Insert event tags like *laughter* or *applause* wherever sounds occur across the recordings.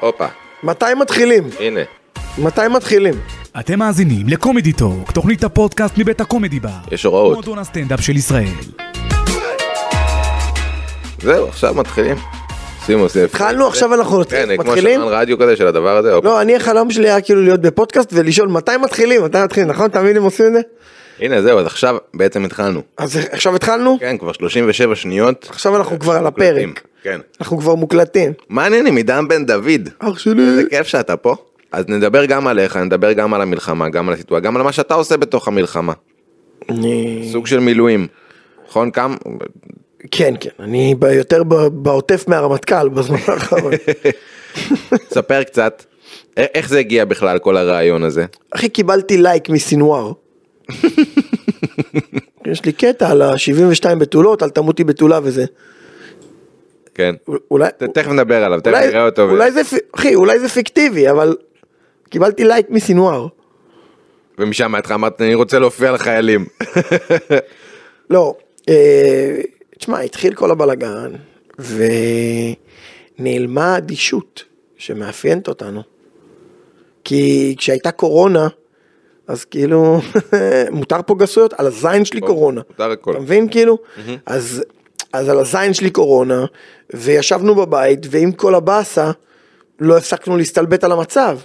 הופה, מתי מתחילים? הנה. מתי מתחילים? אתם מאזינים לקומדי טוק, תוכנית הפודקאסט מבית הקומדי בר. יש הוראות. מועדון הסטנדאפ של ישראל. זהו, עכשיו מתחילים. שימו סף. התחלנו, עכשיו אנחנו כן, כמו מתחילים? שמן רדיו כזה של הדבר הזה. לא, אני החלום שלי היה כאילו להיות בפודקאסט ולשאול מתי מתחילים, מתי מתחילים, נכון? תמיד הם עושים את זה? הנה זהו, אז עכשיו בעצם התחלנו. אז עכשיו התחלנו? כן, כבר 37 שניות. עכשיו אנחנו כבר על. הפרק. כן. אנחנו כבר מוקלטים. מה העניינים, עידן בן דוד? אח שלי. איזה כיף שאתה פה. אז נדבר גם עליך, נדבר גם על המלחמה, גם על הסיטואציה, גם על מה שאתה עושה בתוך המלחמה. אני... סוג של מילואים. נכון? כמה? כן, כן, אני יותר בעוטף מהרמטכ"ל בזמן *laughs* האחרון. ספר קצת. איך זה הגיע בכלל כל הרעיון הזה? אחי, קיבלתי לייק מסינואר. *laughs* יש לי קטע על ה-72 בתולות, על תמותי בתולה וזה. כן. אולי... תכף נדבר עליו, תכף נראה אותו. אולי זה, אחי, אולי זה פיקטיבי, אבל קיבלתי לייק מסינואר. ומשם התחלת אמרת אני רוצה להופיע לחיילים. *laughs* לא, אה, תשמע, התחיל כל הבלגן, ונעלמה האדישות שמאפיינת אותנו. כי כשהייתה קורונה, אז כאילו, *laughs* מותר פה גסויות, על הזין שלי קורונה. מותר הכל. אתה מבין כאילו? אז, אז על הזין שלי קורונה, וישבנו בבית, ועם כל הבאסה, לא הפסקנו להסתלבט על המצב.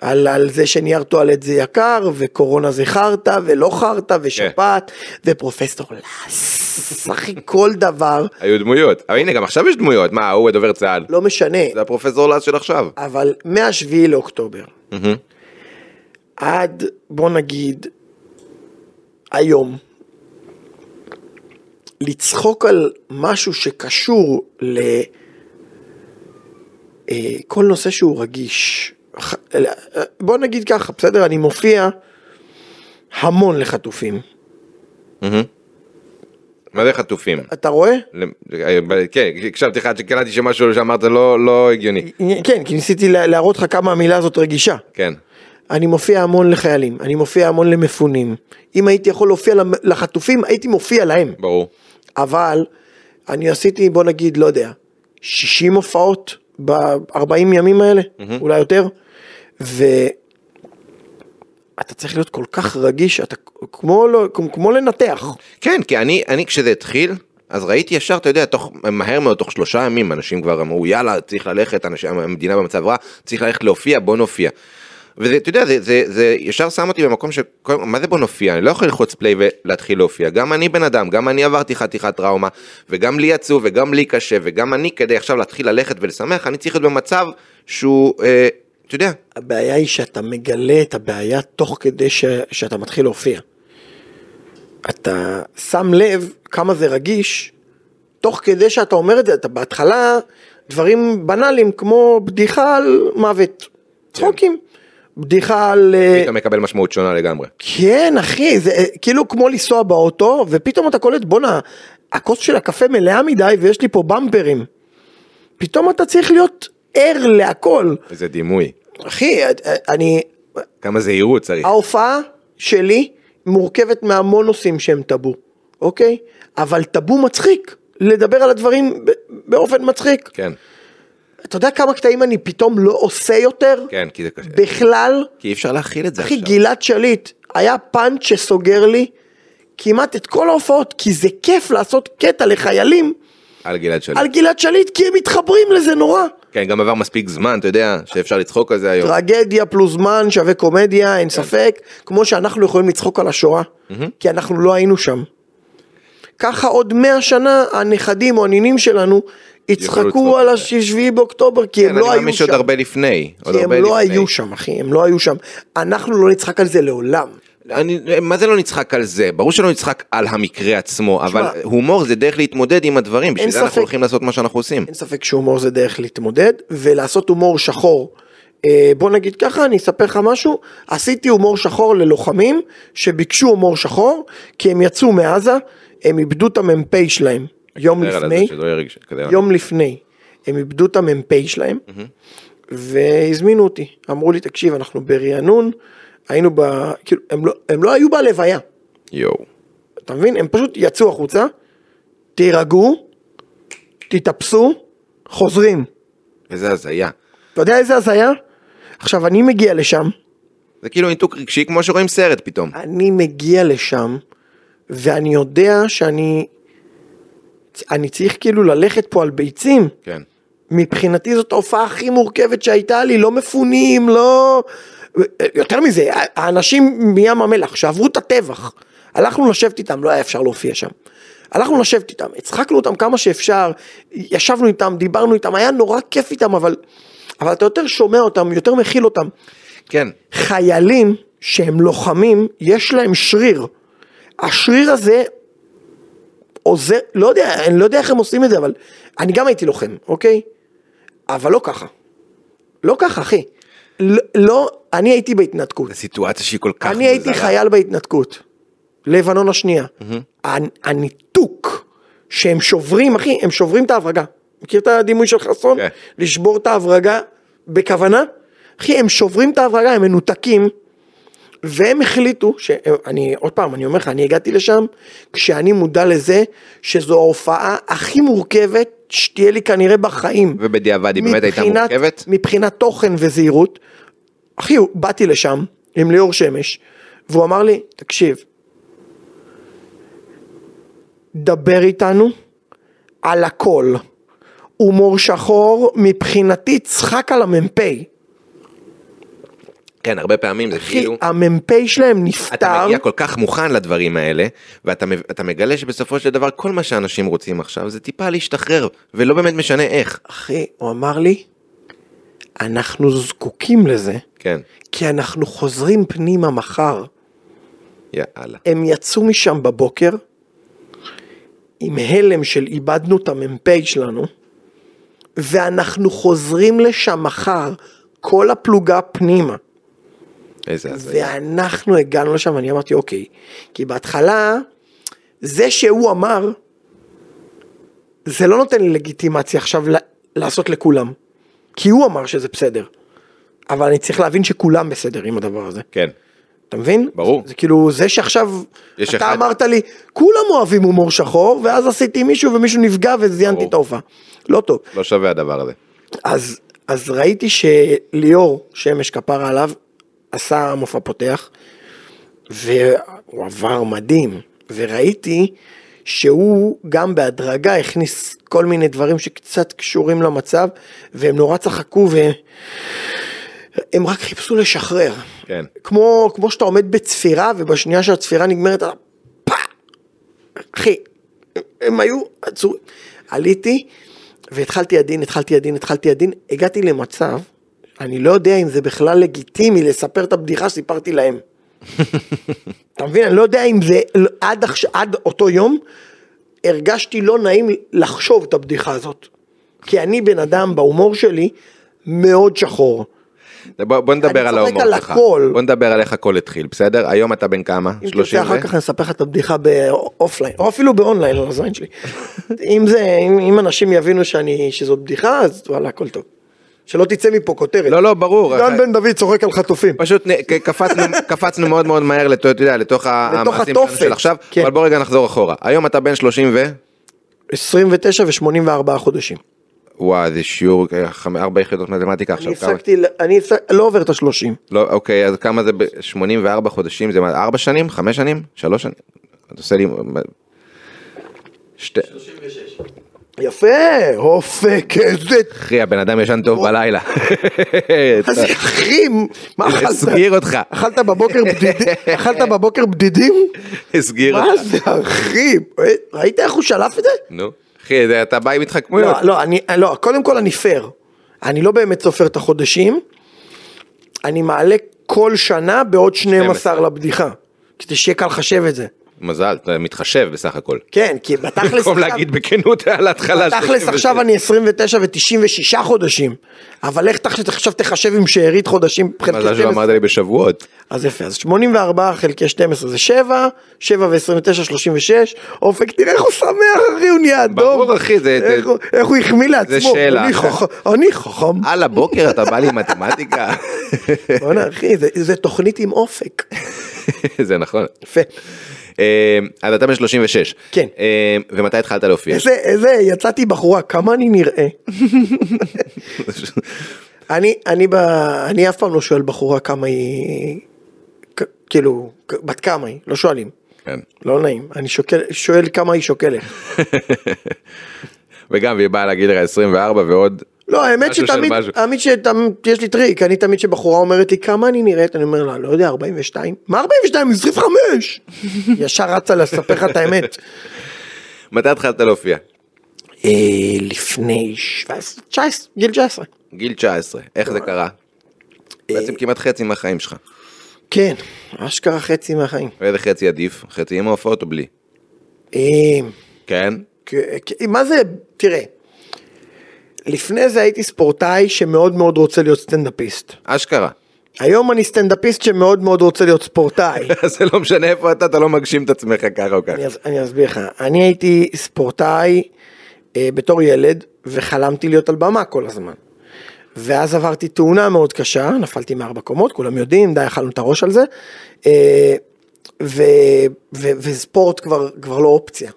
על, על זה שנייר טואלט זה יקר, וקורונה זה חרטא, ולא חרטא, ושפעת, ופרופסור לס, אחי, כל דבר, *laughs* היו דמויות. אבל הנה גם עכשיו יש דמויות. מה, ההוא דובר צה"ל. לא משנה. זה הפרופסור לס של עכשיו. אבל מהשביעי לאוקטובר, מהמם. עד, בוא נגיד, היום, לצחוק על משהו שקשור לכל נושא שהוא רגיש. ח- בוא נגיד ככה, בסדר? אני מופיע המון לחטופים. מה זה חטופים? אתה רואה? ל- כן, הקשבתי לך עד שקלטתי שמשהו שאמרת לא לא הגיוני. כן, כי ניסיתי לה- להראות לך כמה המילה הזאת רגישה. כן. אני מופיע המון לחיילים, אני מופיע המון למפונים. אם הייתי יכול להופיע לחטופים, הייתי מופיע להם. ברור. אבל אני עשיתי, בוא נגיד, לא יודע, 60 הופעות ב-40 ימים האלה, אולי יותר, ואתה צריך להיות כל כך רגיש, אתה כמו, לא, כמו, כמו לנתח. כן, כי אני, אני כשזה התחיל, אז ראיתי ישר, אתה יודע, תוך, מהר מאוד, תוך שלושה ימים, אנשים כבר אמרו, יאללה, צריך ללכת, אנשים, המדינה במצב רע, צריך ללכת להופיע, בוא נופיע. וזה, אתה יודע, זה, זה, זה ישר שם אותי במקום ש... מה זה בוא נופיע? אני לא יכול ללחוץ פליי ולהתחיל להופיע. גם אני בן אדם, גם אני עברתי חתיכת טראומה, וגם לי עצוב, וגם לי קשה, וגם אני, כדי עכשיו להתחיל ללכת ולשמח, אני צריך להיות במצב שהוא, אה, אתה יודע, הבעיה היא שאתה מגלה את הבעיה תוך כדי ש, שאתה מתחיל להופיע. אתה שם לב כמה זה רגיש, תוך כדי שאתה אומר את זה, אתה בהתחלה דברים בנאליים כמו בדיחה על מוות, צחוקים, בדיחה על... אה, פתאום מקבל משמעות שונה לגמרי. כן אחי, זה אה, כאילו כמו לנסוע באוטו, ופתאום אתה קולט בואנה, הכוס של הקפה מלאה מדי ויש לי פה במפרים. פתאום אתה צריך להיות ער להכל. איזה דימוי. אחי, אה, אני, כמה זהירות צריך. ההופעה שלי מורכבת מהמון נושאים שהם טאבו, אוקיי? אבל טאבו מצחיק, לדבר על הדברים באופן מצחיק. כן, אתה יודע כמה קטעים אני פתאום לא עושה יותר? כן, כי זה קשה. בכלל, כי אי אפשר להכיל את זה אחי עכשיו. גלעד שליט היה פאנץ' שסוגר לי כמעט את כל ההופעות, כי זה כיף לעשות קטע לחיילים על גלעד שליט. על גלעד שליט, כי הם מתחברים לזה נורא. כן, גם עבר מספיק זמן, אתה יודע, שאפשר לצחוק על זה היום. טרגדיה פלוס זמן שווה קומדיה, אין ספק, כמו שאנחנו יכולים לצחוק על השואה, כי אנחנו לא היינו שם. ככה עוד מאה שנה הנכדים או הנינים שלנו יצחקו על. השביעי באוקטובר, כי כן, הם לא היו שם. הרבה לפני. עוד כי הם לא. היו שם, אחי, הם לא היו שם. אנחנו לא נצחק על זה לעולם. אני, מה זה לא נצחק על זה? ברור שלא נצחק על המקרה עצמו, אבל הומור זה דרך להתמודד עם הדברים, בשביל זה אנחנו ספק. הולכים לעשות מה שאנחנו עושים. אין ספק שהומור זה דרך להתמודד, ולעשות הומור שחור. אה, בוא נגיד ככה, אני אספר לך משהו, עשיתי הומור שחור ללוחמים שביקשו הומור שחור, כי הם יצאו מעזה, הם איבדו את המ"פ שלהם יום לפני, יום לפני, הם איבדו את המ"פ שלהם, והזמינו אותי, אמרו לי תקשיב אנחנו ברענון, היינו ב... כאילו, הם לא, הם לא היו בלוויה, יואו. אתה מבין? הם פשוט יצאו החוצה, תירגעו, תתאפסו, חוזרים. איזה הזיה. אתה יודע איזה הזיה? עכשיו, אני מגיע לשם, זה כאילו ניתוק רגשי כמו שרואים סרט פתאום. אני מגיע לשם, ואני יודע שאני... אני צריך כאילו ללכת פה על ביצים. כן. מבחינתי זאת ההופעה הכי מורכבת שהייתה לי, לא מפונים, לא... יותר מזה, האנשים מים המלח שעברו את הטבח, הלכנו לשבת איתם, לא היה אפשר להופיע שם. הלכנו לשבת איתם, הצחקנו אותם כמה שאפשר, ישבנו איתם, דיברנו איתם, היה נורא כיף איתם, אבל, אבל אתה יותר שומע אותם, יותר מכיל אותם. כן. חיילים שהם לוחמים, יש להם שריר. השריר הזה עוזר, לא יודע, אני לא יודע איך הם עושים את זה, אבל אני גם הייתי לוחם, אוקיי? אבל לא ככה. לא ככה, אחי. לא, לא אני הייתי בהתנתקות. זו סיטואציה שהיא כל כך אני הייתי מוזרה. חייל בהתנתקות. לבנון השנייה. הנ- הניתוק שהם שוברים, אחי, הם שוברים את ההברגה. מכיר את הדימוי של חסון? כן. לשבור את ההברגה בכוונה? אחי, הם שוברים את ההברגה, הם מנותקים. והם החליטו, שאני, עוד פעם, אני אומר לך, אני הגעתי לשם כשאני מודע לזה שזו ההופעה הכי מורכבת שתהיה לי כנראה בחיים. ובדיעבד היא באמת הייתה מורכבת? מבחינת תוכן וזהירות. אחי, באתי לשם עם ליאור שמש, והוא אמר לי, תקשיב, דבר איתנו על הכל. הומור שחור, מבחינתי צחק על המ"פ. כן, הרבה פעמים זה אחי, כאילו... המ"פ שלהם נפטר. אתה מגיע כל כך מוכן לדברים האלה, ואתה מגלה שבסופו של דבר כל מה שאנשים רוצים עכשיו זה טיפה להשתחרר, ולא באמת משנה איך. אחי, הוא אמר לי, אנחנו זקוקים לזה, כן, כי אנחנו חוזרים פנימה מחר. יאללה. הם יצאו משם בבוקר עם הלם של איבדנו את המ"פ שלנו, ואנחנו חוזרים לשם מחר, כל הפלוגה פנימה. איזה הזיה. ואנחנו הגענו לשם, ואני אמרתי, אוקיי, כי בהתחלה, זה שהוא אמר, זה לא נותן לי לגיטימציה עכשיו לעשות לכולם. כי הוא אמר שזה בסדר. אבל אני צריך להבין שכולם בסדר עם הדבר הזה. כן. אתה מבין? ברור. זה כאילו זה שעכשיו אתה אחד- אמרת לי כולם אוהבים הומור שחור ואז עשיתי מישהו ומישהו נפגע וזיינתי. את ההופעה. לא טוב. לא שווה הדבר הזה. אז, אז ראיתי שליאור שמש כפרה עליו עשה מופע פותח והוא עבר מדהים וראיתי שהוא גם בהדרגה הכניס כל מיני דברים שקצת קשורים למצב והם נורא צחקו והם רק חיפשו לשחרר. כן. כמו, כמו שאתה עומד בצפירה ובשנייה שהצפירה נגמרת, אתה פא! אחי, הם היו עצורים. עליתי והתחלתי עדין, התחלתי עדין, התחלתי עדין, הגעתי למצב, אני לא יודע אם זה בכלל לגיטימי לספר את הבדיחה שסיפרתי להם. *laughs* אתה מבין? אני לא יודע אם זה עד, עד אותו יום, הרגשתי לא נעים לחשוב את הבדיחה הזאת. כי אני בן אדם בהומור שלי מאוד שחור. בוא, בוא נדבר על ההומור שלך. הכל. בוא נדבר על איך הכל התחיל, בסדר? היום אתה בן כמה? אם 30 תרצה אחר? כך אני אספר לך את הבדיחה באופליין, או אפילו באונליין על הזין שלי. *laughs* אם זה, אם, אם אנשים יבינו שאני, שזו בדיחה, אז וואלה, הכל טוב. שלא תצא מפה כותרת. לא, לא, ברור. דן בן דוד צוחק על חטופים. פשוט קפצנו, *laughs* קפצנו מאוד מאוד מהר, לתו- אתה יודע, לתוך המעשים של עכשיו, כן. אבל בוא רגע נחזור אחורה. היום אתה בן 30 ו... 29 ו-84 חודשים. וואי, זה שיעור, אה, ארבע יחידות מתמטיקה אני עכשיו. כמה- הפסקתי, אני הפסק- לא עובר את ה-30. לא, אוקיי, אז כמה זה ב-84 חודשים? זה מה, ארבע שנים? חמש שנים? שלוש שנים? אתה עושה לי... שתי... יפה, אופק, איזה... אחי, הבן אדם ישן טוב בלילה. *laughs* מה זה אחי, מה אכלת? הסגיר אותך. אכלת בבוקר בדידים? *laughs* אכלת בבוקר בדידים? הסגיר מה אותך. זה אחי? ראית איך הוא שלף את זה? נו. אחי, אתה בא עם התחכמויות. לא, לא, אני, לא, קודם כל אני פייר. אני לא באמת סופר את החודשים. אני מעלה כל שנה בעוד 12 12. לבדיחה. כדי שיהיה קל לחשב את זה. מזל, אתה מתחשב בסך הכל. כן, כי *laughs* בתכלס במקום להגיד בכנות *laughs* על ההתחלה. בתכלס 36. עכשיו אני 29 ו-96 חודשים. אבל איך עכשיו תחשב עם שארית חודשים חלקי מזל שלא 12? אמרת לי בשבועות. אז יפה, אז 84 חלקי 12 זה 7, 7 ו-29 36, אופק תראה איך הוא שמח אחי, הוא נהיה אדום. ברור, אחי, זה- איך זה- הוא- החמיא לעצמו, שאלה. אני חכם. *laughs* על הבוקר אתה בא לי מתמטיקה. בוא'נה אחי, זה- זה תוכנית עם אופק. זה נכון. יפה. אה, אז אתה בן 36. כן. אה, ומתי התחלת להופיע? איזה, איזה, יצאתי בחורה, כמה אני נראה. אני, אני, ב, אני אף פעם לא שואל בחורה כמה היא, כ- כאילו, בת כמה היא, לא שואלים. כן. לא נעים, אני שוקל, שואל כמה היא שוקלת. *laughs* וגם, והיא באה להגיד לך 24 ועוד... לא, האמת שתמיד. האמת שתמיד, יש לי טריק, אני תמיד שבחורה אומרת לי כמה אני נראית, אני אומר לה, לא יודע, 42? מה 42? 25! *laughs* ישר רצה לספר לך את האמת. *laughs* מתי התחלת להופיע? אה, לפני 17, 19, גיל 19. גיל 19, איך זה קרה? בעצם כמעט חצי מהחיים שלך. כן, אשכרה חצי מהחיים. ואיזה חצי עדיף? חצי עם ההופעות או בלי? אה, כן? מה זה, תראה, לפני זה הייתי ספורטאי שמאוד מאוד רוצה להיות סטנדאפיסט. אשכרה. היום אני סטנדאפיסט שמאוד מאוד רוצה להיות ספורטאי. *laughs* זה לא משנה איפה אתה, אתה לא מגשים את עצמך ככה או ככה. אני אסביר לך, אני הייתי ספורטאי אה, בתור ילד וחלמתי להיות על במה כל הזמן. ואז עברתי תאונה מאוד קשה, נפלתי מארבע קומות, כולם יודעים, די אכלנו את הראש על זה. אה, ו, ו, וספורט כבר, כבר לא אופציה.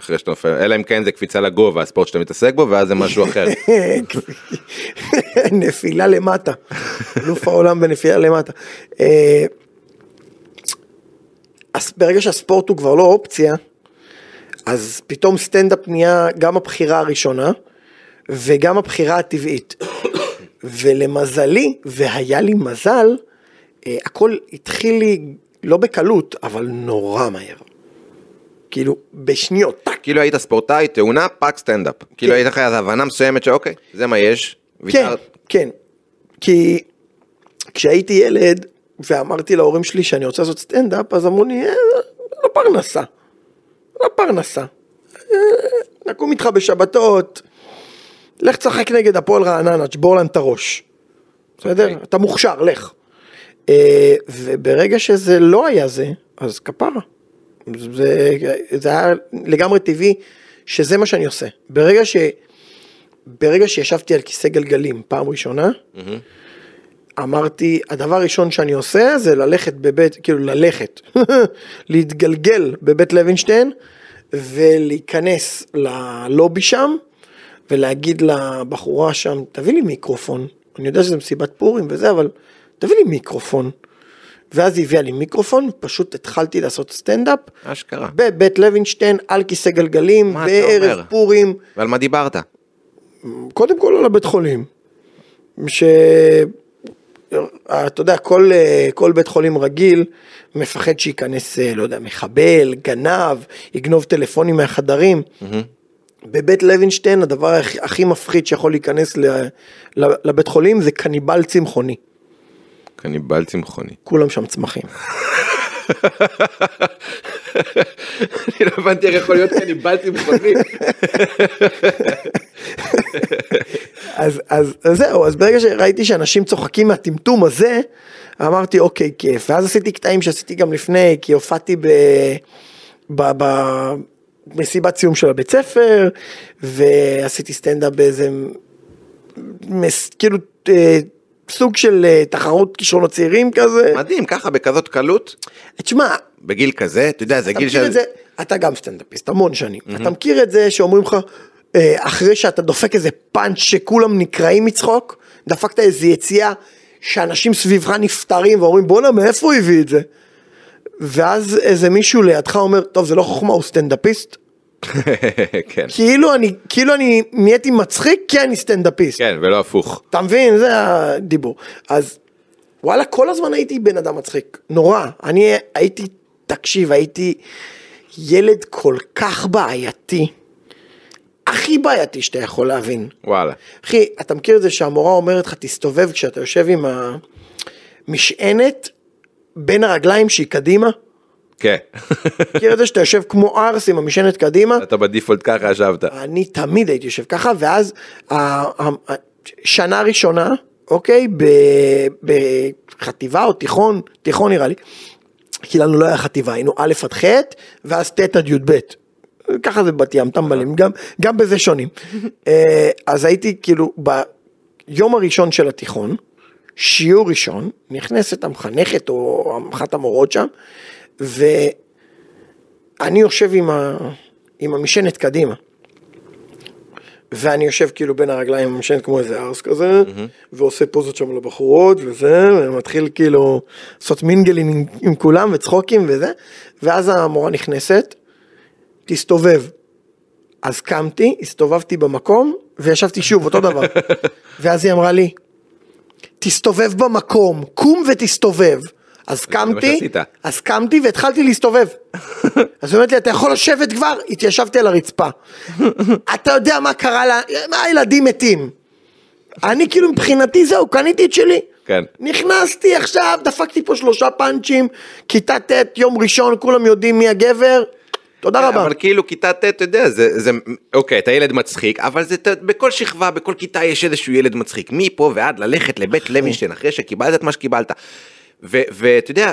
אחרי שאתה נופל, אלא אם כן זה קפיצה לגובה, הספורט שאתה מתעסק בו, ואז זה משהו אחר. *laughs* נפילה למטה, אלוף העולם בנפילה למטה. אה, אז ברגע שהספורט הוא כבר לא אופציה, אז פתאום סטנדאפ נהיה גם הבחירה הראשונה וגם הבחירה הטבעית. ולמזלי, והיה לי מזל, אה, הכל התחיל לי לא בקלות, אבל נורא מהר. כאילו, בשניות, טאק. כאילו היית ספורטאי, תאונה, טאק סטנדאפ. כאילו כן. הייתה לך איזו הבנה מסוימת שאוקיי, זה מה יש. כן. כן. כי כשהייתי ילד ואמרתי להורים שלי שאני רוצה לעשות סטנדאפ, אז אמרו לי, "אה, לא פרנסה. לא פרנסה. אה, נקום איתך בשבתות, לך תשחק נגד הפועל רעננה, תשבור להם את הראש. בסדר? אוקיי. אתה מוכשר, לך. אה, וברגע שזה לא היה זה, אז כפרה. זה, זה היה לגמרי טבעי שזה מה שאני עושה. ברגע ש... ברגע שישבתי על כיסא גלגלים פעם ראשונה, אמרתי, הדבר הראשון שאני עושה זה ללכת בבית, כאילו ללכת, *laughs* להתגלגל בבית לוינשטיין ולהיכנס ללובי שם ולהגיד לבחורה שם, תביא לי מיקרופון, אני יודע שזה מסיבת פורים וזה, אבל תביא לי מיקרופון. ואז היא הביאה לי מיקרופון, פשוט התחלתי לעשות סטנדאפ אשכרה. בבית לוינשטיין על כיסא גלגלים, בערב? פורים. ועל מה דיברת? קודם כל על הבית חולים, ש... אתה יודע, כל, אה, כל בית חולים רגיל מפחד שייכנס, אה, לא יודע, מחבל, גנב, יגנוב טלפונים מהחדרים. בבית לוינשטיין הדבר הכי, הכי מפחיד שיכול להיכנס ל, ל, לבית חולים זה קניבל צמחוני, קניבל צמחוני. כולם שם צמחים. אני לא הבנתי איך יכול להיות קניבל צמחוני. אז, אז, אז זהו, אז ברגע שראיתי שאנשים צוחקים מהטמטום הזה, אמרתי אוקיי כיף, ואז עשיתי קטעים שעשיתי גם לפני, כי הופעתי ב... ב, ב מסיבת סיום של הבית ספר, ועשיתי סטנדאפ באיזה, מס, כאילו אה, סוג של אה, תחרות כישרונות צעירים כזה. מדהים, ככה בכזאת קלות, תשמע, בגיל כזה, אתה יודע, זה אתה גיל של... זה, אתה גם סטנדאפיסט, המון שנים. אתה מכיר את זה שאומרים לך, אה, אחרי שאתה דופק איזה פאנץ' שכולם נקרעים מצחוק, דפקת איזה יציאה שאנשים סביבך נפטרים ואומרים בואנה מאיפה הוא הביא את זה? ואז איזה מישהו לידך אומר, טוב זה לא חוכמה, הוא סטנדאפיסט. *laughs* כן, כאילו אני, כאילו אני נהייתי מצחיק כי אני סטנדאפיסט. כן, ולא הפוך. אתה מבין? זה הדיבור. אז וואלה, כל הזמן הייתי בן אדם מצחיק. נורא. אני הייתי, תקשיב, הייתי ילד כל כך בעייתי. הכי בעייתי שאתה יכול להבין. וואלה. אחי, אתה מכיר את זה שהמורה אומרת לך, תסתובב כשאתה יושב עם המשענת בין הרגליים שהיא קדימה? כן. מכיר *laughs* את זה שאתה יושב כמו ארס עם המשענת קדימה? אתה בדיפולט ככה ישבת. אני תמיד הייתי יושב ככה, ואז שנה ראשונה, אוקיי, בחטיבה או תיכון, תיכון נראה לי, כי לנו לא היה חטיבה, היינו א' עד ח', ואז ט' עד י"ב. ככה זה בת ים, טמבלים, גם, גם בזה שונים. *laughs* אה, אז הייתי כאילו ביום הראשון של התיכון, שיעור ראשון, נכנסת המחנכת או אחת המורות שם, ואני יושב עם, ה, עם המשענת קדימה. ואני יושב כאילו בין הרגליים, משנת כמו איזה ארס כזה, ועושה פוזות שם לבחורות וזה, ומתחיל כאילו לעשות מינגלים עם, עם כולם וצחוקים וזה, ואז המורה נכנסת, תסתובב. אז קמתי, הסתובבתי במקום, וישבתי שוב, אותו דבר. *laughs* ואז היא אמרה לי, תסתובב במקום, קום ותסתובב. אז קמתי. אז קמתי והתחלתי להסתובב. *laughs* אז היא אומרת לי, אתה יכול לשבת כבר? התיישבתי על הרצפה. *laughs* אתה יודע מה קרה לה, מה הילדים מתים. אני כאילו מבחינתי זהו, קניתי את שלי. כן. נכנסתי עכשיו, דפקתי פה שלושה פאנצ'ים, כיתה ט', יום ראשון, כולם יודעים מי הגבר. תודה רבה. אבל כאילו כיתה ט', אתה יודע, זה, זה, אוקיי, אתה ילד מצחיק, אבל זה, אתה- בכל שכבה, בכל כיתה יש איזשהו ילד מצחיק. מפה ועד ללכת לבית לוינשטיין אחרי שקיבלת את מה שקיבלת. ואתה יודע,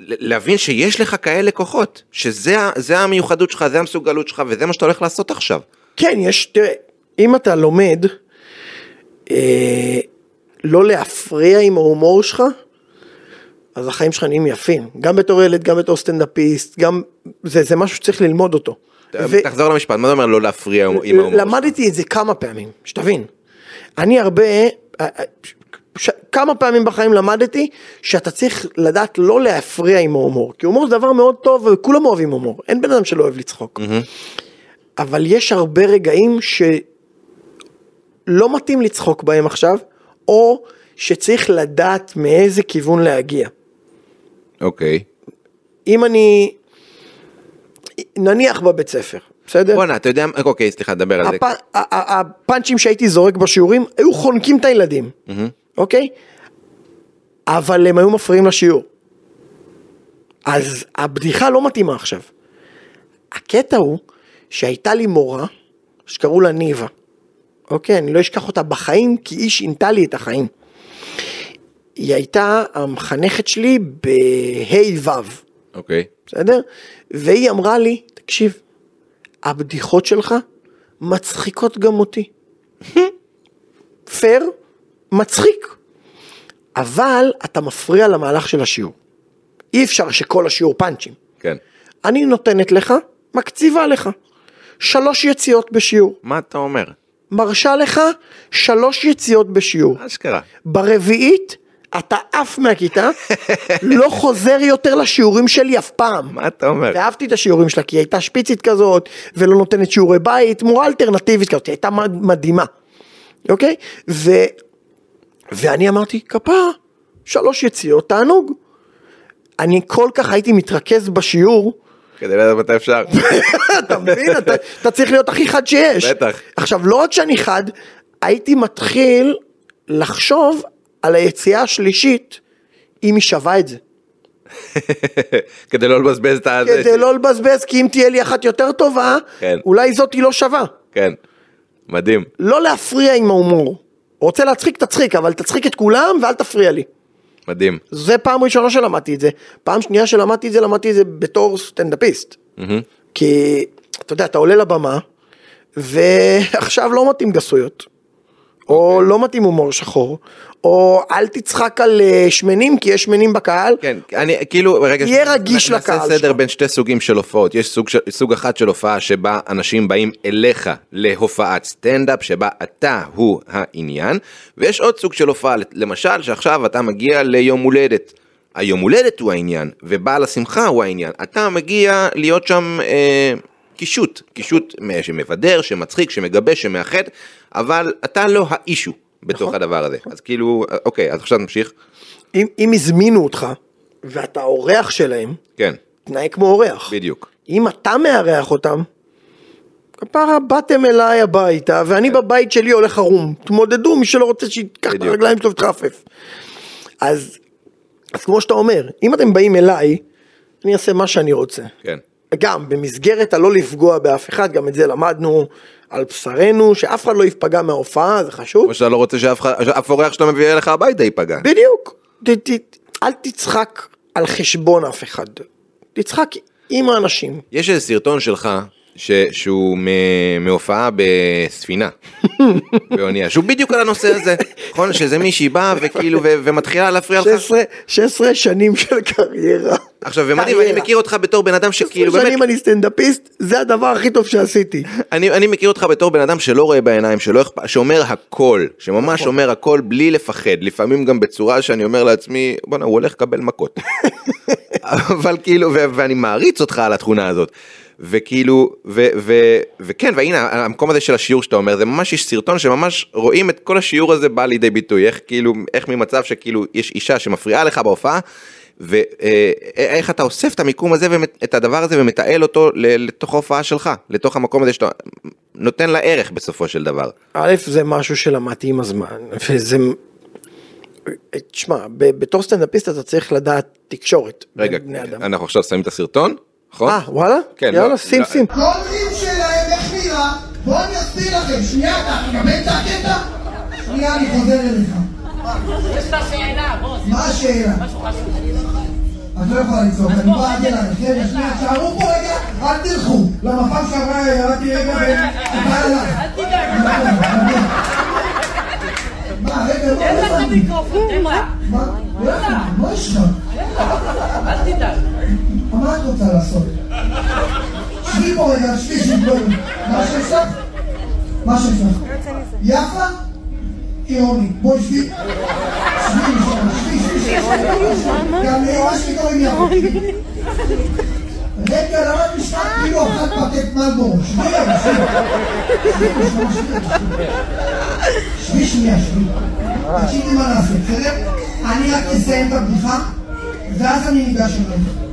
להבין שיש לך כאלה כוחות, שזה המיוחדות שלך, זה המסוגלות שלך, וזה מה שאתה הולך לעשות עכשיו. כן, יש, תראה, אם אתה לומד אה, לא להפריע עם ההומור שלך, אז החיים שלך נהיים יפים. גם בתור ילד, גם בתור סטנדאפיסט, גם, זה, זה משהו שצריך ללמוד אותו. ו- תחזור למשפט, מה זה אומר לא להפריע עם ההומור? שלך? למדתי את זה כמה פעמים, שתבין. אני הרבה, אה, אה, ש... כמה פעמים בחיים למדתי שאתה צריך לדעת לא להפריע עם ההומור, כי הומור זה דבר מאוד טוב וכולם אוהבים הומור, אין בן אדם שלא אוהב לצחוק. אבל יש הרבה רגעים שלא מתאים לצחוק בהם עכשיו, או שצריך לדעת מאיזה כיוון להגיע. אוקיי. אם אני, נניח בבית ספר, בסדר? בואנה, אתה יודע, אוקיי, סליחה, דבר על זה. הפ... הפאנצ'ים שהייתי זורק בשיעורים היו חונקים את הילדים, אוקיי? אבל הם היו מפריעים לשיעור. אז הבדיחה לא מתאימה עכשיו. הקטע הוא שהייתה לי מורה שקראו לה ניבה, אוקיי? אני לא אשכח אותה בחיים כי היא שינתה לי את החיים. היא הייתה המחנכת שלי בה' ו'. אוקיי. בסדר? והיא אמרה לי, תקשיב, הבדיחות שלך מצחיקות גם אותי. *laughs* פייר, מצחיק. אבל אתה מפריע למהלך של השיעור. אי אפשר שכל השיעור פאנצ'ים. כן. אני נותנת לך, מקציבה לך. שלוש יציאות בשיעור. מה אתה אומר? מרשה לך שלוש יציאות בשיעור. אשכרה. ברביעית, אתה עף מהכיתה, *laughs* לא חוזר יותר לשיעורים שלי אף פעם. מה אתה אומר? ואהבתי את השיעורים שלה, כי היא הייתה שפיצית כזאת, ולא נותנת שיעורי בית, מורה אלטרנטיבית כזאת, היא הייתה מד- מדהימה, אוקיי? ו... ואני אמרתי, כפרה, שלוש יציאות, תענוג. אני כל כך הייתי מתרכז בשיעור, כדי לדעת מתי אפשר. *laughs* אתה מבין? אתה, אתה צריך להיות הכי חד שיש. בטח. עכשיו, לא רק שאני חד, הייתי מתחיל לחשוב על היציאה השלישית, אם היא שווה את זה. *laughs* כדי לא לבזבז את ה... כדי לא לבזבז, כי אם תהיה לי אחת יותר טובה, כן. אולי זאת היא לא שווה. כן. מדהים. לא להפריע עם ההומור. רוצה להצחיק, תצחיק, אבל תצחיק את כולם ואל תפריע לי. מדהים. זה פעם ראשונה שלמדתי את זה. פעם שנייה שלמדתי את זה, למדתי את זה בתור סטנדאפיסט. כי, אתה יודע, אתה עולה לבמה, ועכשיו לא מתאים גסויות. או אוקיי. לא מתאים הומור שחור, או אל תצחק על אה, שמנים, כי יש שמנים בקהל. כן, אני כאילו, רגע, תהיה רגיש לקהל נעשה סדר שלך. בין שתי סוגים של הופעות, יש סוג, אחד של הופעה שבה אנשים באים אליך להופעת סטנדאפ, שבה אתה הוא העניין, ויש עוד סוג של הופעה, למשל שעכשיו אתה מגיע ליום הולדת. היום הולדת הוא העניין, ובעל השמחה הוא העניין. אתה מגיע להיות שם אה, קישוט, קישוט שמבדר, שמצחיק, שמגבש, שמאחד, אבל אתה לא האישו בתוך נכון. הדבר הזה. אז כאילו, אוקיי, אז עכשיו נמשיך. אם, אם הזמינו אותך, ואתה אורח שלהם, כן, תנהג כמו אורח. בדיוק. אם אתה מארח אותם, כפרה באתם אליי הביתה, ואני בבית שלי הולך ערום. תמודדו, מי שלא רוצה שייקח את. הרגליים שלו ותחפף. אז, אז כמו שאתה אומר, אם אתם באים אליי, אני אעשה מה שאני רוצה. כן. גם במסגרת הלא לפגוע באף אחד, גם את זה למדנו על בשרנו, שאף אחד לא יפגע מההופעה, זה חשוב. כמו שאתה לא רוצה שאף אורח שאתה מביא אליך הביתה ייפגע. בדיוק. ת, ת, אל תצחק על חשבון אף אחד. תצחק עם האנשים. יש איזה סרטון שלך ש... שהוא. מהופעה בספינה, באונייה, שהוא בדיוק על הנושא הזה. נכון? שזה מישהי באה וכאילו, ומתחילה להפריע לך. 16 16 שנים של קריירה. עכשיו, ומדהים, אני. מכיר אותך בתור בן אדם שכאילו, 16 באמת, שנים אני סטנדאפיסט, זה הדבר הכי טוב שעשיתי. אני, מכיר אותך בתור בן אדם שלא רואה בעיניים. שאומר הכל, שממש אומר הכל בלי לפחד, לפעמים גם בצורה שאני אומר לעצמי, בואנה, הוא הולך לקבל מכות. *laughs* אבל כאילו, ואני מעריץ אותך על התכונה הזאת. וכאילו, ו- ו- וכן, והנה, המקום הזה של השיעור שאתה אומר, זה ממש יש סרטון שממש רואים את כל השיעור הזה בא לידי ביטוי, איך כאילו, איך ממצב שכאילו יש אישה שמפריעה לך בהופעה, ואיך אתה אוסף את המיקום הזה, ואת הדבר הזה ומתעל אותו לתוך ההופעה שלך, לתוך המקום הזה שאתה נותן לה ערך בסופו של דבר. א', זה משהו שלמדתי עם הזמן, וזה... תשמע, בתור סטנדאפיסט אתה צריך לדעת תקשורת. רגע. אנחנו עכשיו שמים את הסרטון, נכון? אה, וואלה? כן, יאללה, לא, שים, לא. שים. כל רים שלהם איך נראה? בואו אני אסביר לכם. שנייה, אתה מקבל את הקטע? שנייה, אני חוזר אליך. יש לך שאלה, בוס. מה השאלה? משהו חשוב. את לא יכולה לצעוק, אני בא להגן עליך. רגע, שנייה, תשארו פה רגע, אל תלכו. למפעם שעברה ירדתי רגע אליי. אל תדאג. מה, רגע, תן לה את לא הבנתי. המיקרופון, תן לה. מה? לא מה יש לך? אל תדאג. מה את רוצה לעשות? שבי פה רגע, שבי, שבי. מה שיש לך? מה שיש לך? יפה? עירוני. בואי שבי. שבי, שבי, שבי, שבי. גם שלי קוראים יפה. שבי. רגע, למה את נשמעת כאילו אכלת פקט מלבורו? שבי שבי. שבי, שבי. שבי שבי. תקשיבי מה נעשה, בסדר? אני רק אסיים את הבדיחה, ואז אני ניגש אליך.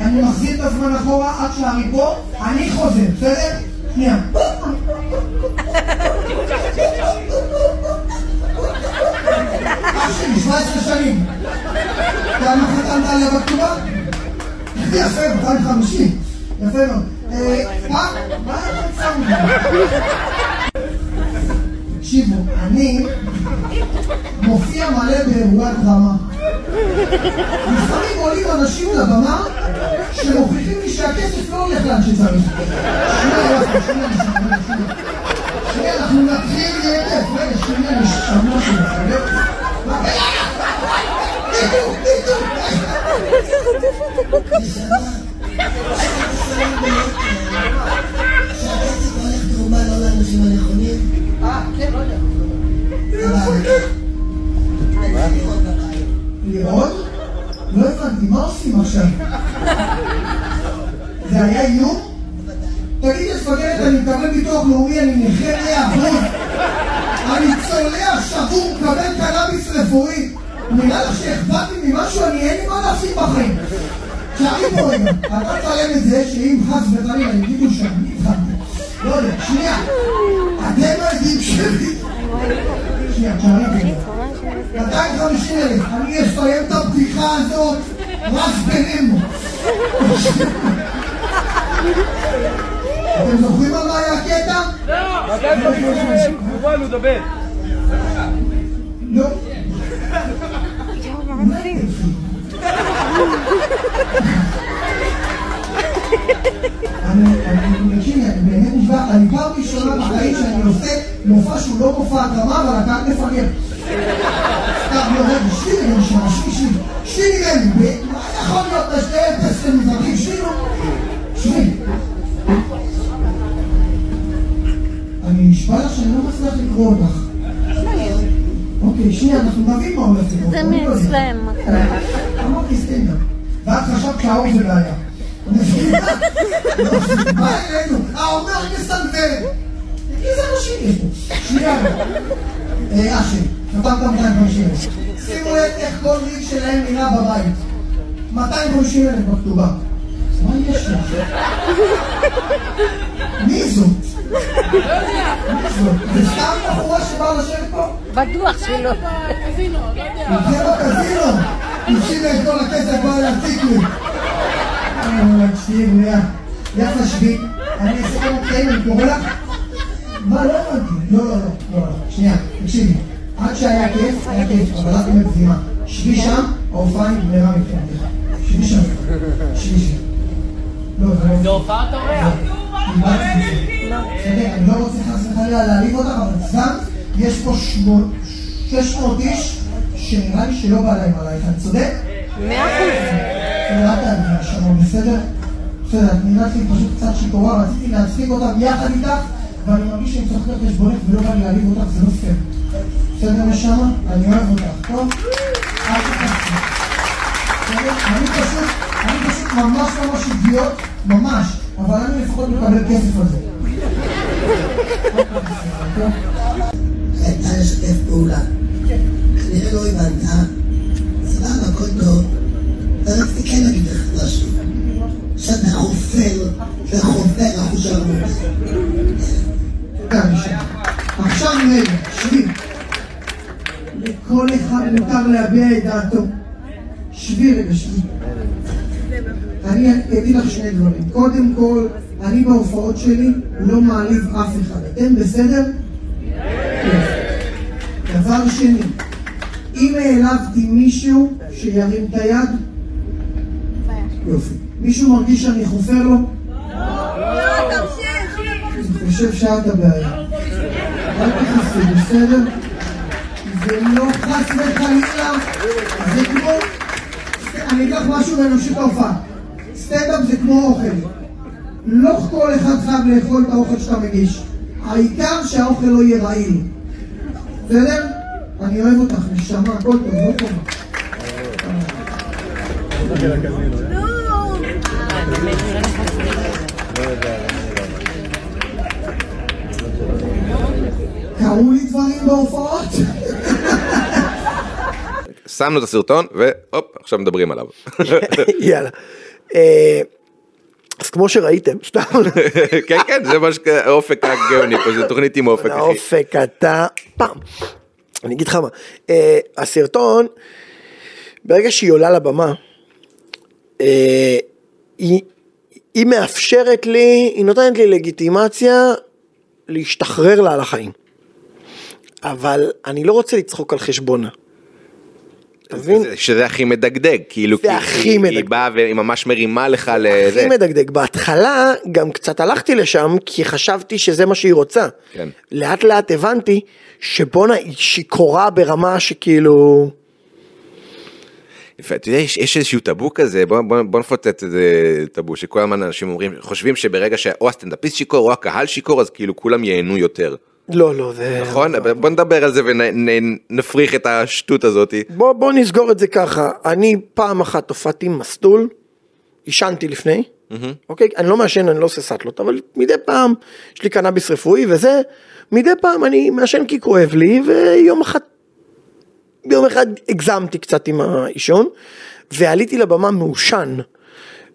אני מחזיר את הזמן אחורה עד שאני פה, אני חוזר, בסדר? שנייה. אח שלי, 17 שנים. כמה חתמת עליה בכתובה? יפה, 250. יפה מאוד. אה, מה? מה אתה שם? תקשיבו, אני מופיע מלא באירועי דרמה. לפעמים עולים אנשים לבמה שמוכיחים לי שהכסף לא הולך לאן שצריך. שנייה, שנייה, שנייה, אנחנו נתחיל להיטף. רגע, שנייה, משהו, בסדר? מה, רגע, ביטו, ביטו. פה רגע, אתה תצלם את זה שאם חס וחלילה יגידו שאני התחלתי. לא יודע, שנייה. אתם העדים שלי. שנייה, תשארי פה. 250 אלף, אני אסיים את הבדיחה הזאת רק בינינו. אתם זוכרים על מה היה הקטע? לא. אני, *laughs* ראשונה בחיים שאני עושה מופע שהוא לא מופע הקרמה, אבל הקהל מפגר. סתם, לא, רגע, שבי רגע, נשמע, שבי, שבי, שבי ממני, מה יכול להיות לשתי אפס למזרחים? שבי, נו. שבי. אני נשבע לך שאני לא מצליח לקרוא אותך. אוקיי, שנייה, אנחנו נבין מה הולך לקרות. זה לא יודע. מאצלם. אמרתי סטנדאפ. ואת חשבת שהאור זה בעיה. לא, בא אלינו, אשי, חתמת 250 אלף. שימו לב איך כל ריג שלהם נראה בבית. 250 אלף בכתובה. מה יש לך? מי זאת? מי זאת? זה סתם בחורה שבאה לשבת פה? בטוח שלא. זה בקזינו, הפסידה את כל הכסף, באה להציג לי. אה, תקשיב, לאה, שלא בא להם עלייך, אני צודק? מאה אחוז. אל תעני נשמה, בסדר? בסדר, את נראית לי פשוט קצת שיכורה, רציתי להצחיק אותם יחד איתך, ואני מרגיש שאני צריך לקחת חשבונך ולא בא לי להעליב אותך, זה לא פייר. בסדר נשמה? אני אוהב אותך, הבנת, סבבה, הכל טוב. ורציתי כן להגיד לך משהו. שאתה חופר, וחופר. רגע, נשמה. עכשיו רגע, שבי. לכל אחד מותר להביע את דעתו. שבי רגע, שבי. אני אגיד לך שני דברים. קודם כל, אני בהופעות שלי לא מעליב אף אחד. אתם בסדר? יופי. דבר שני, אם העלבתי מישהו, שירים את היד. יופי. מישהו מרגיש שאני חופר לו? אני חושב שאת הבעיה. אל תכנסי, בסדר? זה לא חס וחלילה, זה כמו... אני אקח משהו ונמשיך את ההופעה. סטנדאפ זה כמו אוכל. לא כל אחד חייב לאכול את האוכל שאתה מגיש. העיקר שהאוכל לא יהיה רעיל. בסדר? אני אוהב אותך, נשמה, הכל טוב, לא טוב. קרו לי דברים בהופעות? שמנו את הסרטון והופ עכשיו מדברים עליו. *laughs* יאללה. אה, אז כמו שראיתם, סתם, *laughs* כן כן זה מה שהאופק הגאוני פה זה תוכנית עם אופק אחי. האופק אתה פעם. אני אגיד לך מה, אה, הסרטון, ברגע שהיא עולה לבמה, אה, היא, היא מאפשרת לי, היא נותנת לי לגיטימציה להשתחרר לה על החיים. אבל אני לא רוצה לצחוק על חשבונה. אתה מבין? זה- שזה הכי מדגדג כאילו כי הכי היא- היא מדגדג. באה והיא ממש מרימה לך הכי לזה. מדגדג. בהתחלה גם קצת הלכתי לשם כי חשבתי שזה מה שהיא רוצה. כן. לאט לאט הבנתי שבואנה היא שיכורה ברמה שכאילו... אתה יודע, יש, יש איזשהו טאבו כזה, בוא, בוא, בוא נפוצץ איזה טאבו, שכל הזמן אנשים אומרים, חושבים שברגע שאו הסטנדאפיסט שיכור או הקהל שיכור, אז כאילו כולם ייהנו יותר. לא, לא, זה... נכון? בוא נדבר על זה ונפריך את השטות הזאתי. בוא, בוא נסגור את זה ככה. אני פעם אחת הופעתי מסטול, עישנתי לפני, אוקיי? אני לא מעשן, אני לא עושה סאטלות, אבל מדי פעם יש לי קנאביס רפואי וזה, מדי פעם אני מעשן כי כואב לי, ויום אחד, יום אחד הגזמתי קצת עם העישון, ועליתי לבמה מעושן,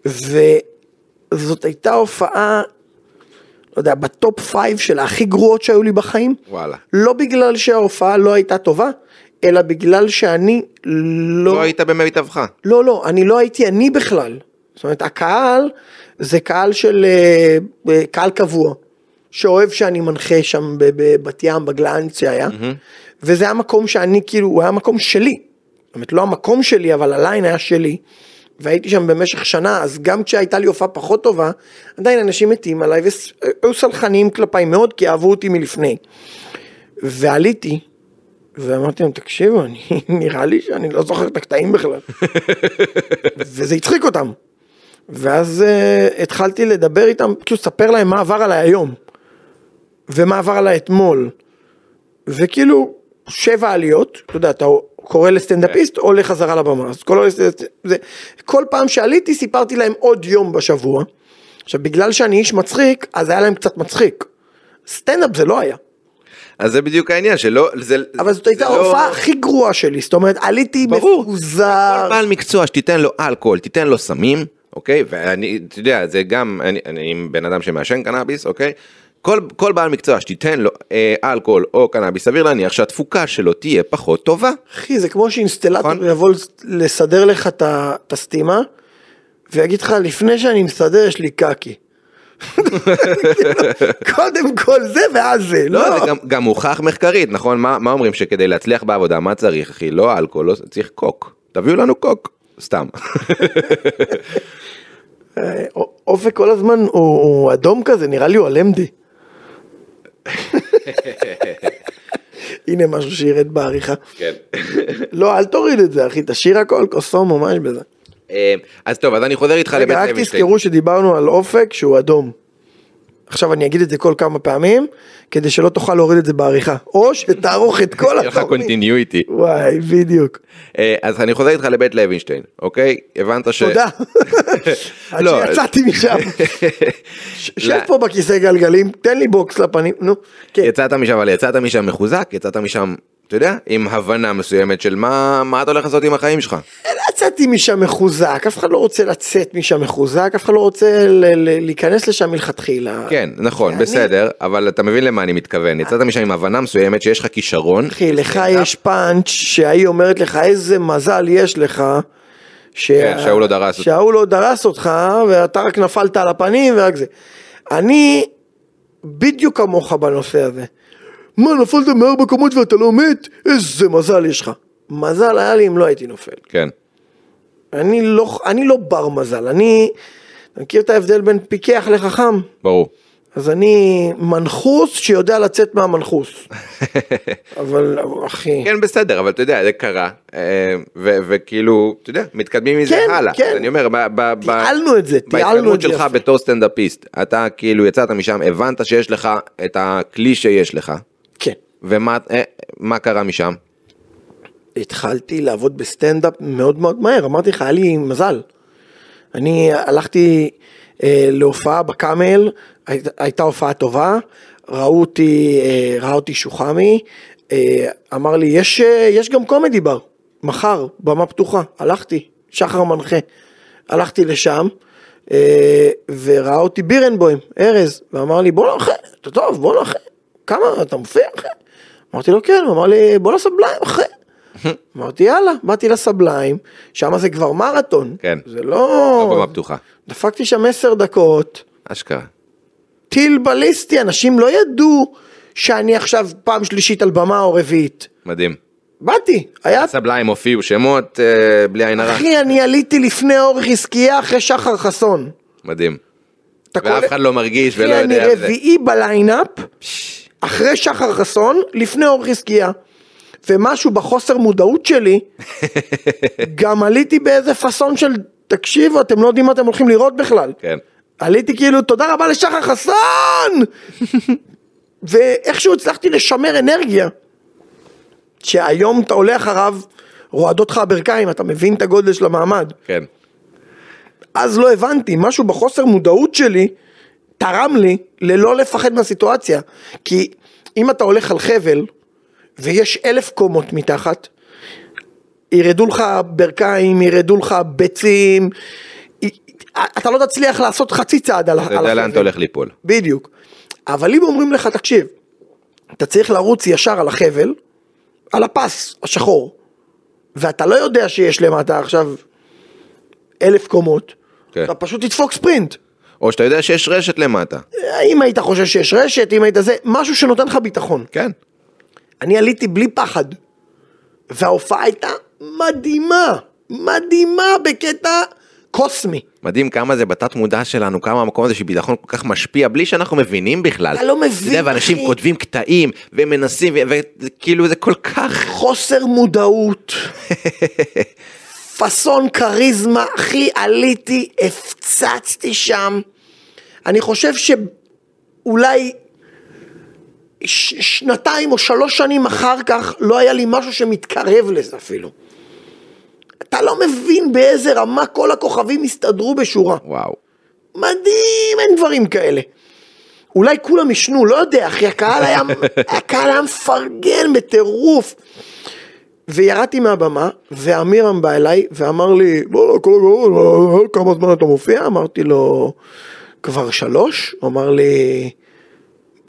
וזאת הייתה הופעה, לא יודע, ב top five של הכי גרועות שהיו לי בחיים. וואלה. לא בגלל שההופעה לא הייתה טובה, אלא בגלל שאני לא... לא היית במיטבך. לא, לא, אני לא הייתי אני בכלל. זאת אומרת, הקהל זה קהל של... אה, אה, קהל קבוע, שאוהב שאני מנחה שם בבת ים, בגלאנץ שהיה, וזה היה מקום שאני כאילו, הוא היה מקום שלי. זאת אומרת, לא המקום שלי, אבל הליין היה שלי. והייתי שם במשך שנה, אז גם כשהייתה לי הופעה פחות טובה, עדיין אנשים מתים עליי והיו סלחניים כלפיי מאוד, כי אהבו אותי מלפני. ועליתי, ואמרתי להם, תקשיבו, אני, *laughs* נראה לי שאני לא זוכר את הקטעים בכלל. *laughs* וזה הצחיק אותם. ואז uh, התחלתי לדבר איתם, כאילו לספר להם מה עבר עליי היום, ומה עבר עליי אתמול. וכאילו, שבע עליות, אתה יודע, אתה קורא לסטנדאפיסט, עולה חזרה לבמה. אז כל, זה, כל פעם שעליתי סיפרתי להם עוד יום בשבוע. עכשיו, בגלל שאני איש מצחיק, אז היה להם קצת מצחיק. סטנדאפ זה לא היה. אז זה בדיוק העניין, שלא, זה, אבל זאת הייתה לא- ההופעה הכי גרועה שלי, זאת אומרת, עליתי. מפוזר. כל בעל מקצוע שתיתן לו אלכוהול, תיתן לו סמים, אוקיי? ואני, אתה יודע, זה גם, אני, אני בן אדם שמעשן קנאביס, אוקיי? כל, כל בעל מקצוע שתיתן לו אה, אלכוהול או קנאביס, סביר להניח שהתפוקה שלו תהיה פחות טובה. אחי, זה כמו שאינסטלטור נכון. יבוא לסדר לך את הסתימה, ויגיד לך, לפני שאני מסדר יש לי קקי. *laughs* קודם כל זה ואז זה, לא, לא. זה גם, גם הוכח מחקרית, נכון? מה, מה אומרים שכדי להצליח בעבודה, מה צריך, אחי? לא אלכוהול, לא, צריך קוק. תביאו לנו קוק. סתם. *laughs* אה, אופק כל הזמן הוא הוא אדום כזה, נראה לי הוא הלמדי. הנה משהו שירד בעריכה. כן. לא, אל תוריד את זה, אחי, תשאיר הכל, כוסאומו, מה יש בזה? אה, אז טוב, אז אני חוזר איתך לבית רגע, רק לוינשטיין. תזכרו שדיברנו על אופק שהוא אדום. עכשיו אני אגיד את זה כל כמה פעמים, כדי שלא תוכל להוריד את זה בעריכה. או שתערוך את כל יהיה לך התוכנית. continuity. וואי, בדיוק. אה, אז אני חוזר איתך לבית לוינשטיין, אוקיי? הבנת ש... תודה. *laughs* עד לא. שיצאתי משם. *laughs* שב. פה בכיסא גלגלים, תן לי בוקס לפנים, נו. כן. יצאת משם, אבל יצאת משם מחוזק, יצאת משם, אתה יודע, עם הבנה מסוימת של מה, מה אתה הולך לעשות עם החיים שלך. יצאתי משם מחוזק, אף אחד לא רוצה לצאת משם מחוזק, אף אחד לא רוצה להיכנס לשם מלכתחילה. כן, נכון, אני- בסדר, אבל אתה מבין למה אני מתכוון. יצאת משם עם הבנה מסוימת שיש לך כישרון. אחי, לך בסטנדאפ. יש פאנץ' שהיא אומרת לך איזה מזל יש לך. שה- כן, שההוא לא דרס אותך. שההוא לא דרס אותך ואתה רק נפלת על הפנים ורק זה. אני בדיוק כמוך בנושא הזה. מה נפלת מארבע קומות ואתה לא מת? איזה מזל יש לך. מזל היה לי אם לא הייתי נופל. כן, אני לא, אני לא בר מזל, אני... אתה מכיר את ההבדל בין פיקח לחכם? ברור. אז אני מנחוס שיודע לצאת מהמנחוס. *laughs* אבל אחי... כן, בסדר, אבל אתה יודע, זה קרה, אה, ו- וכאילו, אתה יודע, מתקדמים מזה כן, הלאה. כן. אני אומר, ב- ב- ב- תיעלנו את זה, תיעלנו בהתקדמות את זה שלך יפה. בתור סטנדאפיסט, אתה כאילו יצאת משם, הבנת שיש לך את הכלי שיש לך, כן. ומה אה, קרה משם? התחלתי לעבוד בסטנדאפ מאוד מאוד מהר, אמרתי לך, היה לי מזל. אני הלכתי אה, להופעה בקאמל, היית, הייתה הופעה טובה, ראו אותי, אה, ראה אותי שוחמי, אה, אמר לי, יש, אה, יש גם קומדי בר, מחר, במה פתוחה, הלכתי, שחר מנחה, הלכתי לשם, אה, וראה אותי בירנבוים, ארז, ואמר לי, בוא נלכה, אתה טוב, בוא נלכה, כמה, אתה מופיע אחי? אמרתי לו, כן, הוא אמר לי, בוא לסבליים אחי. *laughs* אמרתי יאללה, באתי לסבליים, שם זה כבר מרתון, כן. זה לא... לא במה פתוחה. דפקתי שם עשר דקות, אשכרה. טיל בליסטי, אנשים לא ידעו שאני עכשיו פעם שלישית על במה או רביעית. מדהים. באתי, היה... סבליים הופיעו שמות אה, בלי עין הרע. אחי, אני עליתי לפני אורך חזקיה אחרי שחר חסון. מדהים. ואף? אחד לא מרגיש ולא אחי, אני יודע. רביעי בליינאפ, אחרי שחר חסון, לפני אור חזקיה. ומשהו בחוסר מודעות שלי, *laughs* גם עליתי באיזה פאסון של, תקשיבו, אתם לא יודעים מה אתם הולכים לראות בכלל. כן. עליתי כאילו, תודה רבה לשחר חסון! *laughs* ואיכשהו הצלחתי לשמר אנרגיה. שהיום אתה הולך אחריו, רועדות לך הברכיים, אתה מבין את הגודל של המעמד. כן. אז לא הבנתי, משהו בחוסר מודעות שלי תרם לי ללא לפחד מהסיטואציה. כי אם אתה הולך על חבל ויש אלף קומות מתחת, ירדו לך ברכיים, ירדו לך ביצים, אתה לא תצליח לעשות חצי צעד על, אתה על יודע לאן החבל. אתה הולך ליפול. בדיוק. אבל אם אומרים לך, תקשיב, אתה צריך לרוץ ישר על החבל, על הפס השחור, ואתה לא יודע שיש למטה עכשיו אלף קומות, כן. אתה פשוט תדפוק ספרינט. או שאתה יודע שיש רשת למטה. אם היית חושב שיש רשת, אם היית זה, משהו שנותן לך ביטחון. כן. אני עליתי בלי פחד, וההופעה הייתה מדהימה, מדהימה בקטע קוסמי. מדהים כמה זה בתת מודע שלנו, כמה המקום הזה של ביטחון כל כך משפיע בלי שאנחנו מבינים בכלל. אתה לא מבין, יודע, ואנשים אחי. כותבים קטעים ומנסים, וכאילו זה כל כך... חוסר מודעות, *laughs* פאסון כריזמה, אחי, עליתי, הפצצתי שם. אני חושב שאולי ש- שנתיים או שלוש שנים אחר כך לא היה לי משהו שמתקרב לזה אפילו. אתה לא מבין באיזה רמה כל הכוכבים הסתדרו בשורה. וואו. מדהים, אין דברים כאלה. אולי כולם עישנו, לא יודע, אחי, הקהל היה, *laughs* הקהל היה מפרגן בטירוף. וירדתי מהבמה, ואמירם בא אליי ואמר לי, בוא, כל הכבוד, כמה זמן אתה מופיע? אמרתי לו, כבר שלוש? הוא אמר לי,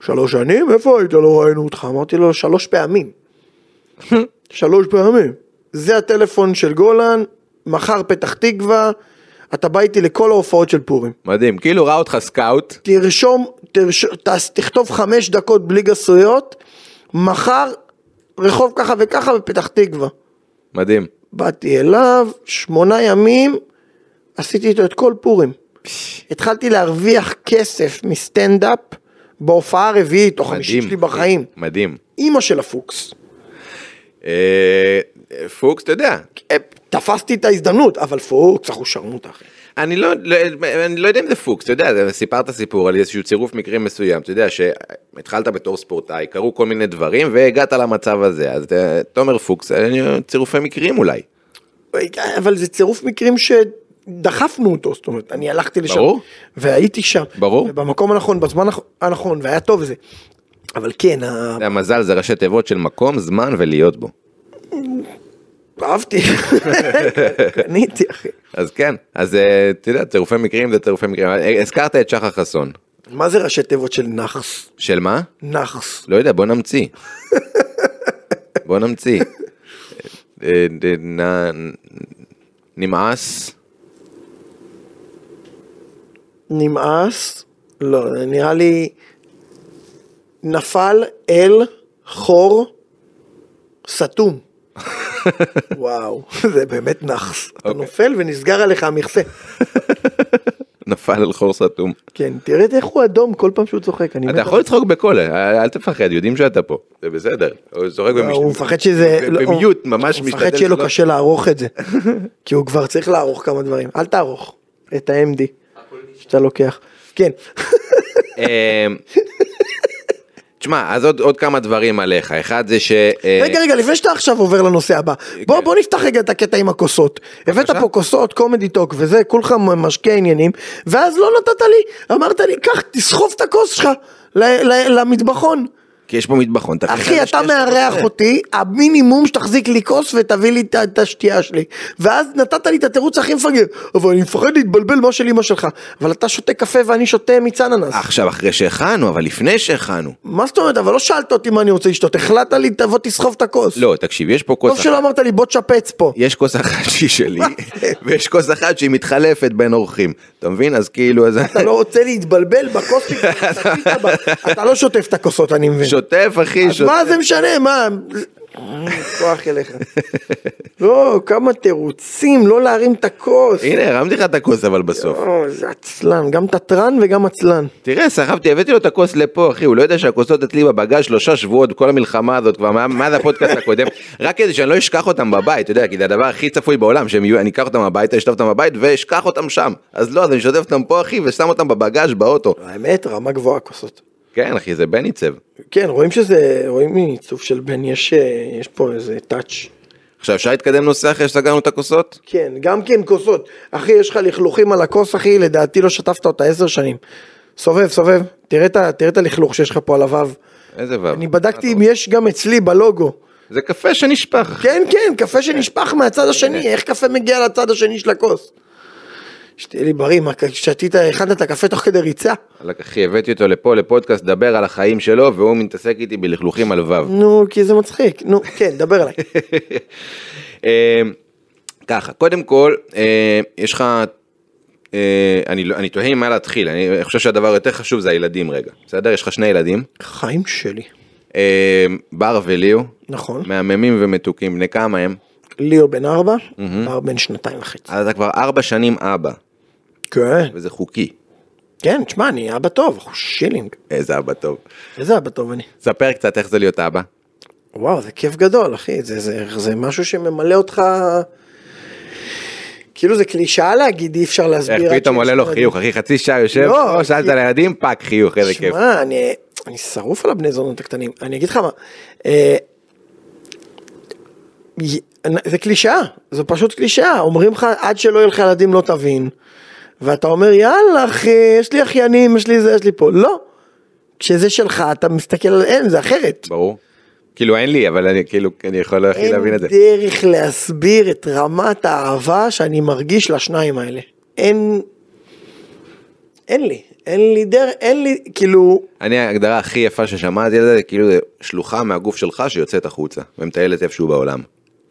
שלוש שנים? איפה היית? לא ראינו אותך. אמרתי לו, שלוש פעמים. *laughs* שלוש פעמים. זה הטלפון של גולן, מחר פתח תקווה, אתה בא איתי לכל ההופעות של פורים. מדהים, כאילו ראה אותך סקאוט, תרשום, תרש... תכתוב חמש דקות בלי גסויות, מחר רחוב ככה וככה בפתח תקווה. מדהים. באתי אליו, שמונה ימים, עשיתי איתו את כל פורים. התחלתי להרוויח כסף מסטנדאפ בהופעה הרביעית או חמישית. שלי בחיים. מדהים. אימא של הפוקס. אה, פוקס, אתה יודע, אה, תפסתי את ההזדמנות, אבל פוקס, אנחנו שרמוטה אחי. אני לא, לא, אני לא יודע אם זה פוקס, אתה יודע, סיפרת סיפור על איזשהו צירוף מקרים מסוים, אתה יודע שהתחלת בתור ספורטאי, קרו כל מיני דברים והגעת למצב הזה, אז אתה אומר פוקס, אה, צירופי מקרים אולי. אבל זה צירוף מקרים שדחפנו אותו, זאת אומרת, אני הלכתי לשם, ברור. והייתי שם, ברור. ובמקום הנכון, בזמן הנכ- הנכון, והיה טוב וזה. אבל כן, ה- אתה יודע, מזל זה ראשי תיבות של מקום, זמן ולהיות בו. אהבתי, קניתי אחי. אז כן, אז אה, אתה יודע, צירופי מקרים זה צירופי מקרים, אה, הזכרת את שחר חסון, מה זה ראשי תיבות של נאחס? של מה? נאחס. לא יודע, בוא נמציא. בוא נמציא. אה, נמאס, נמאס, לא, נראה לי נפל אל חור סתום. וואו, זה באמת נאחס. אתה אוקיי. נופל ונסגר עליך המכסה. נפל על חור סתום. כן, תראה איך הוא אדום כל פעם שהוא צוחק. אתה יכול לצחוק בקול, אה, אל תפחד, יודעים שאתה פה, זה בסדר. הוא צוחק. במש- הוא מפחד שזה... לא, במיוט, ממש הוא משתדל מפחד שיהיה לו קשה לערוך את זה. *laughs* כי הוא כבר צריך לערוך כמה דברים. אל תערוך את ה-MD שאתה לוקח. כן. תשמע, אז עוד עוד כמה דברים עליך, אחד זה ש... אה, רגע, רגע, לפני שאתה עכשיו עובר לנושא הבא, בוא, בוא נפתח רגע את הקטע עם הכוסות. הבאת. פה כוסות, קומדי טוק וזה, כולך משקה עניינים, ואז לא נתת לי, אמרת לי, קח, תסחוב את הכוס שלך למטבחון. כי יש פה מטבחון, אחי, אתה מארח. אותי, המינימום שתחזיק לי כוס ותביא לי את- השתייה שלי. ואז נתת לי את התירוץ הכי מפגר, אבל אני מפחד להתבלבל מה של אמא שלך. אבל אתה שותה קפה ואני שותה מיץ אננס. עכשיו אחרי שהכנו, אבל לפני שהכנו. מה זאת אומרת, אבל לא שאלת אותי מה אני רוצה לשתות, החלטת לי, תבוא תסחוב את הכוס. לא, תקשיב, יש פה כוס טוב שלא אמרת לי, בוא תשפץ פה. יש כוס אחת שהיא שלי, *laughs* ויש כוס אחת שהיא מתחלפת בין אורחים. אתה מבין? אז כאילו, אז... אתה לא רוצה להתבלבל בכוס. אתה לא שוטף את הכוסות, אני מבין. שוטף, אחי, שוטף. מה זה משנה, מה? כוח אליך. *laughs* לא, כמה תירוצים, לא להרים את הכוס. הנה, הרמתי לך את הכוס אבל בסוף. לא, זה עצלן, גם תתרן וגם עצלן. תראה, סחבתי, הבאתי לו את הכוס לפה, אחי, הוא לא יודע שהכוסות אצלי בבגז שלושה שבועות, כל המלחמה הזאת כבר, מאז הפודקאסט הקודם, *laughs* רק כדי שאני לא אשכח אותם בבית, אתה יודע, כי זה הדבר הכי צפוי בעולם, שהם יהיו, אני אקח אותם הביתה, אשטוף אותם בבית ואשכח אותם שם. אז לא, אז אני שוטף אותם פה, אחי, ושם אותם בבגז באוטו. האמת, רמה גבוהה כוסות. כן, אחי, זה בן עיצב. כן, רואים שזה, רואים מעיצוב של בן, יש אה, יש פה איזה טאץ'. עכשיו, אפשר להתקדם נושא אחרי שסגרנו את הכוסות? כן, גם כן כוסות. אחי, יש לך לכלוכים על הכוס, אחי, לדעתי לא שטפת אותה עשר שנים. סובב, סובב, תראה את הלכלוך שיש לך פה על הוו. איזה וו. אני בדקתי אם יש גם אצלי בלוגו. זה קפה שנשפך. כן, כן, קפה שנשפך מהצד השני, איך קפה מגיע לצד השני של הכוס? שתהיה לי בריא, מה, שתית, הכנת את הקפה תוך כדי ריצה? אחי, הבאתי אותו לפה לפודקאסט, דבר על החיים שלו, והוא מתעסק איתי בלכלוכים על וו. נו, כי זה מצחיק, נו, כן, דבר אליי. *laughs* אה, ככה, קודם כל, אה, יש לך, אה, אני לא- אני תוהה מה להתחיל, אני חושב שהדבר יותר חשוב זה הילדים רגע, בסדר? יש לך שני ילדים, חיים שלי. בר וליאו, נכון. מהממים ומתוקים, בני כמה הם? ליאו בן ארבע, בר בן שנתיים וחצי. אז אתה כבר ארבע שנים אבא, כן, וזה חוקי. כן, תשמע, אני אבא טוב, אחושילינג. איזה אבא טוב. איזה אבא טוב אני. ספר קצת איך זה להיות אבא. וואו, זה כיף גדול, אחי, זה, זה, זה משהו שממלא אותך... כאילו זה קלישאה להגיד, אי אפשר להסביר. איך פתאום עולה לו. חיוך, אחי, חצי שעה יושב, לא, שאלת על הילדים, טאק חיוך, איזה כיף. שמע, אני, אני שרוף על הבני זונות הקטנים. אני אגיד לך מה, אה, זה קלישאה, זה פשוט קלישאה. אומרים לך, עד שלא יהיה לך ילדים לא תבין. ואתה אומר, יאללה אחי, יש לי אחיינים, יש לי זה, יש לי פה. לא. כשזה שלך, אתה מסתכל על אין, זה אחרת. ברור. כאילו אין לי, אבל אני כאילו, אני יכול הכי אין להבין את זה. דרך להסביר את רמת האהבה שאני מרגיש לשניים האלה. אין... אין לי, אין לי דרך, אין לי, כאילו, אני ההגדרה הכי יפה ששמעתי על זה, זה כאילו זה שלוחה מהגוף שלך שיוצאת החוצה ומטיילת איפשהו בעולם.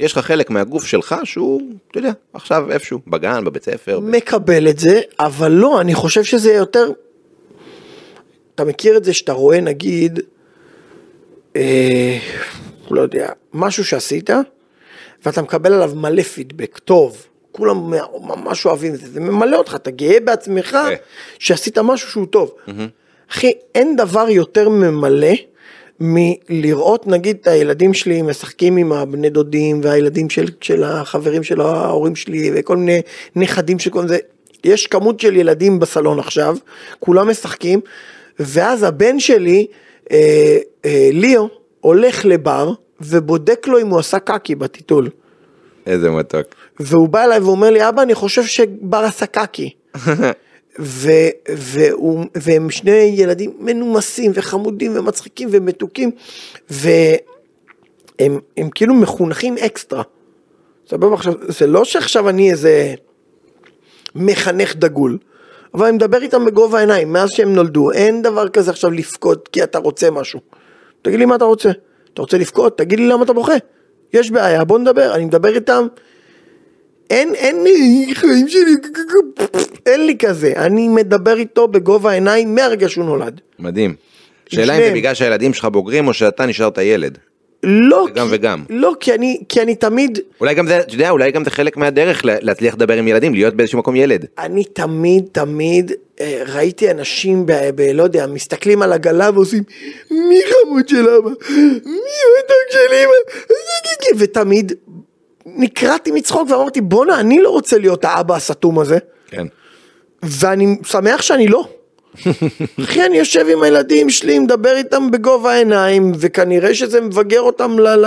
יש לך חלק מהגוף שלך שהוא, אתה יודע, עכשיו איפשהו, בגן, בבית ספר. ב- מקבל את זה, אבל לא, אני חושב שזה יותר... אתה מכיר את זה שאתה רואה נגיד, אה, לא יודע, משהו שעשית, ואתה מקבל עליו מלא פידבק, טוב, כולם ממש אוהבים את זה, זה ממלא אותך, אתה גאה בעצמך אה. שעשית משהו שהוא טוב. אחי, אין דבר יותר ממלא מלראות נגיד את הילדים שלי משחקים עם הבני דודים והילדים של, של החברים של ההורים שלי וכל מיני נכדים של כל זה. יש כמות של ילדים בסלון עכשיו, כולם משחקים, ואז הבן שלי, אה, אה, ליאו, הולך לבר ובודק לו אם הוא עשה קקי בטיטול. איזה מתוק. והוא בא אליי ואומר לי, אבא, אני חושב שבר עשה קקי. *laughs* ו, והוא, והם שני ילדים מנומסים וחמודים ומצחיקים ומתוקים, והם הם כאילו מחונכים אקסטרה. סבבה עכשיו, זה לא שעכשיו אני איזה מחנך דגול, אבל אני מדבר איתם בגובה העיניים, מאז שהם נולדו, אין דבר כזה עכשיו לבכות כי אתה רוצה משהו. תגיד לי מה אתה רוצה. אתה רוצה לבכות? תגיד לי למה אתה בוכה. יש בעיה, בוא נדבר. אני מדבר איתם אין, אין לי חיים שלי, אין לי כזה, אני מדבר איתו בגובה העיניים מהרגע שהוא נולד. מדהים. שאלה אם זה. בגלל שהילדים שלך בוגרים או שאתה נשארת ילד. לא, גם כי, וגם. לא, כי אני, כי אני תמיד, אולי גם זה, אתה יודע, אולי גם זה חלק מהדרך לה- להצליח לדבר עם ילדים, להיות באיזשהו מקום ילד. אני תמיד, תמיד אה, ראיתי אנשים ב, ב... לא יודע, מסתכלים על עגלה ועושים, מי חמוד של אבא? מי המתוק של אמא? ותמיד נקרעתי מצחוק ואמרתי, בואנה, אני לא רוצה להיות האבא הסתום הזה. כן. ואני שמח שאני לא. *laughs* אחי, אני יושב עם הילדים שלי, מדבר איתם בגובה העיניים, וכנראה שזה מבגר אותם ל... ל...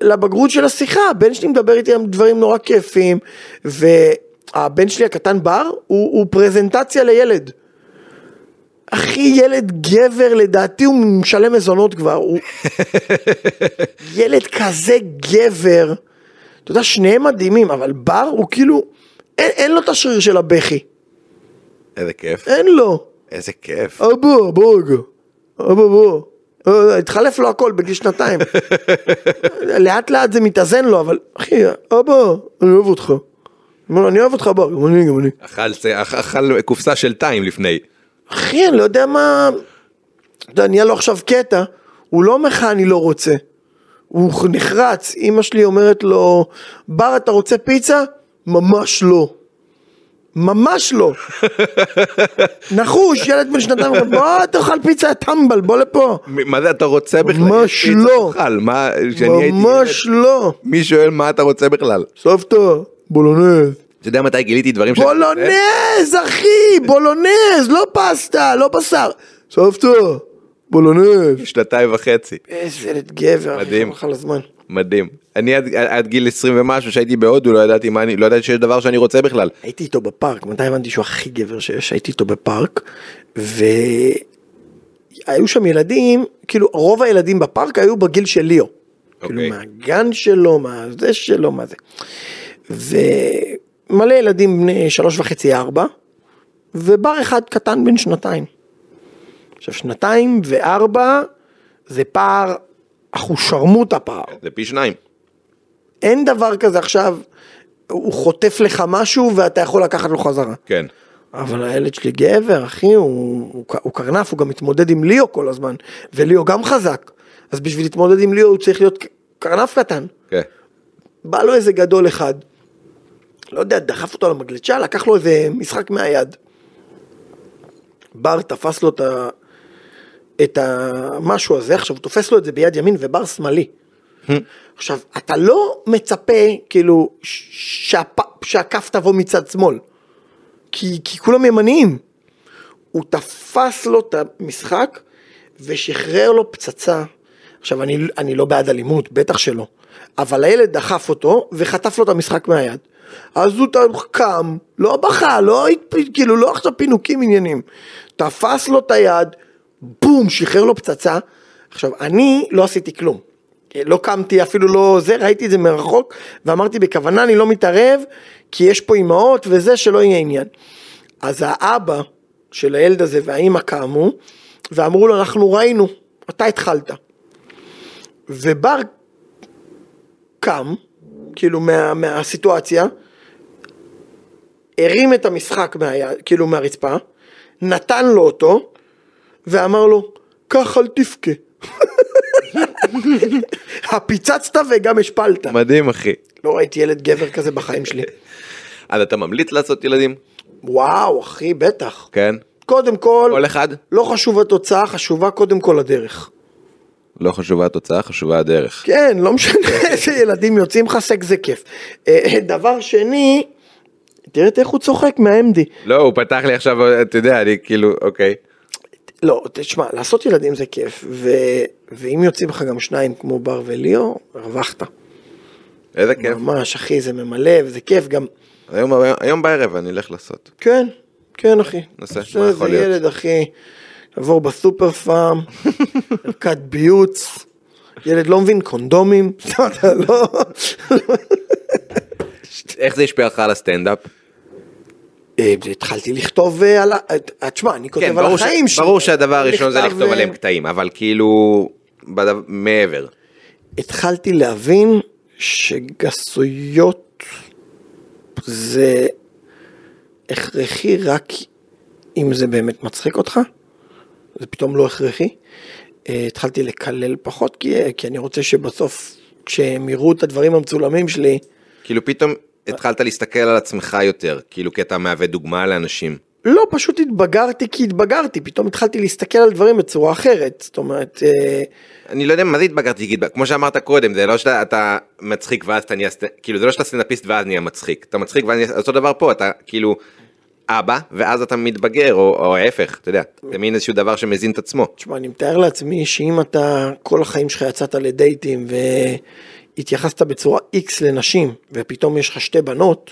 לבגרות של השיחה, הבן שלי מדבר איתי על דברים נורא כיפים, והבן שלי הקטן בר הוא, הוא פרזנטציה לילד. אחי, ילד גבר, לדעתי הוא משלם מזונות כבר, הוא... *laughs* ילד כזה גבר, אתה יודע, שניהם מדהימים, אבל בר הוא כאילו, אין, אין לו את השריר של הבכי, איזה כיף. אין לו. איזה כיף. אבא, בוא רגע, אבא בוא. אה, התחלף לו הכל בגיל שנתיים. *laughs* לאט לאט זה מתאזן לו, אבל אחי, אבא, אני אוהב אותך. אני אוהב אותך בר, גם אני, גם אני. אכל קופסה של טיים לפני. אחי, אני לא יודע מה... אתה יודע, נהיה לו עכשיו קטע, הוא לא אומר לך אני לא רוצה. הוא נחרץ, אימא שלי אומרת לו, בר אתה רוצה פיצה? ממש לא. ממש לא. *laughs* נחוש, ילד בן שנתיים, בוא תאכל פיצה, טמבל, בוא לפה. מה זה אתה רוצה בכלל? ממש לא. ממש לא. מי שואל מה אתה רוצה בכלל? סבתא, בולונז. אתה יודע מתי גיליתי דברים רוצה? בולונז, אחי, בולונז, לא פסטה, לא בשר. סבתא, בולונז. שנתיים וחצי. איזה ילד גבר, מדהים. אחי, חבל על הזמן. מדהים. אני עד, עד גיל 20 ומשהו שהייתי בהודו לא ידעתי מה אני, לא ידעתי שיש דבר שאני רוצה בכלל. הייתי איתו בפארק, מתי הבנתי שהוא הכי גבר שיש, הייתי איתו בפארק, והיו שם ילדים, כאילו רוב הילדים בפארק היו בגיל של ליאו. כאילו אוקיי. מהגן שלו, מה זה שלו, מה זה. ומלא ילדים בני שלוש וחצי ארבע, ובר אחד קטן בן שנתיים. עכשיו שנתיים וארבע זה פער אחושרמוטה פער. זה פי שניים. אין דבר כזה עכשיו, הוא חוטף לך משהו ואתה יכול לקחת לו חזרה. כן. אבל הילד שלי גבר, אחי, הוא, הוא, הוא קרנף, הוא גם מתמודד עם ליאו כל הזמן, וליאו גם חזק. אז בשביל להתמודד עם ליאו הוא צריך להיות קרנף קטן. כן. בא לו איזה גדול אחד, לא יודע, דחף אותו למגלצ'ה, לקח לו איזה משחק מהיד. בר תפס לו את ה... את המשהו הזה, עכשיו הוא תופס לו את זה ביד ימין ובר שמאלי. עכשיו, אתה לא מצפה, כאילו, שהפ... שהכף תבוא מצד שמאל. כי, כי כולם ימניים. הוא תפס לו את המשחק ושחרר לו פצצה. עכשיו, אני, אני לא בעד אלימות, בטח שלא. אבל הילד דחף אותו וחטף לו את המשחק מהיד. אז הוא קם, לא בכה, לא, כאילו, לא עכשיו פינוקים עניינים. תפס לו את היד, בום, שחרר לו פצצה. עכשיו, אני לא עשיתי כלום. לא קמתי, אפילו לא זה, ראיתי את זה מרחוק, ואמרתי בכוונה אני לא מתערב, כי יש פה אימהות וזה, שלא יהיה עניין. אז האבא של הילד הזה והאימא קמו, ואמרו לו, אנחנו ראינו, אתה התחלת. ובר קם, כאילו מה, מהסיטואציה, הרים את המשחק מהיד, כאילו מהרצפה, נתן לו אותו, ואמר לו, קח אל תבכה. הפיצצת וגם השפלת. מדהים אחי. לא ראיתי ילד גבר כזה בחיים שלי. *laughs* אז אתה ממליץ לעשות ילדים? וואו, אחי, בטח. כן. קודם כל, כל אחד? לא חשוב התוצאה, חשובה קודם כל הדרך. לא חשובה התוצאה, חשובה הדרך. כן, לא משנה *laughs* איזה ילדים יוצאים לך סק זה כיף. אה, דבר שני, תראה איך הוא צוחק מה-MD. לא, הוא פתח לי עכשיו, אתה יודע, אני כאילו, אוקיי. לא, תשמע, לעשות ילדים זה כיף, ו... ואם יוצאים לך גם שניים כמו בר וליאו, הרווחת. איזה כיף. ממש, אחי, זה ממלא, וזה כיף גם. היום, היום בערב אני אלך לעשות. כן, כן, אחי. נעשה, מה יכול להיות? ילד, אחי, לעבור בסופר פארם, ערכת ביוץ, ילד לא מבין קונדומים, *laughs* אתה לא... איך זה השפיע לך על הסטנדאפ? אה, התחלתי לכתוב אה, על ה... אה, תשמע, אני כותב כן, על. החיים שלי. ברור שהדבר הראשון זה לכתוב עליהם קטעים, אבל כאילו. מעבר. התחלתי להבין שגסויות זה הכרחי רק אם זה באמת מצחיק אותך, זה פתאום לא הכרחי. אה, התחלתי לקלל פחות כי, כי אני רוצה שבסוף כשהם יראו את הדברים המצולמים שלי, כאילו פתאום התחלת להסתכל על עצמך יותר, כאילו כי אתה מהווה דוגמה לאנשים. לא, פשוט התבגרתי כי התבגרתי, פתאום התחלתי להסתכל על דברים בצורה אחרת, זאת אומרת, אה, אני לא יודע מה זה התבגרתי, כמו שאמרת קודם, זה לא שאתה אתה מצחיק ואז אתה נהיה, כאילו זה לא שאתה סטנדאפיסט ואז נהיה מצחיק, אתה מצחיק ואז נהיה, אותו דבר פה, אתה כאילו אבא, ואז אתה מתבגר, או, או ההפך, אתה יודע, זה מין איזשהו דבר שמזין את עצמו. תשמע, אני מתאר לעצמי שאם אתה כל החיים שלך יצאת לדייטים והתייחסת בצורה איקס לנשים, ופתאום יש לך שתי בנות,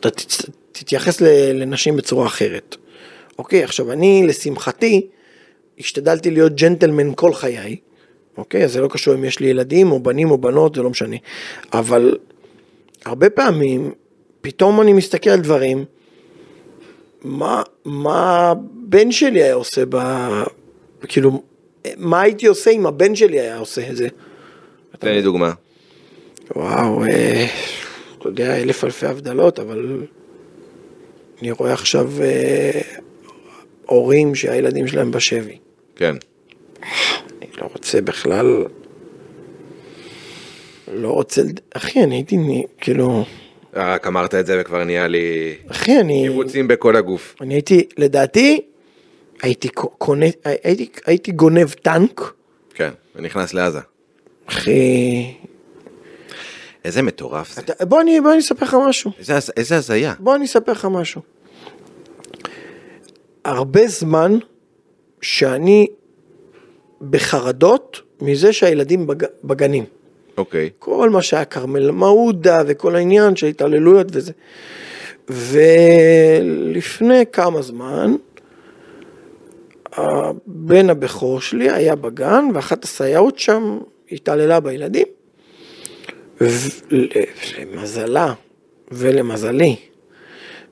אתה תצ- תתייחס ל- לנשים בצורה אחרת. אוקיי, עכשיו אני, לשמחתי, השתדלתי להיות ג'נטלמן כל חיי, אוקיי, זה לא קשור אם יש לי ילדים או בנים או בנות, זה לא משנה. אבל הרבה פעמים, פתאום אני מסתכל על דברים, מה, מה הבן שלי היה עושה ב... כאילו, מה הייתי עושה אם הבן שלי היה עושה את זה? תן לי דוגמה. וואו, אה, אתה יודע, אלף אלפי הבדלות, אבל אני רואה עכשיו אה, הורים שהילדים שלהם בשבי. כן. אני לא רוצה בכלל... לא רוצה... אחי, אני הייתי... כאילו... רק אמרת את זה וכבר נהיה לי אחי, אני... קיבוצים בכל הגוף. אני הייתי, לדעתי, הייתי קונה... הייתי, הייתי גונב טנק, כן, ונכנס לעזה. אחי... איזה מטורף זה. אתה- בוא אני, בוא אני אספר לך משהו. איזה איזה הזיה. בוא אני אספר לך משהו. הרבה זמן שאני בחרדות מזה שהילדים בג... בגנים. אוקיי. כל מה שהיה כרמל מעודה וכל העניין של התעללויות וזה. ולפני כמה זמן, הבן הבכור שלי היה בגן ואחת הסייעות שם התעללה בילדים. ולמזלה ולמזלי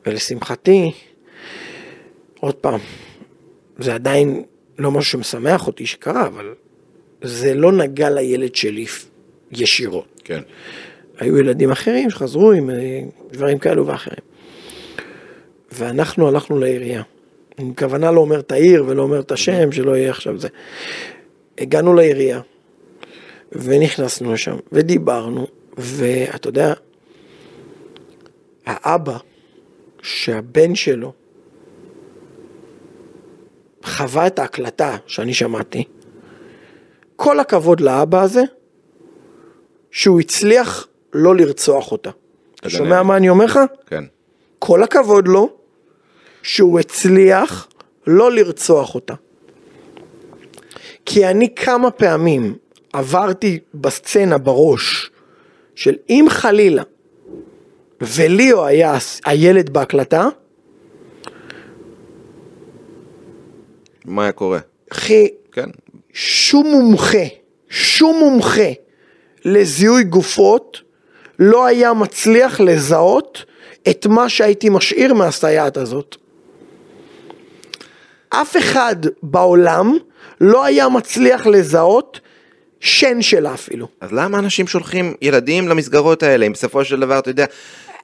ולשמחתי, עוד פעם, זה עדיין לא משהו שמשמח אותי שקרה, אבל זה לא נגע לילד שלי ישירות. כן. היו ילדים אחרים שחזרו עם אה, דברים כאלו ואחרים. ואנחנו הלכנו לעירייה. אני בכוונה לא אומר את העיר ולא אומר את השם, שלא יהיה עכשיו זה. הגענו לעירייה, ונכנסנו לשם, ודיברנו, ואתה יודע, האבא, שהבן שלו חווה את ההקלטה שאני שמעתי, כל הכבוד לאבא הזה, שהוא הצליח לא לרצוח אותה. אתה שומע. מה אני אומר לך? כן. כל הכבוד לו, שהוא הצליח לא לרצוח אותה. כי אני כמה פעמים עברתי בסצנה בראש של אם חלילה וליאו היה הילד בהקלטה, מה היה קורה? אחי, כן. שום מומחה, שום מומחה לזיהוי גופות לא היה מצליח לזהות את מה שהייתי משאיר מהסייעת הזאת. אף אחד בעולם לא היה מצליח לזהות שן שלה אפילו. אז למה אנשים שולחים ילדים למסגרות האלה, אם בסופו של דבר, אתה יודע,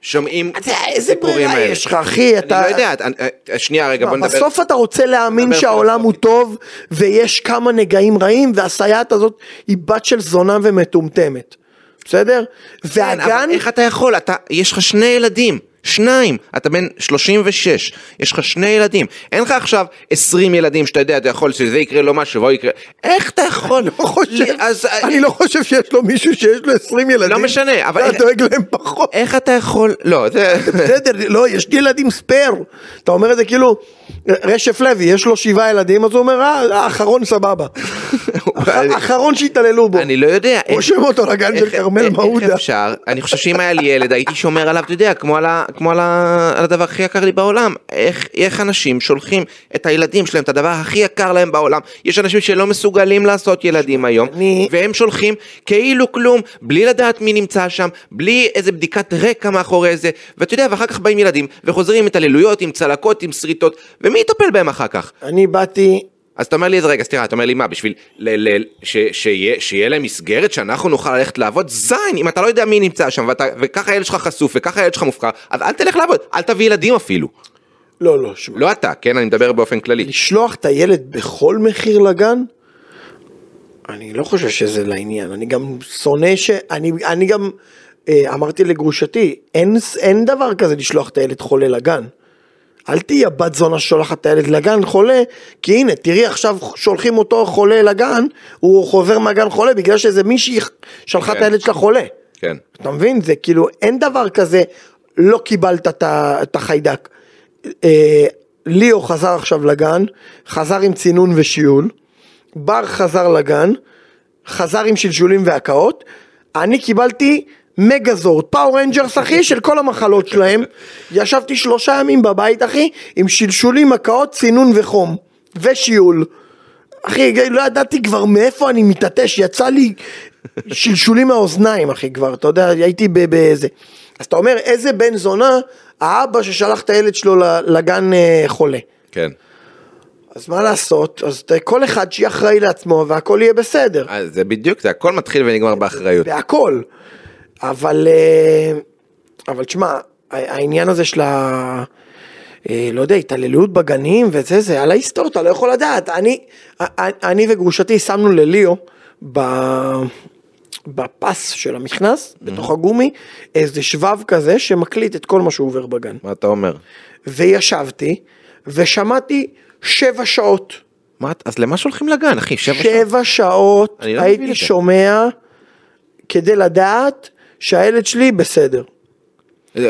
שומעים אתה יודע, איזה סיפורים ברירה האלה? יש לך, אחי? אתה... אני לא יודע, אני- אה, שנייה רגע, בוא נדבר. בסוף אתה רוצה להאמין שהעולם הוא. טוב ויש כמה נגעים רעים והסייעת הזאת היא בת של זונה ומטומטמת. בסדר? כן, והגן... איך אתה יכול? אתה, יש לך שני ילדים, שניים, אתה בן 36, יש לך שני ילדים, אין לך עכשיו 20 ילדים שאתה יודע, אתה יכול שזה יקרה לו משהו, והוא יקרה, איך אתה יכול? לא חושב, אז, אני לא חושב שיש לו מישהו שיש לו 20 ילדים. לא משנה, אבל- ואתה דואג להם פחות. איך אתה יכול, לא, זה, בסדר, לא, יש לי ילדים ספייר. אתה אומר את זה כאילו, רשף לוי, יש לו שבעה ילדים, אז הוא אומר, אה, האחרון סבבה. האחרון שהתעללו בו. אני לא יודע. רושם אותו לגן של כרמל מעודה. איך אפשר? אני חושב שאם היה לי ילד הייתי שומר עליו, אתה יודע, כמו על, הדבר הכי יקר לי בעולם. איך, אנשים שולחים את הילדים שלהם, את הדבר הכי יקר להם בעולם. יש אנשים שלא מסוגלים לעשות ילדים היום, והם שולחים כאילו כלום, בלי לדעת מי נמצא שם, בלי איזה בדיקת רקע מאחורי זה, ואתה יודע, ואחר כך באים ילדים, וחוזרים עם התעללויות, עם צלקות, עם שריטות, ומי יטפל בהם אחר כך? אני באתי, אז אתה אומר לי, רגע, סליחה, אתה אומר לי מה, בשביל ל- ל- ש- שיהיה שיהיה להם מסגרת שאנחנו נוכל ללכת לעבוד? זין, אם אתה לא יודע מי נמצא שם, ואתה- וככה הילד שלך חשוף, וככה הילד שלך מופקר, אז אל תלך לעבוד, אל תביא ילדים אפילו. לא, לא, שמע. לא אתה, כן, אני מדבר באופן כללי. לשלוח את הילד בכל מחיר לגן? אני לא חושב שזה לעניין, אני גם שונא ש... אני, אני גם אה, אמרתי לגרושתי, אין, אין דבר כזה לשלוח את הילד חולה לגן. אל תהיי הבת זונה ששולחת את הילד לגן חולה, כי הנה, תראי עכשיו שולחים אותו חולה לגן, הוא חוזר מהגן חולה בגלל שאיזה מישהי שלחה את כן. הילד שלה חולה. כן. אתה מבין? זה כאילו, אין דבר כזה, לא קיבלת את את החיידק. אה, ליאו חזר עכשיו לגן, חזר עם צינון ושיעול, בר חזר לגן, חזר עם שלשולים והקאות, אני קיבלתי Megazord, Power Rangers אחי, *laughs* של כל המחלות שלהם, ישבתי שלושה ימים בבית אחי, עם שלשולים, הקאות, צינון וחום, ושיעול. אחי, לא ידעתי כבר מאיפה אני מתעטש, יצא לי שלשולים מהאוזניים, אחי, כבר, אתה יודע, הייתי באיזה. אז אתה אומר, איזה בן זונה, האבא ששלח את הילד שלו לגן אה, חולה. כן. אז מה לעשות? אז כל אחד שיהיה אחראי לעצמו והכל יהיה בסדר. אז זה בדיוק, זה הכל מתחיל ונגמר באחריות. בהכל. אבל, אה, אבל תשמע, העניין הזה של ה... אה, לא יודע, התעללות בגנים וזה, זה על ההיסטוריה, אתה לא יכול לדעת. אני, אני וגרושתי שמנו לליאו ב... בפס של המכנס, בתוך הגומי, איזה שבב כזה שמקליט את כל מה שהוא עובר בגן. מה אתה אומר? וישבתי, ושמעתי שבע שעות. מה, אז למה שולחים לגן, אחי? שבע שעות? שבע שעות אני לא הייתי. שומע כדי לדעת שהילד שלי בסדר.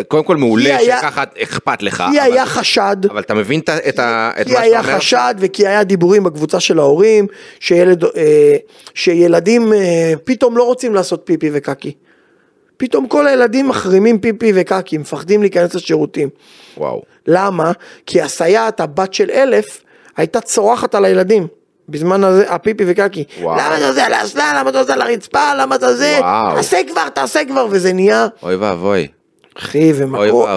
קודם כל מעולה כי היה- שככה אכפת לך. כי אבל- היה חשד, אבל אתה מבין את ה- את ה- את כי מה היה שאתה אומר? חשד וכי היה דיבורים בקבוצה של ההורים, שילד, אה, שילדים אה, פתאום לא רוצים לעשות פיפי וקקי. פתאום כל הילדים מחרימים פיפי וקקי, מפחדים להיכנס לשירותים. וואו. למה? כי הסייעת, הבת של אלף, הייתה צורחת על הילדים. בזמן הזה, הפיפי וקקי. וואו. למה אתה עושה על האסלה? למה אתה עושה על הרצפה? למה אתה זה? וואו. תעשה כבר, תעשה כבר, וזה נהיה, אוי ואבוי. אחי, ומכות.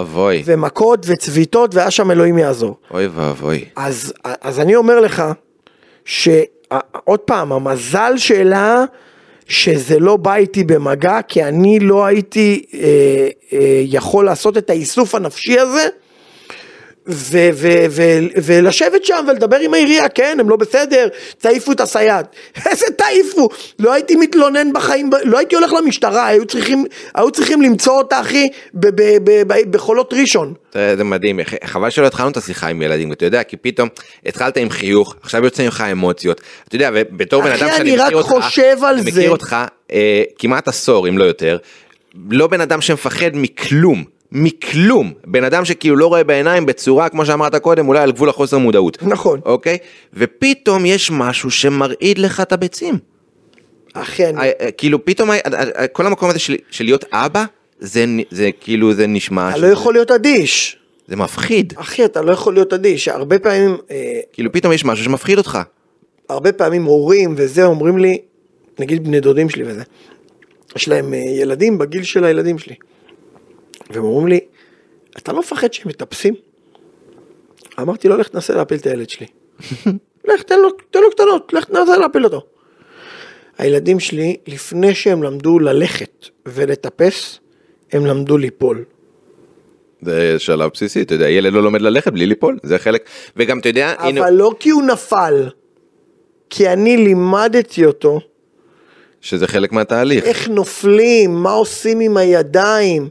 ומכות וצביטות, והיה שם אלוהים יעזור. אוי ואבוי. אז, אז אני אומר לך, שעוד פעם, המזל שלה, שזה לא בא איתי במגע, כי אני לא הייתי אה, אה, יכול לעשות את האיסוף הנפשי הזה, ו- ו- ו- ולשבת שם ולדבר עם העירייה, כן, הם לא בסדר, תעיפו את הסייעת. *laughs* איזה תעיפו? לא הייתי מתלונן בחיים, לא הייתי הולך למשטרה, היו צריכים, היו צריכים למצוא אותה, אחי, בחולות ראשון. זה מדהים, חבל שלא התחלנו את השיחה עם ילדים, אתה יודע, כי פתאום התחלת עם חיוך, עכשיו יוצא ממך אמוציות, אתה יודע, ובתור בן אדם שאני מכיר אותך, אני זה. מכיר אותך אה, כמעט עשור, אם לא יותר, לא בן אדם שמפחד מכלום. מכלום, בן אדם שכאילו לא רואה בעיניים בצורה, כמו שאמרת קודם, אולי על גבול החוסר מודעות. נכון. אוקיי? ופתאום יש משהו שמרעיד לך את הביצים. אחי, אני... אה, אה, כאילו פתאום, כל המקום הזה של של להיות אבא, זה זה כאילו, זה נשמע, אתה שזה- לא יכול להיות אדיש. זה מפחיד. אחי, אתה לא יכול להיות אדיש. הרבה פעמים, אה, כאילו פתאום יש משהו שמפחיד אותך. הרבה פעמים הורים וזה אומרים לי, נגיד בני דודים שלי וזה, יש להם ילדים בגיל של הילדים שלי. והם אומרים לי, אתה לא מפחד שהם מטפסים? אמרתי לו, לך תנסה להפיל את הילד שלי. *laughs* לך, תן לו, תן לו קטנות, לך תנסה להפיל אותו. הילדים שלי, לפני שהם למדו ללכת ולטפס, הם למדו ליפול. זה שלב בסיסי, אתה יודע, ילד לא לומד ללכת בלי ליפול, זה חלק, וגם אתה יודע, הנה, אבל לא כי הוא נפל, כי אני לימדתי אותו שזה חלק מהתהליך. איך נופלים, מה עושים עם הידיים,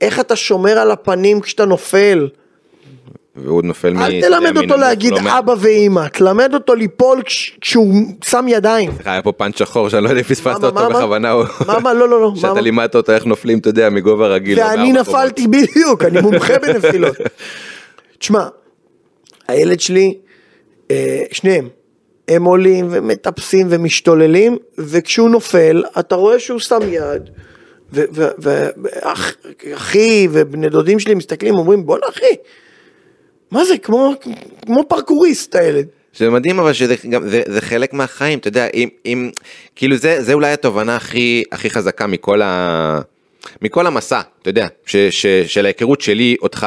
איך אתה שומר על הפנים כשאתה נופל. והוא נופל מ... אל תלמד אותו להגיד לא אבא ואימא, תלמד אותו ליפול כש- כשהוא שם ידיים. סליחה, היה פה פאנץ' שחור שאני לא יודע אם פספסת אותו? בכוונה. מה, לא, לא, לא, שאתה? לימדת אותו איך נופלים, אתה יודע, מגובה רגיל. או ואני. נפלתי בדיוק, אני מומחה בנפילות. *laughs* תשמע, הילד שלי, אה, שניהם, הם עולים ומטפסים ומשתוללים, וכשהוא נופל, אתה רואה שהוא שם יד, ואחי ובני דודים שלי מסתכלים, אומרים, בואנה אחי, מה זה, כמו, כמו פרקוריסט הילד. שזה מדהים אבל שזה גם זה, זה חלק מהחיים אתה יודע אם אם כאילו זה זה אולי התובנה הכי הכי חזקה מכל ה... מכל המסע אתה יודע ש, ש, של ההיכרות שלי אותך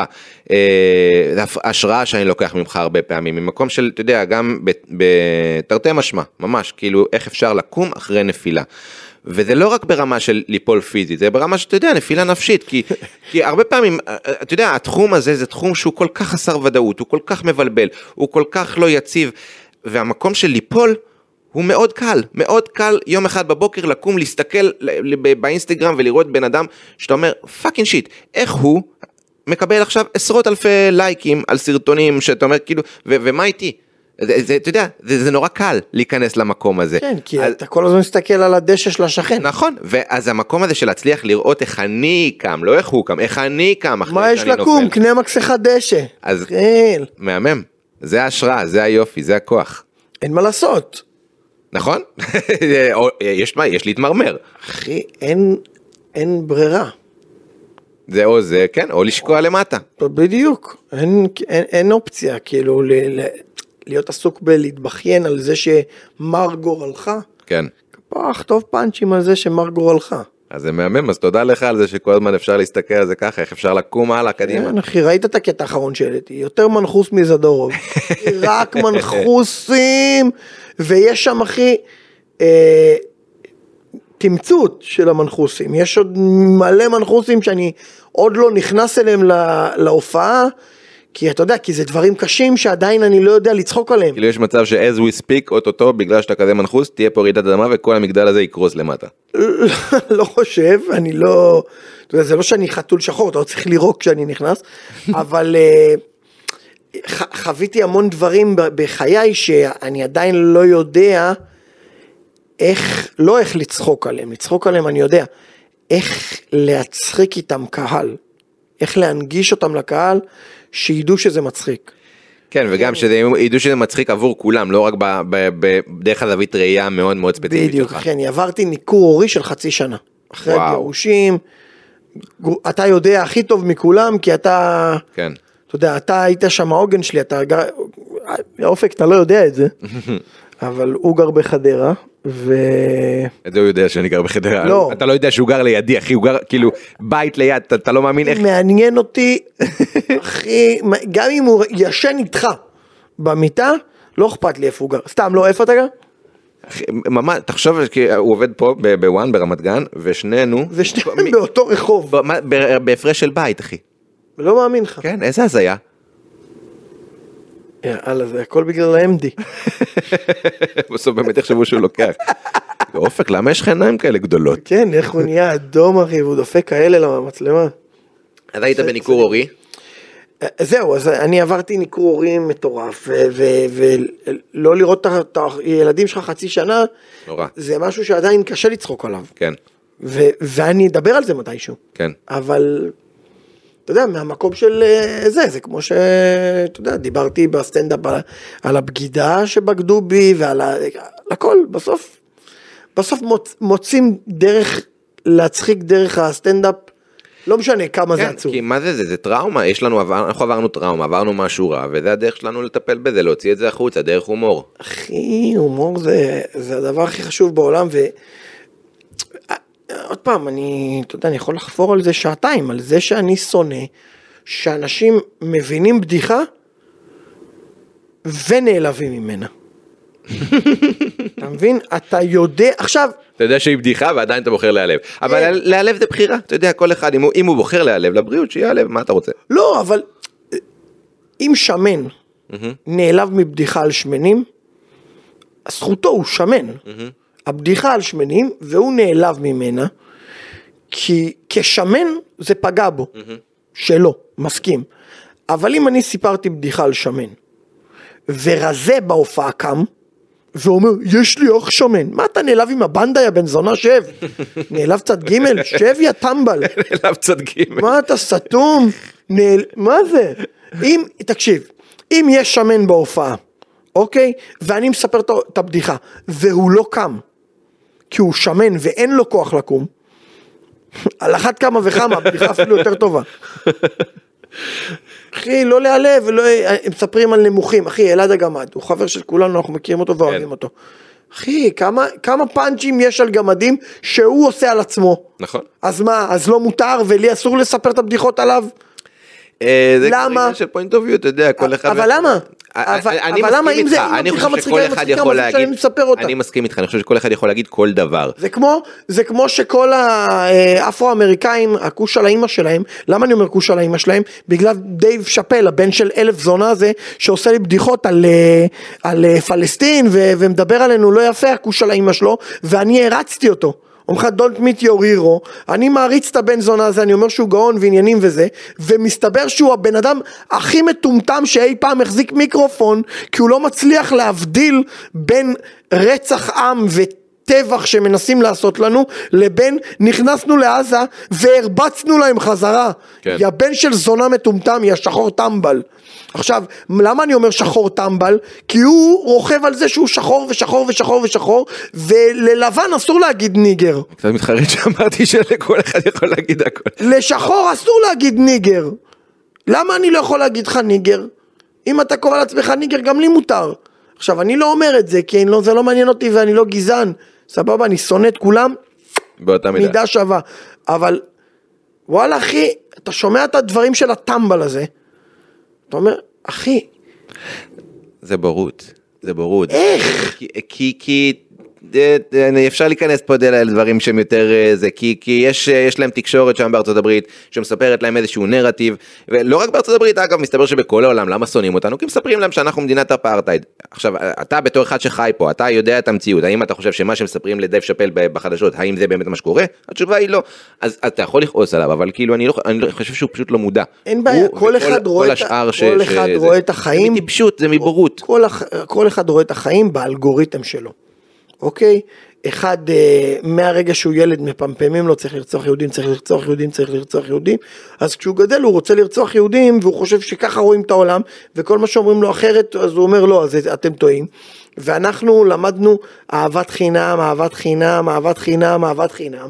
אה, זה השראה שאני לוקח ממך הרבה פעמים ממקום של אתה יודע גם בתרתי משמע ממש כאילו איך אפשר לקום אחרי נפילה. וזה לא רק ברמה של ליפול פיזית, זה ברמה שאתה יודע, נפילה נפשית, כי, *laughs* כי הרבה פעמים, אה, אתה יודע, התחום הזה זה תחום שהוא כל כך חסר ודאות, הוא כל כך מבלבל, הוא כל כך לא יציב, והמקום של ליפול הוא מאוד קל, מאוד קל יום אחד בבוקר לקום, להסתכל באינסטגרם ולראות בן אדם שאתה אומר, פאקינג שיט, איך הוא מקבל עכשיו עשרות אלפי לייקים על סרטונים שאתה אומר כאילו, ו- ומה איתי? זה, זה, אתה יודע, זה, זה נורא קל להיכנס למקום הזה. כן, כי אז- אתה כל הזמן מסתכל על הדשא של השכן. נכון, ואז המקום הזה של להצליח לראות איך אני קם, לא איך הוא קם, איך אני קם אחרי מה שאני יש נופל. לקום? קנה מקסך דשא. אז- כן, מהמם, זה ההשראה, זה היופי, זה הכוח. אין מה לעשות. נכון? *laughs* יש מה, יש להתמרמר. אחי, אין, אין ברירה. זה או זה, כן, או לשקוע למטה. בדיוק, אין, אין, אין אופציה, כאילו, ל, ל, להיות עסוק בלהתבכיין על זה שמר גורלך. כן. פח, טוב פאנצ'ים על זה שמר גורלך. אז זה מהמם, אז תודה לך על זה שכל הזמן אפשר להסתכל על זה ככה, איך אפשר לקום הלאה קדימה. כן, אחי, ראית את הקטע האחרון שהעליתי, יותר מנחוס מזדורוב. *laughs* רק מנחוסים, ויש שם, אחי, אה, תמצות של המנחוסים. יש עוד מלא מנחוסים שאני עוד לא נכנס אליהם לה, להופעה, כי אתה יודע, כי זה דברים קשים שעדיין אני לא יודע לצחוק עליהם. כאילו יש מצב ש-as we speak, אוטוטו, בגלל שאתה כזה מנחוס, תהיה פה רעידת אדמה וכל המגדל הזה יקרוס למטה. *laughs* לא חושב, אני לא, אתה יודע, זה לא שאני חתול שחור, אתה לא צריך לירוק כשאני נכנס, *laughs* אבל אה, חוויתי המון דברים בחיי שאני עדיין לא יודע איך, לא איך לצחוק עליהם, לצחוק עליהם אני יודע, איך להצחיק איתם קהל, איך להנגיש אותם לקהל, שידעו שזה מצחיק. כן, וגם שזה ידעו שזה מצחיק עבור כולם, לא רק בדרך הזווית ראייה המאוד מאוד ספציפית בדיוק, שלך. אחי, אני עברתי ניכור הורי של חצי שנה. אחרי גו- אתה יודע הכי טוב מכולם, כי אתה, כן. אתה יודע, אתה היית שם העוגן שלי, אתה גר, אופק, אתה לא יודע את זה, *laughs* אבל הוא גר בחדרה, ו... את זה הוא יודע שאני גר בחדרה. לא. אתה לא יודע שהוא גר לידי, אחי, הוא גר כאילו בית ליד, אתה- אתה לא מאמין איך... מעניין אותי, אחי, גם אם הוא ישן איתך במיטה, לא אכפת לי איפה הוא גר. סתם, לא, איפה אתה גר? ממש, תחשוב, כי הוא עובד פה בוואן ברמת גן, ושנינו... ושניהם באותו רחוב. בהפרש של בית, אחי. לא מאמין לך. כן, איזה הזיה. יאללה, זה הכל בגלל ה-MD. *laughs* בסוף באמת יחשבו שהוא לוקח. אופק, למה יש לך עיניים כאלה גדולות? כן, איך הוא נהיה אדום אחי, והוא דופק כאלה למצלמה. אז היית בניכור הורי? אה, זהו, אז אני עברתי ניכור הורים מטורף, ולא לראות את הילדים שלך חצי שנה, נורא. זה משהו שעדיין קשה לצחוק עליו, כן, ו- ואני אדבר על זה מתישהו, כן. אבל אתה יודע, מהמקום של אה, זה, זה כמו שאתה יודע, דיברתי בסטנדאפ על, על הבגידה שבגדו בי ועל ה- הכל, בסוף, בסוף מוצ, מוצאים דרך להצחיק דרך הסטנדאפ, לא משנה כמה זה כן, עצוב. כי מה זה זה? זה טראומה, יש לנו, עבר- אנחנו עברנו טראומה, עברנו משהו רע, וזה הדרך שלנו לטפל בזה, להוציא את זה החוצה, דרך הומור. אחי, הומור זה, זה הדבר הכי חשוב בעולם, ו... עוד פעם, אני, אתה יודע, אני יכול לחפור על זה שעתיים, על זה שאני שונא, שאנשים מבינים בדיחה ונעלבים ממנה. *laughs* אתה מבין? אתה יודע, עכשיו, אתה יודע שהיא בדיחה ועדיין אתה בוחר להיעלב. אבל להיעלב זה בחירה, אתה יודע, כל אחד, אם הוא- אם הוא בוחר להיעלב לבריאות, שיעלב, מה אתה רוצה? לא, אבל אה, אם שמן נעלב מבדיחה על שמנים, זכותו הוא שמן. הבדיחה על שמנים, והוא נעלב ממנה, כי כשמן זה פגע בו, שלא, מסכים. אבל אם אני סיפרתי בדיחה על שמן, ורזה בהופעה קם, ואומר, יש לי אח שמן, מה אתה נעלב עם הבנדה יא בן זונה שב? *laughs* נעלב צד ג' שב יא טמבל. *laughs* אליו צד ג'. מה אתה סתום? נעל... מה זה? אם, תקשיב, אם יש שמן בהופעה, אוקיי? ואני מספר את הבדיחה, והוא לא קם, כי הוא שמן ואין לו כוח לקום, *laughs* על אחת כמה וכמה, הבדיחה אפילו יותר טובה. *laughs* אחי, לא להיעלב, ולא... הם מספרים על נמוכים, אחי, אלעד הגמד, הוא חבר של כולנו, אנחנו מכירים אותו ואוהבים כן. אותו. אחי, כמה, כמה פאנצ'ים יש על גמדים שהוא עושה על עצמו. נכון. אז מה, אז לא מותר ולי אסור לספר את הבדיחות עליו? אה, זה למה? עניין של point of אתה יודע, כל אחד... אבל למה? אה, אבל- אני אבל למה אם זה- אני חושב שכל אחד יכול להגיד. אני מסכים איתך, אני חושב שכל אחד יכול להגיד כל דבר. זה כמו, זה כמו שכל האפרו-אמריקאים, הכוש על האימא שלהם, למה אני אומר כוש על האימא שלהם? בגלל דייב שאפל, הבן של אלף זונה הזה, שעושה לי בדיחות על, אה, על אה, פלסטין, ומדבר עלינו לא יפה, הכוש על האימא שלו, ואני הרצתי אותו. אומר לך Don't meet your hero, אני מעריץ את הבן זונה הזה, אני אומר שהוא גאון ועניינים וזה, ומסתבר שהוא הבן אדם הכי מטומטם שאי פעם החזיק מיקרופון, כי הוא לא מצליח להבדיל בין רצח עם ו... טבח שמנסים לעשות לנו, לבין נכנסנו לעזה והרבצנו להם חזרה. כן. יא בן של זונה מטומטם, יא שחור טמבל. עכשיו, למה אני אומר שחור טמבל? כי הוא רוכב על זה שהוא שחור ושחור ושחור ושחור, וללבן אסור להגיד ניגר. קצת מתחרט שאמרתי שלכל אחד יכול להגיד הכל. לשחור אסור להגיד ניגר. למה אני לא יכול להגיד לך ניגר? אם אתה קורא לעצמך ניגר, גם לי מותר. עכשיו, אני לא אומר את זה, כי לא, זה לא מעניין אותי ואני לא גזען. סבבה, אני שונא את כולם, באותה מידה. מידה שווה. אבל, וואלה, אחי, אתה שומע את הדברים של הטמבל הזה, אתה אומר, אחי, זה בורות. זה בורות. איך? כי, כי, כי אפשר להיכנס פה די לדברים שהם יותר אה, זה, כי, כי יש, אה, יש להם תקשורת שם בארצות הברית שמספרת להם איזשהו נרטיב, ולא רק בארצות הברית אגב, מסתבר שבכל העולם, למה שונאים אותנו? כי מספרים להם שאנחנו מדינת אפרטהייד. עכשיו, אתה בתור אחד שחי פה, אתה יודע את המציאות, האם אתה חושב שמה שמספרים לדייב שאפל בחדשות, האם זה באמת מה שקורה? התשובה היא לא. אז אתה יכול לכעוס עליו, אבל כאילו אני לא, אני לא חושב שהוא פשוט לא מודע. אין בעיה, כל וכל- אחד רואה כל את ש- כל ש- אחד זה- רואה את החיים. זה מטיפשות, זה מבורות. כל. כל אחד רואה את החיים באלגוריתם שלו, אוקיי? אחד, אה, מהרגע שהוא ילד מפמפמים לו צריך לרצוח יהודים, צריך לרצוח יהודים, צריך לרצוח יהודים, אז כשהוא גדל הוא רוצה לרצוח יהודים והוא חושב שככה רואים את העולם, וכל מה שאומרים לו אחרת, אז הוא אומר לא, אז אתם טועים. ואנחנו למדנו אהבת חינם, אהבת חינם, אהבת חינם, אהבת חינם,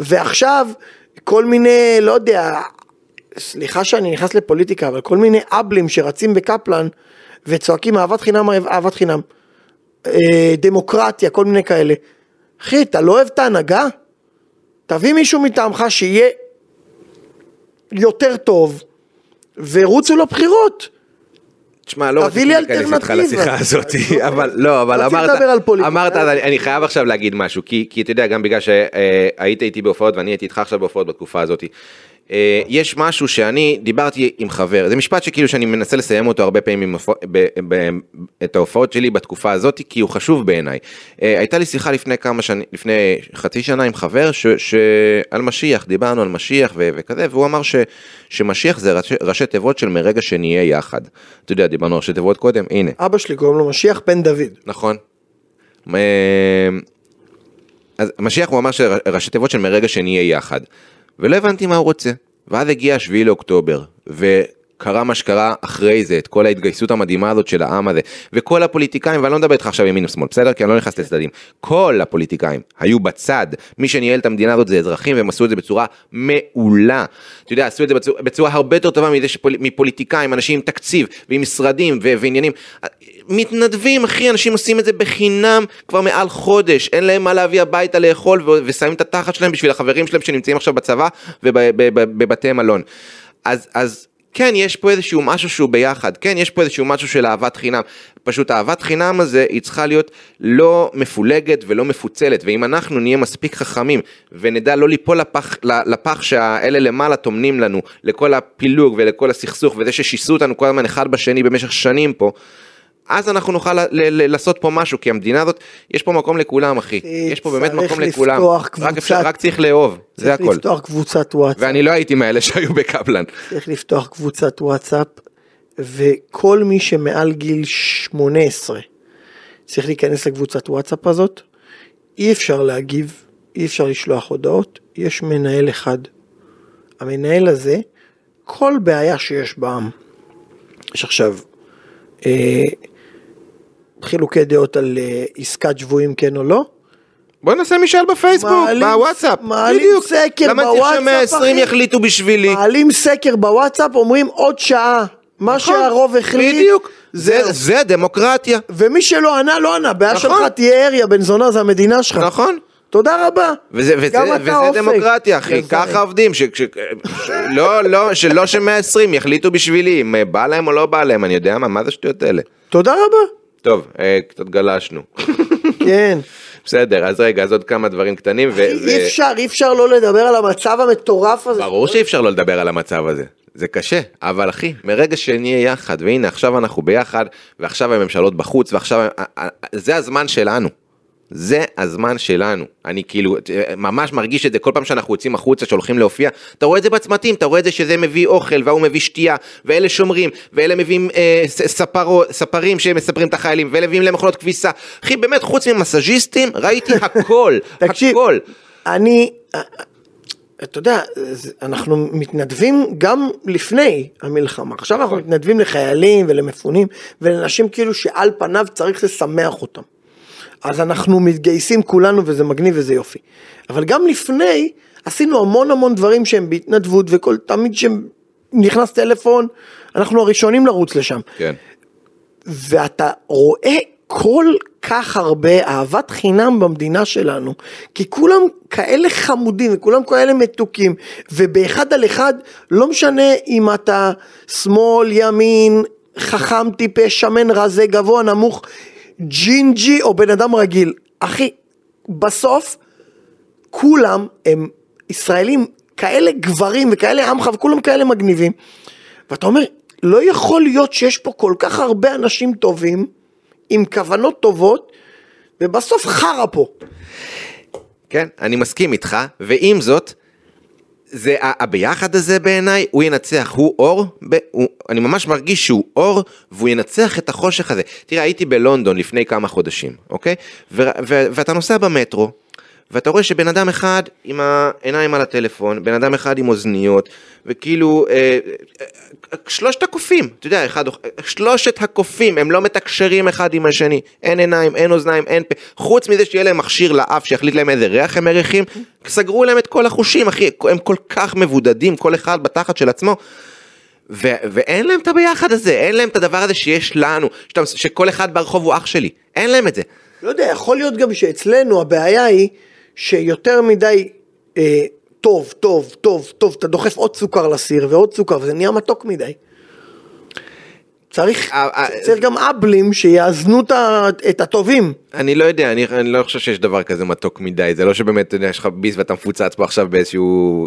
ועכשיו כל מיני, לא יודע, סליחה שאני נכנס לפוליטיקה, אבל כל מיני אבלים שרצים בקפלן וצועקים אהבת חינם, אהבת חינם, אה, דמוקרטיה, כל מיני כאלה. אחי, אתה לא אוהב את ההנהגה? תביא מישהו מטעמך שיהיה יותר טוב, ורוצו לבחירות. תשמע, לא רציתי להיכנס איתך. לשיחה הזאת, *laughs* אבל לא, אבל אמרת. אמרת, אני חייב עכשיו להגיד משהו, כי כי אתה יודע, גם בגלל שהיית איתי בהופעות ואני הייתי איתך עכשיו בהופעות בתקופה הזאת. אה, יש משהו שאני דיברתי עם חבר, זה משפט שכאילו שאני מנסה לסיים אותו הרבה פעמים את ההופעות שלי בתקופה הזאת, כי הוא חשוב בעיניי. אה, הייתה לי שיחה לפני כמה שנים, לפני חצי שנה עם חבר, ש- שעל משיח, דיברנו על משיח ו- וכזה, והוא אמר ש- שמשיח זה ראשי- ראשי תיבות של מרגע שנהיה יחד. אתה יודע, דיברנו על ראשי תיבות קודם, הנה. אבא שלי קוראים לו משיח בן דוד. נכון. אז משיח הוא אמר שראשי תיבות של מרגע שנהיה יחד. ולא הבנתי מה הוא רוצה. ואז הגיע השביעי לאוקטובר, וקרה מה שקרה אחרי זה, את כל ההתגייסות המדהימה הזאת של העם הזה, וכל הפוליטיקאים, ואני לא מדבר איתך עכשיו ימין ושמאל, בסדר? כי אני לא נכנס לצדדים. כל הפוליטיקאים היו בצד, מי שניהל את המדינה הזאת זה אזרחים, והם עשו את זה בצורה מעולה. אתה יודע, עשו את זה בצורה, בצורה הרבה יותר טובה מזה שפול, מפוליטיקאים, אנשים עם תקציב, ועם משרדים, ו- ועניינים. מתנדבים, אחי, אנשים עושים את זה בחינם כבר מעל חודש, אין להם מה להביא הביתה לאכול ו- ושמים את התחת שלהם בשביל החברים שלהם שנמצאים עכשיו בצבא ובבתי מלון. אז, אז כן, יש פה איזשהו משהו שהוא ביחד, כן, יש פה איזשהו משהו של אהבת חינם. פשוט אהבת חינם הזה, היא צריכה להיות לא מפולגת ולא מפוצלת, ואם אנחנו נהיה מספיק חכמים ונדע לא ליפול לפח, לפח שהאלה למעלה טומנים לנו, לכל הפילוג ולכל הסכסוך וזה ששיסו אותנו כל הזמן אחד בשני במשך שנים פה, אז אנחנו נוכל ל- ל- לעשות פה משהו, כי המדינה הזאת, יש פה מקום לכולם, אחי. יש פה באמת צריך מקום לכולם. לפתוח רק, אפשר, קבוצת- רק צריך לאהוב, זה צריך הכל. לפתוח קבוצת וואטסאפ. ואני לא הייתי מאלה *laughs* שהיו בקפלן. צריך לפתוח קבוצת וואטסאפ, וכל מי שמעל גיל 18 צריך להיכנס לקבוצת וואטסאפ הזאת. אי אפשר להגיב, אי אפשר לשלוח הודעות, יש מנהל אחד. המנהל הזה, כל בעיה שיש בעם, יש עכשיו אה, חילוקי דעות על אה, עסקת שבויים כן או לא, בוא נעשה משאל בפייסבוק, מעלים- בוואטסאפ. מעלים בדיוק. סקר למה צריך בוואטסאפ, ש-120 אחי? יחליטו בשבילי? מעלים סקר בוואטסאפ, אומרים עוד שעה, מה נכון, שהרוב החליט, בדיוק. זה, זהו. זה דמוקרטיה. ומי שלא ענה, לא ענה, בעיה נכון. שלך תהיה אריה בן זונה, זה המדינה שלך. נכון. תודה רבה. וזה, וזה, גם אתה וזה אופק. דמוקרטיה אחי, זה ככה זה. עובדים, ש, ש, ש, לא, לא, שלא ש-120 יחליטו בשבילי, אם בא להם או לא בא להם, אני יודע מה, מה זה השטויות האלה? תודה רבה. טוב, אה, קצת גלשנו. כן. בסדר, אז רגע, אז עוד כמה דברים קטנים. ו- ו- אי אפשר, אי אפשר לא לדבר על המצב המטורף הזה. ברור שאי אפשר לא לדבר על המצב הזה. זה קשה, אבל אחי, מרגע שנהיה יחד, והנה עכשיו אנחנו ביחד, ועכשיו הממשלות בחוץ, ועכשיו, זה הזמן שלנו. זה הזמן שלנו. אני כאילו אה, ממש מרגיש את זה כל פעם שאנחנו יוצאים החוצה, שהולכים להופיע, אתה רואה את זה בצמתים, אתה רואה את זה שזה מביא אוכל, וההוא מביא שתייה, ואלה שומרים, ואלה מביאים אה, ספרו, ספרים שמספרים את החיילים, ואלה מביאים להם מכונות כביסה. אחי, באמת, חוץ ממסאז'יסטים, ראיתי *laughs* הכל, תקשיב, הכל. אני, אתה יודע, אנחנו מתנדבים גם לפני המלחמה. עכשיו אנחנו נכון. מתנדבים לחיילים ולמפונים ולאנשים כאילו שעל פניו צריך לשמח אותם. אז אנחנו מתגייסים כולנו וזה מגניב וזה יופי. אבל גם לפני עשינו המון המון דברים שהם בהתנדבות וכל תמיד שנכנס טלפון אנחנו הראשונים לרוץ לשם. כן. ואתה רואה כל כך הרבה אהבת חינם במדינה שלנו, כי כולם כאלה חמודים וכולם כאלה מתוקים, ובאחד על אחד, לא משנה אם אתה שמאל, ימין, חכם, טיפש, שמן, רזה, גבוה, נמוך, ג'ינג'י או בן אדם רגיל. אחי, בסוף כולם הם ישראלים כאלה גברים וכאלה עמך וכולם כאלה מגניבים. ואתה אומר, לא יכול להיות שיש פה כל כך הרבה אנשים טובים, עם כוונות טובות, ובסוף חרא פה. כן, אני מסכים איתך, ועם זאת, זה הביחד הזה בעיניי, הוא ינצח, הוא אור, ב, הוא, אני ממש מרגיש שהוא אור, והוא ינצח את החושך הזה. תראה, הייתי בלונדון לפני כמה חודשים, אוקיי? ו, ו, ואתה נוסע במטרו, ואתה רואה שבן אדם אחד עם העיניים על הטלפון, בן אדם אחד עם אוזניות, וכאילו, אה, אה, שלושת הקופים, אתה יודע, אחד, שלושת הקופים, הם לא מתקשרים אחד עם השני, אין עיניים, אין אוזניים, אין פה, חוץ מזה שיהיה להם מכשיר לאף שיחליט להם איזה ריח הם מריחים, סגרו להם את כל החושים, אחי, הם כל כך מבודדים, כל אחד בתחת של עצמו. ו- ואין להם את הביחד הזה, אין להם את הדבר הזה שיש לנו, שאתה, שכל אחד ברחוב הוא אח שלי, אין להם את זה. לא יודע, יכול להיות גם שאצלנו הבעיה היא שיותר מדי אה, טוב, טוב, טוב, טוב, אתה דוחף עוד סוכר לסיר ועוד סוכר וזה נהיה מתוק מדי. צריך, אה, אה, צריך גם אבלים שיאזנו את הטובים. אני לא יודע, אני, אני לא חושב שיש דבר כזה מתוק מדי, זה לא שבאמת, אתה יודע, יש לך ביס ואתה מפוצץ פה עכשיו באיזשהו...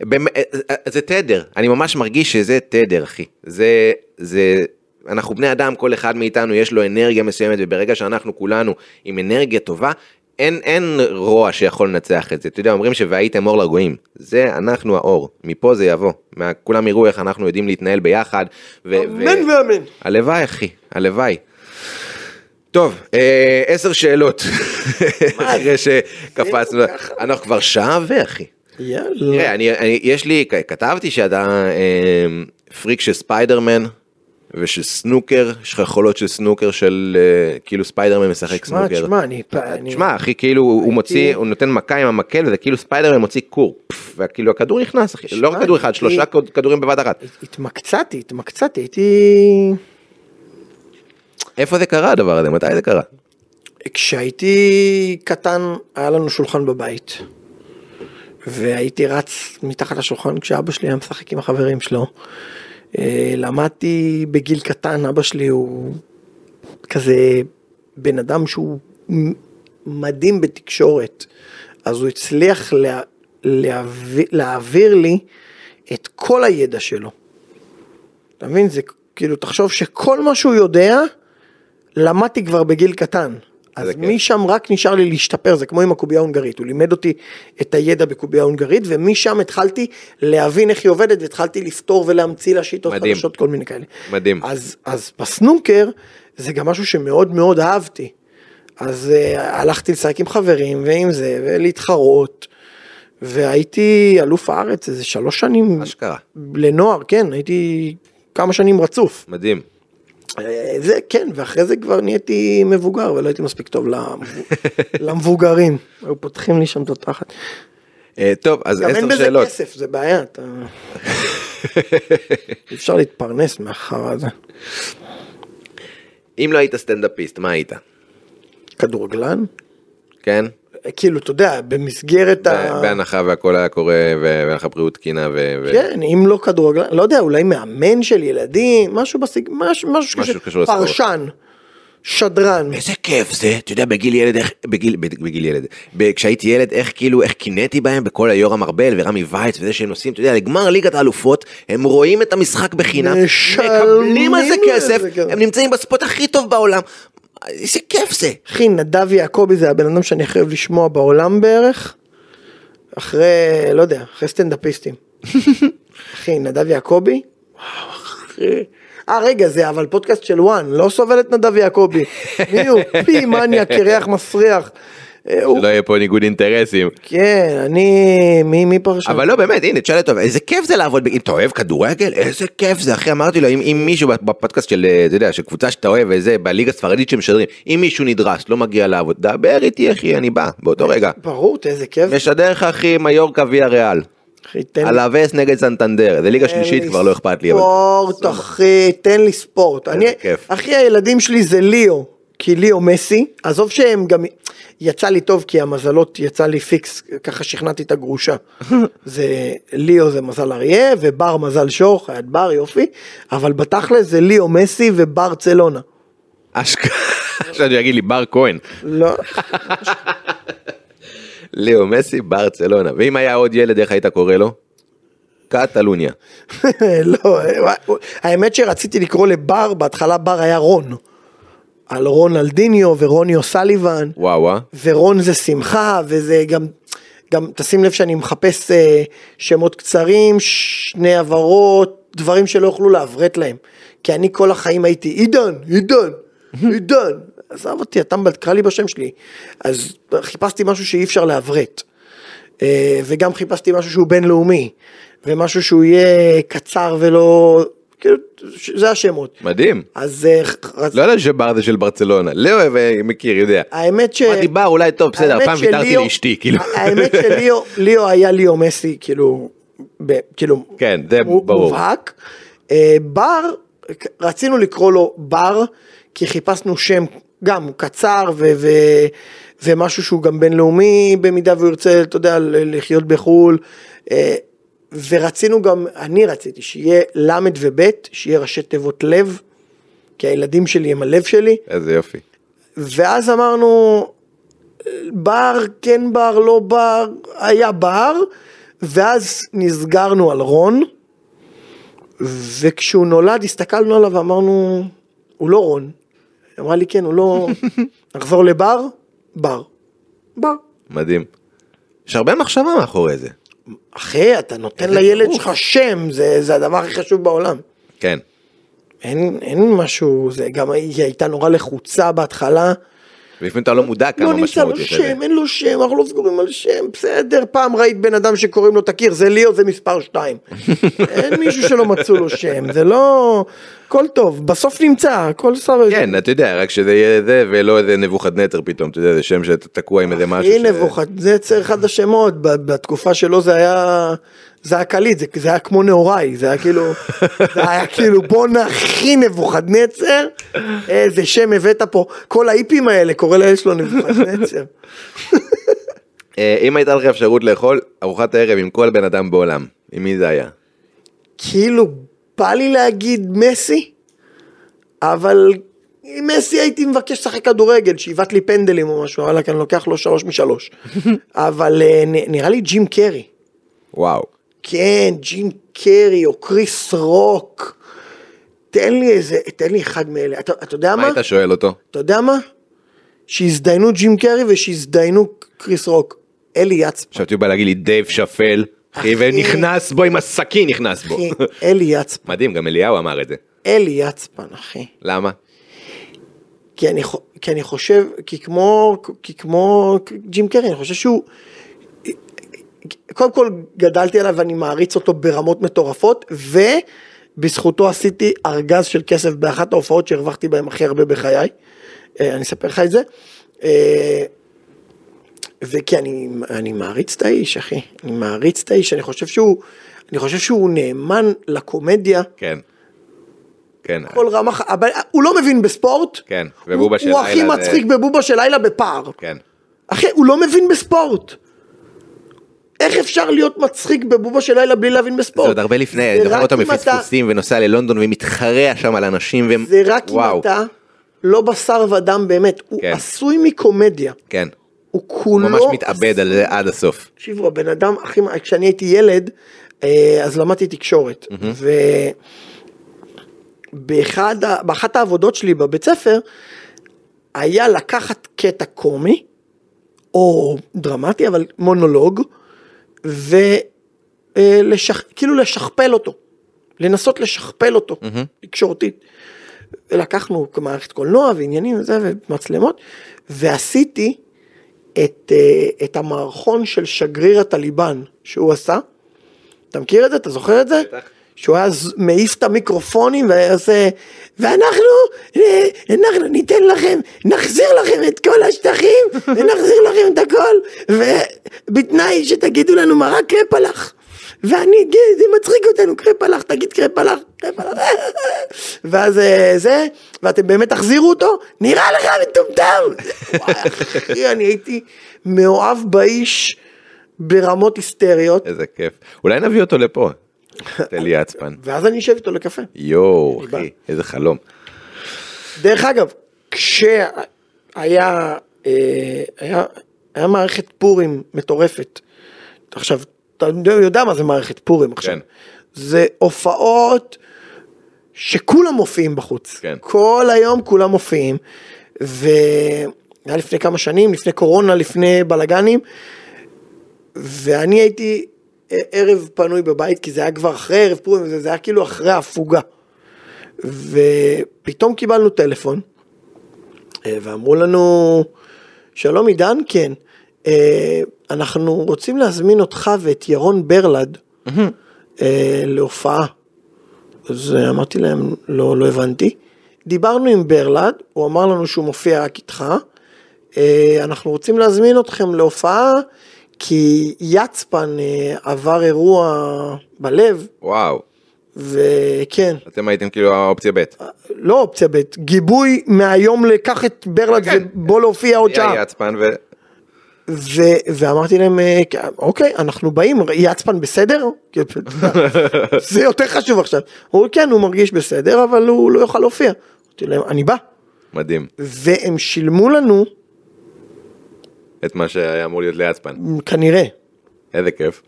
באמת, אה, זה תדר, אני ממש מרגיש שזה תדר, אחי. זה, זה, אנחנו בני אדם, כל אחד מאיתנו יש לו אנרגיה מסוימת, וברגע שאנחנו כולנו עם אנרגיה טובה, אין, אין רוע שיכול לנצח את זה. אתה יודע, אומרים שהייתם אור לגויים. זה אנחנו האור, מפה זה יבוא. מה, כולם יראו איך אנחנו יודעים להתנהל ביחד. ו- אמן ואמן. הלוואי, אחי, הלוואי. טוב, אה, עשר שאלות, *laughs* אחרי שקפצנו? אנחנו כבר שעה ו... אחי. יאללה. תראה, אני, אני, יש לי, כתבתי שאתה אה, פריק של ספיידרמן ושל סנוקר, יש לך יכולות של סנוקר של אה, כאילו ספיידרמן משחק שמע, סנוקר. תשמע, אני... אני- תשמע, אחי, כאילו הוא הוא מוציא, הוא נותן מכה עם המקל וזה כאילו ספיידרמן מוציא קור, וכאילו הכדור נכנס, אחי, לא רק כדור אחד, הייתי- שלושה כדורים בבת אחת. התמקצעתי, התמקצעתי, הייתי... איפה זה קרה הדבר הזה? מתי זה קרה? כשהייתי קטן, היה לנו שולחן בבית. והייתי רץ מתחת לשולחן כשאבא שלי היה משחק עם החברים שלו. אה, למדתי בגיל קטן, אבא שלי הוא כזה בן אדם שהוא מדהים בתקשורת. אז הוא הצליח לה, להעביר, להעביר לי את כל הידע שלו. אתה מבין? זה כאילו, תחשוב שכל מה שהוא יודע, למדתי כבר בגיל קטן. אז. משם רק נשאר לי להשתפר, זה כמו עם הקובייה ההונגרית, הוא לימד אותי את הידע בקובייה ההונגרית, ומשם התחלתי להבין איך היא עובדת, והתחלתי לפתור ולהמציא לה שיטות. חדשות, כל מיני כאלה. מדהים. אז, אז בסנוקר, זה גם משהו שמאוד מאוד אהבתי. אז uh, הלכתי לשחק עם חברים ועם זה, ולהתחרות, והייתי אלוף הארץ איזה שלוש שנים. אשכרה. לנוער, כן, הייתי כמה שנים רצוף. מדהים. אה, זה כן, ואחרי זה כבר נהייתי מבוגר ולא הייתי מספיק טוב למבו- *laughs* למבוגרים. היו פותחים לי שם את התחת. אה, טוב, אז גם אין עשר בזה שאלות. כסף, זה בעיה. אתה- *laughs* אי אפשר להתפרנס מהחרא הזה. אם לא היית סטנדאפיסט, מה היית? כדורגלן? כן? כאילו, אתה יודע, במסגרת ה... בהנחה והכל היה קורה והיה לך בריאות תקינה ו... ו- כן, אם לא כדורגלן, לא יודע, אולי מאמן של ילדים, משהו בסיג... משהו, משהו, משהו כזה, קשור לספורט. פרשן, שדרן. איזה כיף זה, אתה יודע, בגיל ילד, איך, בגיל, בגיל ילד, ב- כשהייתי ילד, איך כאילו, איך קינאתי בהם בכל היורם ארבל ורמי וייץ וזה שהם נוסעים, אתה יודע, לגמר ליגת האלופות, הם רואים את המשחק בחינם, מקבלים על זה כסף, כן. הם נמצאים בספוט הכי טוב בעולם, איזה כיף זה. אחי, נדב יעקבי זה הבן אדם שאני אוהב לשמוע בעולם בערך, אחרי, לא יודע, אחרי סטנדאפיסטים. *laughs* אחי, נדב יעקבי, וואו, אחי. אה, רגע, זה אבל פודקאסט של וואן, לא סובל את נדב יעקבי. *laughs* מי הוא? פי מניאק, קרח מסריח. אה, שלא יהיה פה ניגוד אינטרסים. כן, אני, מי מי פרשן? אבל לא באמת הנה תשאל אותו איזה כיף זה לעבוד אם אתה אוהב כדורגל איזה כיף זה אחי אמרתי לו אם, אם מישהו בפודקאסט של אה, אתה יודע של קבוצה שאתה אוהב וזה בליגה הספרדית שמשדרים אם מישהו נדרס לא מגיע לעבוד דבר איתי אחי אני בא באותו רגע ברור, איזה כיף. משדר לך אחי מיורקה ויה ריאל לי- אלווס נגד סנטנדר זה ליגה שלישית לי כבר לא אכפת לי ספורט, אחי, תן לי ספורט. אחי, הילדים שלי זה ליאו, כי ליאו מסי, עזוב שהם גם, יצא לי טוב כי המזלות יצא לי פיקס, ככה שכנעתי את הגרושה. *laughs* זה, ליאו זה מזל אריה, ובר מזל שור, חיית בר, יופי, אבל בתכל'ס זה ליאו מסי וברצלונה. אשכרה עכשיו יגיד לי בר כהן לא, *laughs* ליאו מסי ברצלונה ואם היה עוד ילד איך היית קורא לו? קטלוניה *laughs* לא, האמת שרציתי לקרוא לבר, בהתחלה בר היה רון. על רונלדיניו ורוני אוסליבן. וואו וואו ורון זה שמחה, וזה גם, גם תשים לב שאני מחפש אה, שמות קצרים, שני עברות, דברים שלא יוכלו לעברת להם. כי אני כל החיים הייתי עידן, עידן, *laughs* עידן. עזב אותי, אתה תקרא לי בשם שלי. אז חיפשתי משהו שאי אפשר לעברת. אה, וגם חיפשתי משהו שהוא בינלאומי, ומשהו שהוא יהיה קצר ולא... כאילו, זה השמות. מדהים אז אה, לא יודע שבר זה של ברצלונה לאו אה, מכיר יודע האמת ש... אמרתי בר אולי טוב בסדר פעם ויתרתי לאשתי כאילו *laughs* האמת שליאו ליאו היה ליאו מסי כאילו, כאילו, כן, זה ברור. מובהק. אה, בר, רצינו לקרוא לו בר, כי חיפשנו שם גם קצר ו, ו, ומשהו שהוא גם בינלאומי במידה והוא ירצה, אתה יודע, לחיות בחו"ל. ורצינו גם, אני רציתי שיהיה ל' וב', שיהיה ראשי תיבות לב, כי הילדים שלי הם הלב שלי. איזה יופי ואז אמרנו, בר, כן בר, לא בר, היה בר, ואז נסגרנו על רון, וכשהוא נולד הסתכלנו עליו ואמרנו, הוא לא רון. היא אמרה לי, כן, הוא לא... *laughs* נחזור לבר? בר. בר. מדהים. יש הרבה מחשבה מאחורי זה. אחי, אתה נותן לילד. שלך שם, זה, זה הדבר הכי חשוב בעולם. כן. אין, אין משהו, זה גם היא הייתה נורא לחוצה בהתחלה. ולפעמים אתה לא מודע כמה לא נמצא משמעות לו יש לזה. שם, אין לו שם, אנחנו לא סגורים על שם, בסדר, פעם ראית בן אדם שקוראים לו תכיר, זה ליאו, זה מספר 2. *laughs* אין מישהו שלא מצאו לו שם, זה לא... הכל טוב, בסוף נמצא, הכל סבבה. כן, אתה יודע, רק שזה יהיה זה ולא איזה נבוכדנצר פתאום, אתה יודע, זה שם שתקוע עם איזה משהו. ש- נבוכדנצר, אחד השמות, בתקופה שלו זה היה... זה היה קליט, זה, זה היה כמו נהוראי, זה היה כאילו, *laughs* זה היה כאילו בואנה הכי נבוכדנצר, איזה שם הבאת פה, כל האיפים האלה, קורא לילד שלו נבוכדנצר. *laughs* אה, אם הייתה לך אפשרות לאכול ארוחת ערב עם כל בן אדם בעולם, עם מי זה היה? כאילו בא לי להגיד מסי, אבל עם מסי הייתי מבקש לשחק כדורגל, שיבעט לי פנדלים או משהו, וואלק, אני לוקח לו שלוש משלוש. *laughs* אבל אה, נראה לי ג'ים קרי. וואו. כן, ג'ים קרי או קריס רוק. תן לי איזה, תן לי אחד מאלה. אתה, אתה יודע מה מה? היית שואל אותו? אתה יודע מה? שהזדיינו ג'ים קרי ושהזדיינו קריס רוק. אלי יצפן, חשבתי הוא בא להגיד לי דייב שאפל, אחי. ונכנס בו עם הסכין נכנס בו. אחי, אלי יצפן, מדהים, גם אליהו אמר את זה. אלי יצפן, אחי. למה? כי אני, כי אני חושב, כי כמו, כי כמו ג'ים קרי, אני חושב שהוא, קודם כל גדלתי עליו ואני מעריץ אותו ברמות מטורפות, ובזכותו עשיתי ארגז של כסף באחת ההופעות שהרווחתי בהם הכי הרבה בחיי, אה, אני אספר לך את זה, אה, וכי אני, אני מעריץ את האיש, אחי, אני מעריץ את האיש, אני חושב שהוא, אני חושב שהוא נאמן לקומדיה, כן. כן. כל רמ"ח, אבל הוא לא מבין בספורט. כן, הוא- ובובה של הוא הכי לילה זה- מצחיק בבובה של לילה בפער. כן. אחי, הוא לא מבין בספורט. איך אפשר להיות מצחיק בבובה של לילה בלי להבין בספורט? זה עוד הרבה לפני, אני זוכר אותו אם אתה- מפספוסים ונוסע ללונדון ומתחרע שם על אנשים. ו- זה רק אם וואו. אתה לא בשר ודם באמת. הוא כן. עשוי מקומדיה. כן. הוא הוא כולו... ממש מתאבד על זה עד הסוף. תקשיבו, הבן אדם, הכי, כשאני הייתי ילד, אה, אז למדתי תקשורת. ה- באחת העבודות שלי בבית ספר, היה לקחת קטע קומי, או דרמטי, אבל מונולוג, וכאילו לשכפל אותו. לנסות לשכפל אותו, תקשורתית. לקחנו מערכת קולנוע ועניינים וזה, ומצלמות, ועשיתי את, אה, את המערכון של שגריר הטליבן שהוא עשה. אתה מכיר את זה? אתה זוכר את זה? בטח. שהוא היה מעיף את המיקרופונים והיה עושה, ואנחנו, אה, אנחנו ניתן לכם, נחזיר לכם את כל השטחים, *laughs* ונחזיר לכם את הכל, ובתנאי שתגידו לנו מה רק קרפלח. ואני, זה מצחיק אותנו, קרפלח, תגיד קרפלח, קרפלח. *laughs* ואז אה, זה, ואתם באמת תחזירו אותו? נראה לך מטומטם. *laughs* אחי, אני הייתי מאוהב באיש ברמות היסטריות, איזה כיף. אולי נביא אותו לפה. *laughs* את אלי יצפן. ואז אני אשב איתו לקפה. יואו. אחי, איזה חלום. דרך אגב, כשהיה אה, היה, היה מערכת פורים מטורפת, עכשיו, אתה יודע- מה זה מערכת פורים עכשיו, כן. זה הופעות שכולם מופיעים בחוץ, כן. כל היום כולם מופיעים, והיה לפני כמה שנים, לפני קורונה, לפני בלאגנים, ואני הייתי ערב פנוי בבית, כי זה היה כבר אחרי ערב פורים, זה היה כאילו אחרי ההפוגה. ופתאום קיבלנו טלפון, אה, ואמרו לנו, שלום עידן, כן, אה, אנחנו רוצים להזמין אותך ואת ירון ברלד אה, להופעה. אז אמרתי להם, לא, לא הבנתי. דיברנו עם ברלד, הוא אמר לנו שהוא מופיע רק איתך. אנחנו רוצים להזמין אתכם להופעה, כי יצפן אה, עבר אירוע בלב, וואו. וכן, אתם הייתם כאילו האופציה ב'. לא אופציה ב', גיבוי מהיום לקח את ברלד כן. ובוא להופיע עוד שעה. יצפן ו... ו- ואמרתי להם, אה, אוקיי, אנחנו באים, יצפן בסדר? *laughs* זה יותר חשוב עכשיו. הוא כן, הוא מרגיש בסדר, אבל הוא לא יוכל להופיע. אמרתי להם, אני בא. מדהים. והם שילמו לנו, את מה שהיה אמור להיות ליצפן. כנראה. איזה כיף.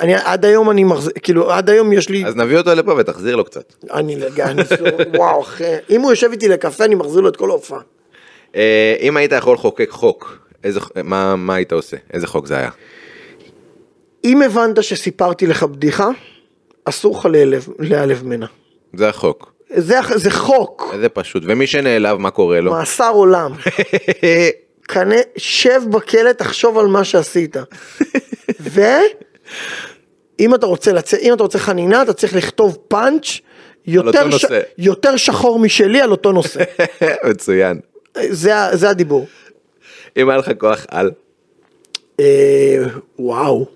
אני, עד היום אני מחזיר, כאילו, עד היום יש לי, אז נביא אותו לפה ותחזיר לו קצת. אני לגמרי, וואו, אחי, אם הוא יושב איתי לקפה, אני מחזיר לו את כל ההופעה. אה, אם היית יכול לחוקק חוק, איזה, מה, מה היית עושה? איזה חוק זה היה? אם הבנת שסיפרתי לך בדיחה, אסור לך להיעלב- ממנה. זה החוק. זה... זה, זה חוק, איזה פשוט. ומי שנעלב, מה קורה לו? מאסר עולם. *laughs* כנה, שב בכלא, תחשוב על מה שעשית. *laughs* ואם אתה רוצה לצאת, אם אתה רוצה חנינה, אתה צריך לכתוב פאנץ' יותר, ש... יותר שחור משלי על אותו נושא. *laughs* מצוין. זה, זה הדיבור. אם היה לך כוח על, אה, וואו.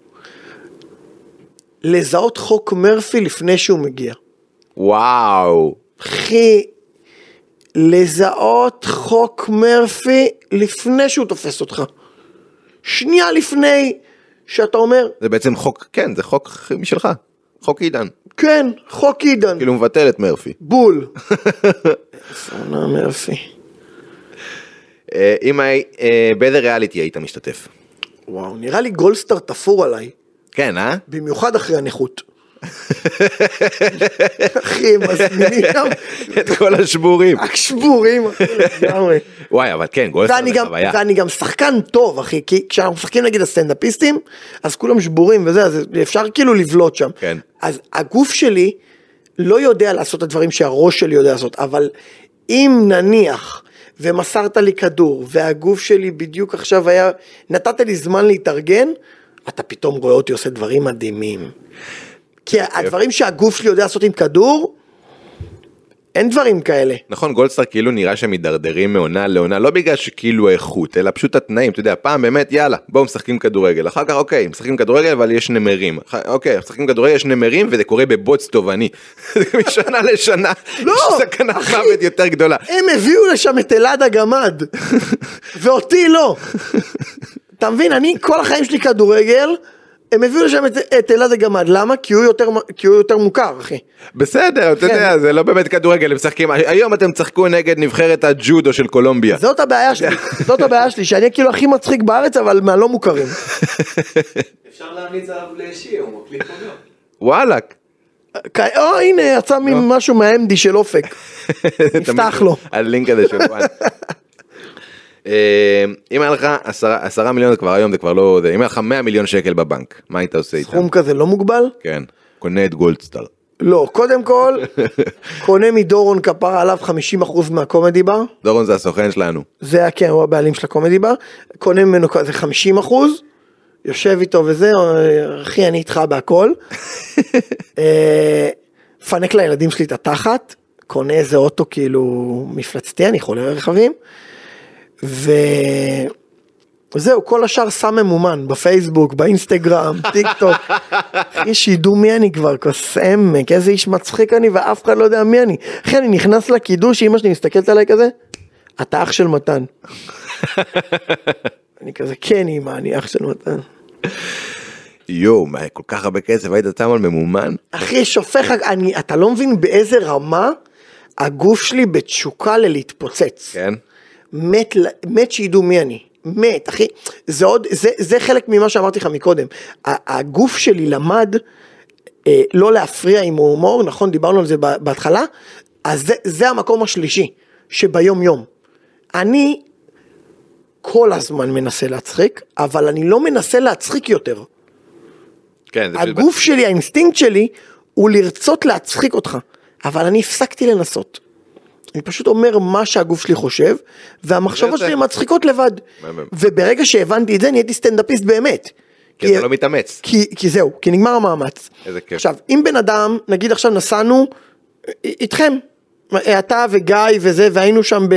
לזהות חוק מרפי לפני שהוא מגיע. וואו. אחי, לזהות חוק מרפי לפני שהוא תופס אותך. שנייה לפני שאתה אומר, זה בעצם חוק, כן, זה חוק משלך. חוק עידן. כן, חוק עידן, כאילו מבטל את מרפי. בול. *laughs* עונה מרפי? אה, אם הי... אה, באיזה ריאליטי היית משתתף? וואו, נראה לי גולדסטאר תפור עליי, כן, אה? במיוחד אחרי הנכות. אחי, מזמינים *laughs* שם את כל השבורים. רק שבורים, אחי, לגמרי. וואי, אבל כן, גולדסטאר זה גם, חוויה. ואני גם שחקן טוב, אחי, כי כשאנחנו משחקים נגד הסטנדאפיסטים, אז כולם שבורים וזה, אז אפשר כאילו לבלוט שם. כן. אז הגוף שלי לא יודע לעשות את הדברים שהראש שלי יודע לעשות, אבל אם נניח ומסרת לי כדור, והגוף שלי בדיוק עכשיו היה, נתת לי זמן להתארגן, אתה פתאום רואה אותי עושה דברים מדהימים. כי הדברים שהגוף שלי יודע לעשות עם כדור, אין דברים כאלה. נכון, גולדסטאר כאילו נראה שהם מידרדרים מעונה לעונה, לא בגלל שכאילו האיכות, אלא פשוט התנאים, אתה יודע, פעם באמת, יאללה, בואו משחקים כדורגל, אחר כך אוקיי, משחקים כדורגל אבל יש נמרים, אח- אוקיי, משחקים כדורגל יש נמרים וזה קורה בבוץ תובעני, *laughs* משנה לשנה, לא, יש סכנת. מוות יותר גדולה. הם הביאו לשם את אלעד הגמד, *laughs* ואותי לא. אתה מבין, אני כל החיים שלי כדורגל, הם הביאו לשם את, את אלעד הגמד, למה? כי הוא יותר, כי הוא יותר מוכר, אחי. בסדר, אתה כן. יודע, זה לא באמת כדורגל, הם משחקים, היום אתם תשחקו נגד נבחרת הג'ודו של קולומביה. זאת הבעיה שלי, *laughs* זאת הבעיה שלי, שאני כאילו הכי מצחיק בארץ, אבל מהלא מוכרים. *laughs* אפשר להמליץ עליו לאישי, הוא מקליט פה גם. וואלאק. או הנה, יצא לא. משהו מהאמדי של אופק. *laughs* נפתח לו. הלינק הזה של וואן. אה, אם היה לך עשרה עשרה מיליון זה כבר היום זה כבר לא זה אם היה לך 100 מיליון שקל בבנק מה היית עושה איתם? סכום כזה לא מוגבל? כן קונה את גולדסטאר. לא, קודם כל, *laughs* קונה מדורון כפרה עליו 50% מהקומדי בר. דורון זה הסוכן שלנו. זה היה כן, הוא הבעלים של הקומדי בר, קונה ממנו כזה 50 אחוז, יושב איתו וזה, אחי אני איתך בהכל, *laughs* אה, מפנק לילדים שלי את התחת, קונה איזה אוטו כאילו מפלצתי, אני חולה רכבים, וזהו, כל השאר שם ממומן, בפייסבוק, באינסטגרם, טיק טוק, *laughs* אחי שידעו מי אני כבר, כוס עמק, איזה איש מצחיק אני ואף אחד לא יודע מי אני, אחי אני נכנס לקידוש, אמא שלי מסתכלת עליי כזה, אתה אח של מתן. *laughs* אני כזה, כן אמא, אני אח של מתן. יואו מה כל כך הרבה כסף היית שם על ממומן? אחי, שופך, אני, אתה לא מבין באיזה רמה הגוף שלי בתשוקה ללהתפוצץ. כן. מת, מת שידעו מי אני. מת, אחי. זה עוד, זה, זה חלק ממה שאמרתי לך מקודם. הגוף שלי למד אה, לא להפריע עם הומור, נכון? דיברנו על זה בהתחלה. אז זה, זה המקום השלישי, שביום יום. אני כל הזמן מנסה להצחיק, אבל אני לא מנסה להצחיק יותר. כן, הגוף שלי, האינסטינקט שלי, הוא לרצות להצחיק אותך, אבל אני הפסקתי לנסות. אני פשוט אומר מה שהגוף שלי חושב, והמחשבות שלי מצחיקות לבד. וברגע שהבנתי את זה, נהייתי סטנדאפיסט באמת. כי אתה לא מתאמץ. כי, כי זהו, כי נגמר המאמץ. איזה כיף. עכשיו, אם בן אדם, נגיד עכשיו נסענו א- איתכם, אתה וגיא וזה, והיינו שם ב,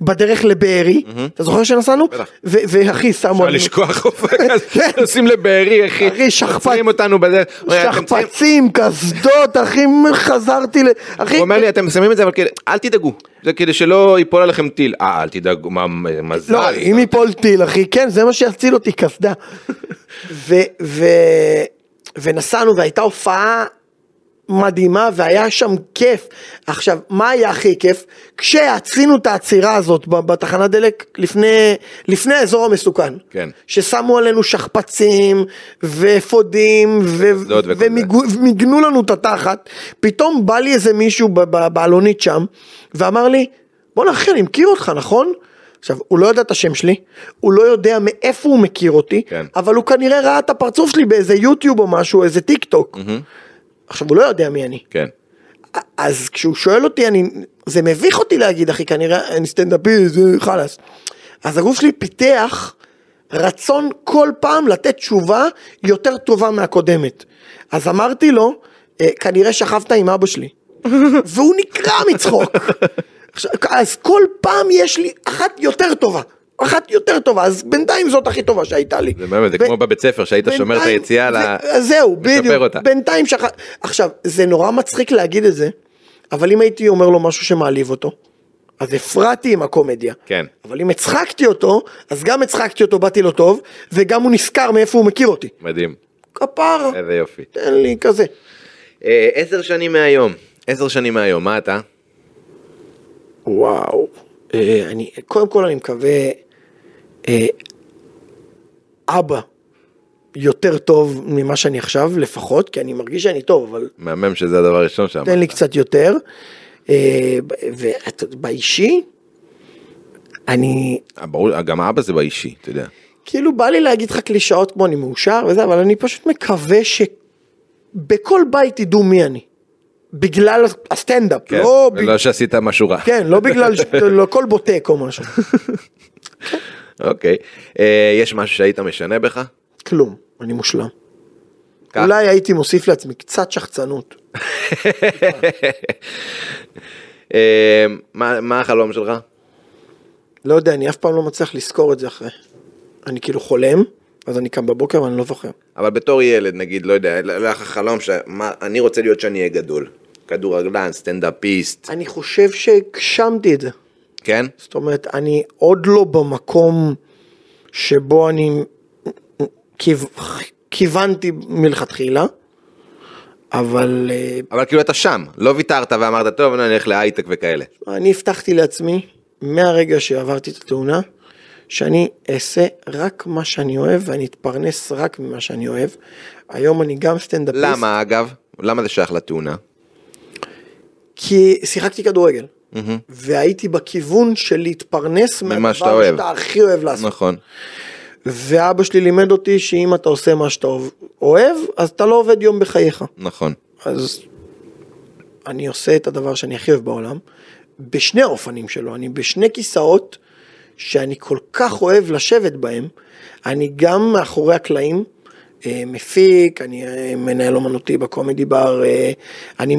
בדרך לבארי, אתה זוכר שנסענו? ואחי, שמו אפשר לשכוח *laughs* אופק, אז נוסעים לבארי אחי, אחי, שכפ"ץ. עוצרים אותנו צריכים- שכפ"צים, קסדות, אחי, חזרתי ל... אחי, הוא אומר לי אתם שמים את זה אבל כאילו אל תדאגו. זה כדי שלא ייפול עליכם טיל. אה אל תדאגו מה מזל. לא, אם ייפול טיל, אחי, כן, זה מה שיציל אותי, קסדה. *laughs* ו... ו... ונסענו והייתה הופעה מדהימה והיה שם כיף. עכשיו, מה היה הכי כיף? כשעשינו את העצירה הזאת בתחנת דלק לפני, לפני האזור המסוכן. כן. ששמו עלינו שכפ"צים ואפודים ו- ומיגנו לנו את התחת. פתאום בא לי איזה מישהו ב- ב- בעלונית שם ואמר לי, בואנה אחי, אני מכיר אותך, נכון? עכשיו, הוא לא יודע את השם שלי, הוא לא יודע מאיפה הוא מכיר אותי, כן. אבל הוא כנראה ראה את הפרצוף שלי באיזה יוטיוב או משהו, איזה טיק טוק. עכשיו, הוא לא יודע מי אני. כן אז כשהוא שואל אותי, אני, זה מביך אותי להגיד, אחי, כנראה אני סטנדאפיסט, חלאס. אז הגוף שלי פיתח רצון כל פעם לתת תשובה יותר טובה מהקודמת. אז אמרתי לו, "אה, כנראה שכבת עם אבא שלי. והוא נקרע מצחוק. אז כל פעם יש לי אחת יותר טובה. אחת יותר טובה, אז בינתיים זאת הכי טובה שהייתה לי. זה באמת, זה כמו בבית ספר שהיית שומר את היציאה ל- זה- זהו, בדיוק. בינתיים שכח... עכשיו, זה נורא מצחיק להגיד את זה, אבל אם הייתי אומר לו משהו שמעליב אותו, אז הפרעתי עם הקומדיה. כן. אבל אם הצחקתי אותו, אז גם הצחקתי אותו, באתי לו טוב, וגם הוא נזכר מאיפה הוא מכיר אותי. מדהים כפרה, איזה יופי תן לי כזה. אה, עשר שנים מהיום עשר שנים מהיום מה אתה? וואו. אה, אני, קודם כל אני מקווה, אה, אבא יותר טוב ממה שאני עכשיו, לפחות, כי אני מרגיש שאני טוב, אבל מהמם שזה הדבר הראשון שם. תן לי קצת יותר. אה, ובאישי, אני, ברור, גם האבא זה באישי, אתה יודע. כאילו בא לי להגיד לך קלישאות כמו אני מאושר וזה, אבל אני פשוט מקווה שבכל בית ידעו מי אני. בגלל הסטנדאפ, כן, לא, בג- לא שעשית משהו רע. כן, לא בגלל, לא כל בוטק או משהו, *laughs* אוקיי. אה, יש משהו שהיית משנה בך? כלום, אני מושלם. כך. אולי הייתי מוסיף לעצמי קצת שחצנות. *laughs* אה, מה מה החלום שלך? לא יודע, אני אף פעם לא מצליח לזכור את זה אחרי. אני כאילו חולם, אז אני קם בבוקר ואני לא זוכר. אבל בתור ילד נגיד, לא יודע, היה לך חלום שאני רוצה להיות שאני אהיה גדול. כדורגלן, סטנדאפיסט, אני חושב שהגשמתי את זה. כן? זאת אומרת, אני עוד לא במקום שבו אני כיו... כיוונתי מלכתחילה, אבל אה, אבל כאילו אתה שם, לא ויתרת ואמרת, טוב, אני אלך להייטק וכאלה. אני הבטחתי לעצמי, מהרגע שעברתי את התאונה, שאני אעשה רק מה שאני אוהב ואני אתפרנס רק ממה שאני אוהב. היום אני גם סטנדאפיסט. למה אגב? למה זה שייך לתאונה? כי שיחקתי כדורגל. והייתי בכיוון של להתפרנס ממה שאתה אוהב. שאתה הכי אוהב לעשות. נכון. ואבא שלי לימד אותי שאם אתה עושה מה שאתה אוהב, אז אתה לא עובד יום בחייך. נכון. אז אני עושה את הדבר שאני הכי אוהב בעולם, בשני האופנים שלו, אני בשני כיסאות שאני כל כך אוהב לשבת בהם, אני גם מאחורי הקלעים, מפיק, אני אה, מנהל אומנותי בקומדי בר, אה, אני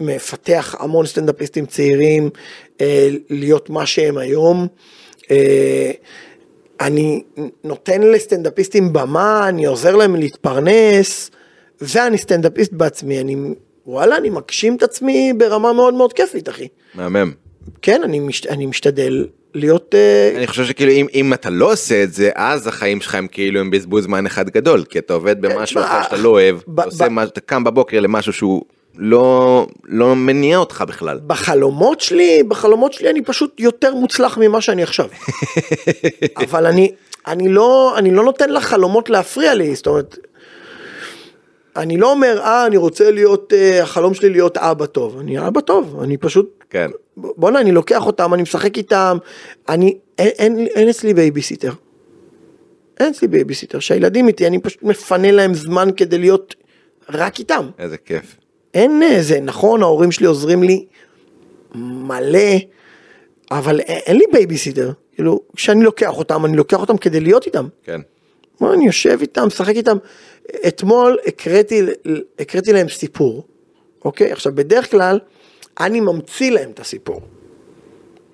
מפתח המון סטנדאפיסטים צעירים אה, להיות מה שהם היום. אה, אני נותן לסטנדאפיסטים במה, אני עוזר להם להתפרנס, ואני סטנדאפיסט בעצמי, אני, וואלה, אני מגשים את עצמי ברמה מאוד מאוד כיפית, אחי. מהמם. כן, אני, מש, אני משתדל להיות... אה, אני חושב שכאילו אם, אם אתה לא עושה את זה, אז החיים שלך הם כאילו הם בזבוז זמן אחד גדול, כי אתה עובד במשהו תשמע, אחר שאתה לא אוהב, אתה, עושה מה, אתה קם בבוקר למשהו שהוא לא, לא מניע אותך בכלל. בחלומות שלי, בחלומות שלי אני פשוט יותר מוצלח ממה שאני עכשיו. *laughs* אבל אני, אני לא, אני לא נותן לחלומות להפריע לי, זאת אומרת, אני לא אומר, אה, אני רוצה להיות, אה, החלום שלי להיות אבא טוב. אני אבא טוב, אני פשוט, כן. בואנה, אני לוקח אותם, אני משחק איתם, אני, אין, אין, אין אצלי בייביסיטר. אין אצלי בייביסיטר. שהילדים איתי, אני פשוט מפנה להם זמן כדי להיות רק איתם. איזה כיף. אין איזה, נכון, ההורים שלי עוזרים לי מלא, אבל אין, אין לי בייביסיטר. כאילו, כשאני לוקח אותם, אני לוקח אותם כדי להיות איתם. כן. מה, אני יושב איתם, משחק איתם. אתמול הקראתי, הקראתי להם סיפור, אוקיי? עכשיו, בדרך כלל, אני ממציא להם את הסיפור.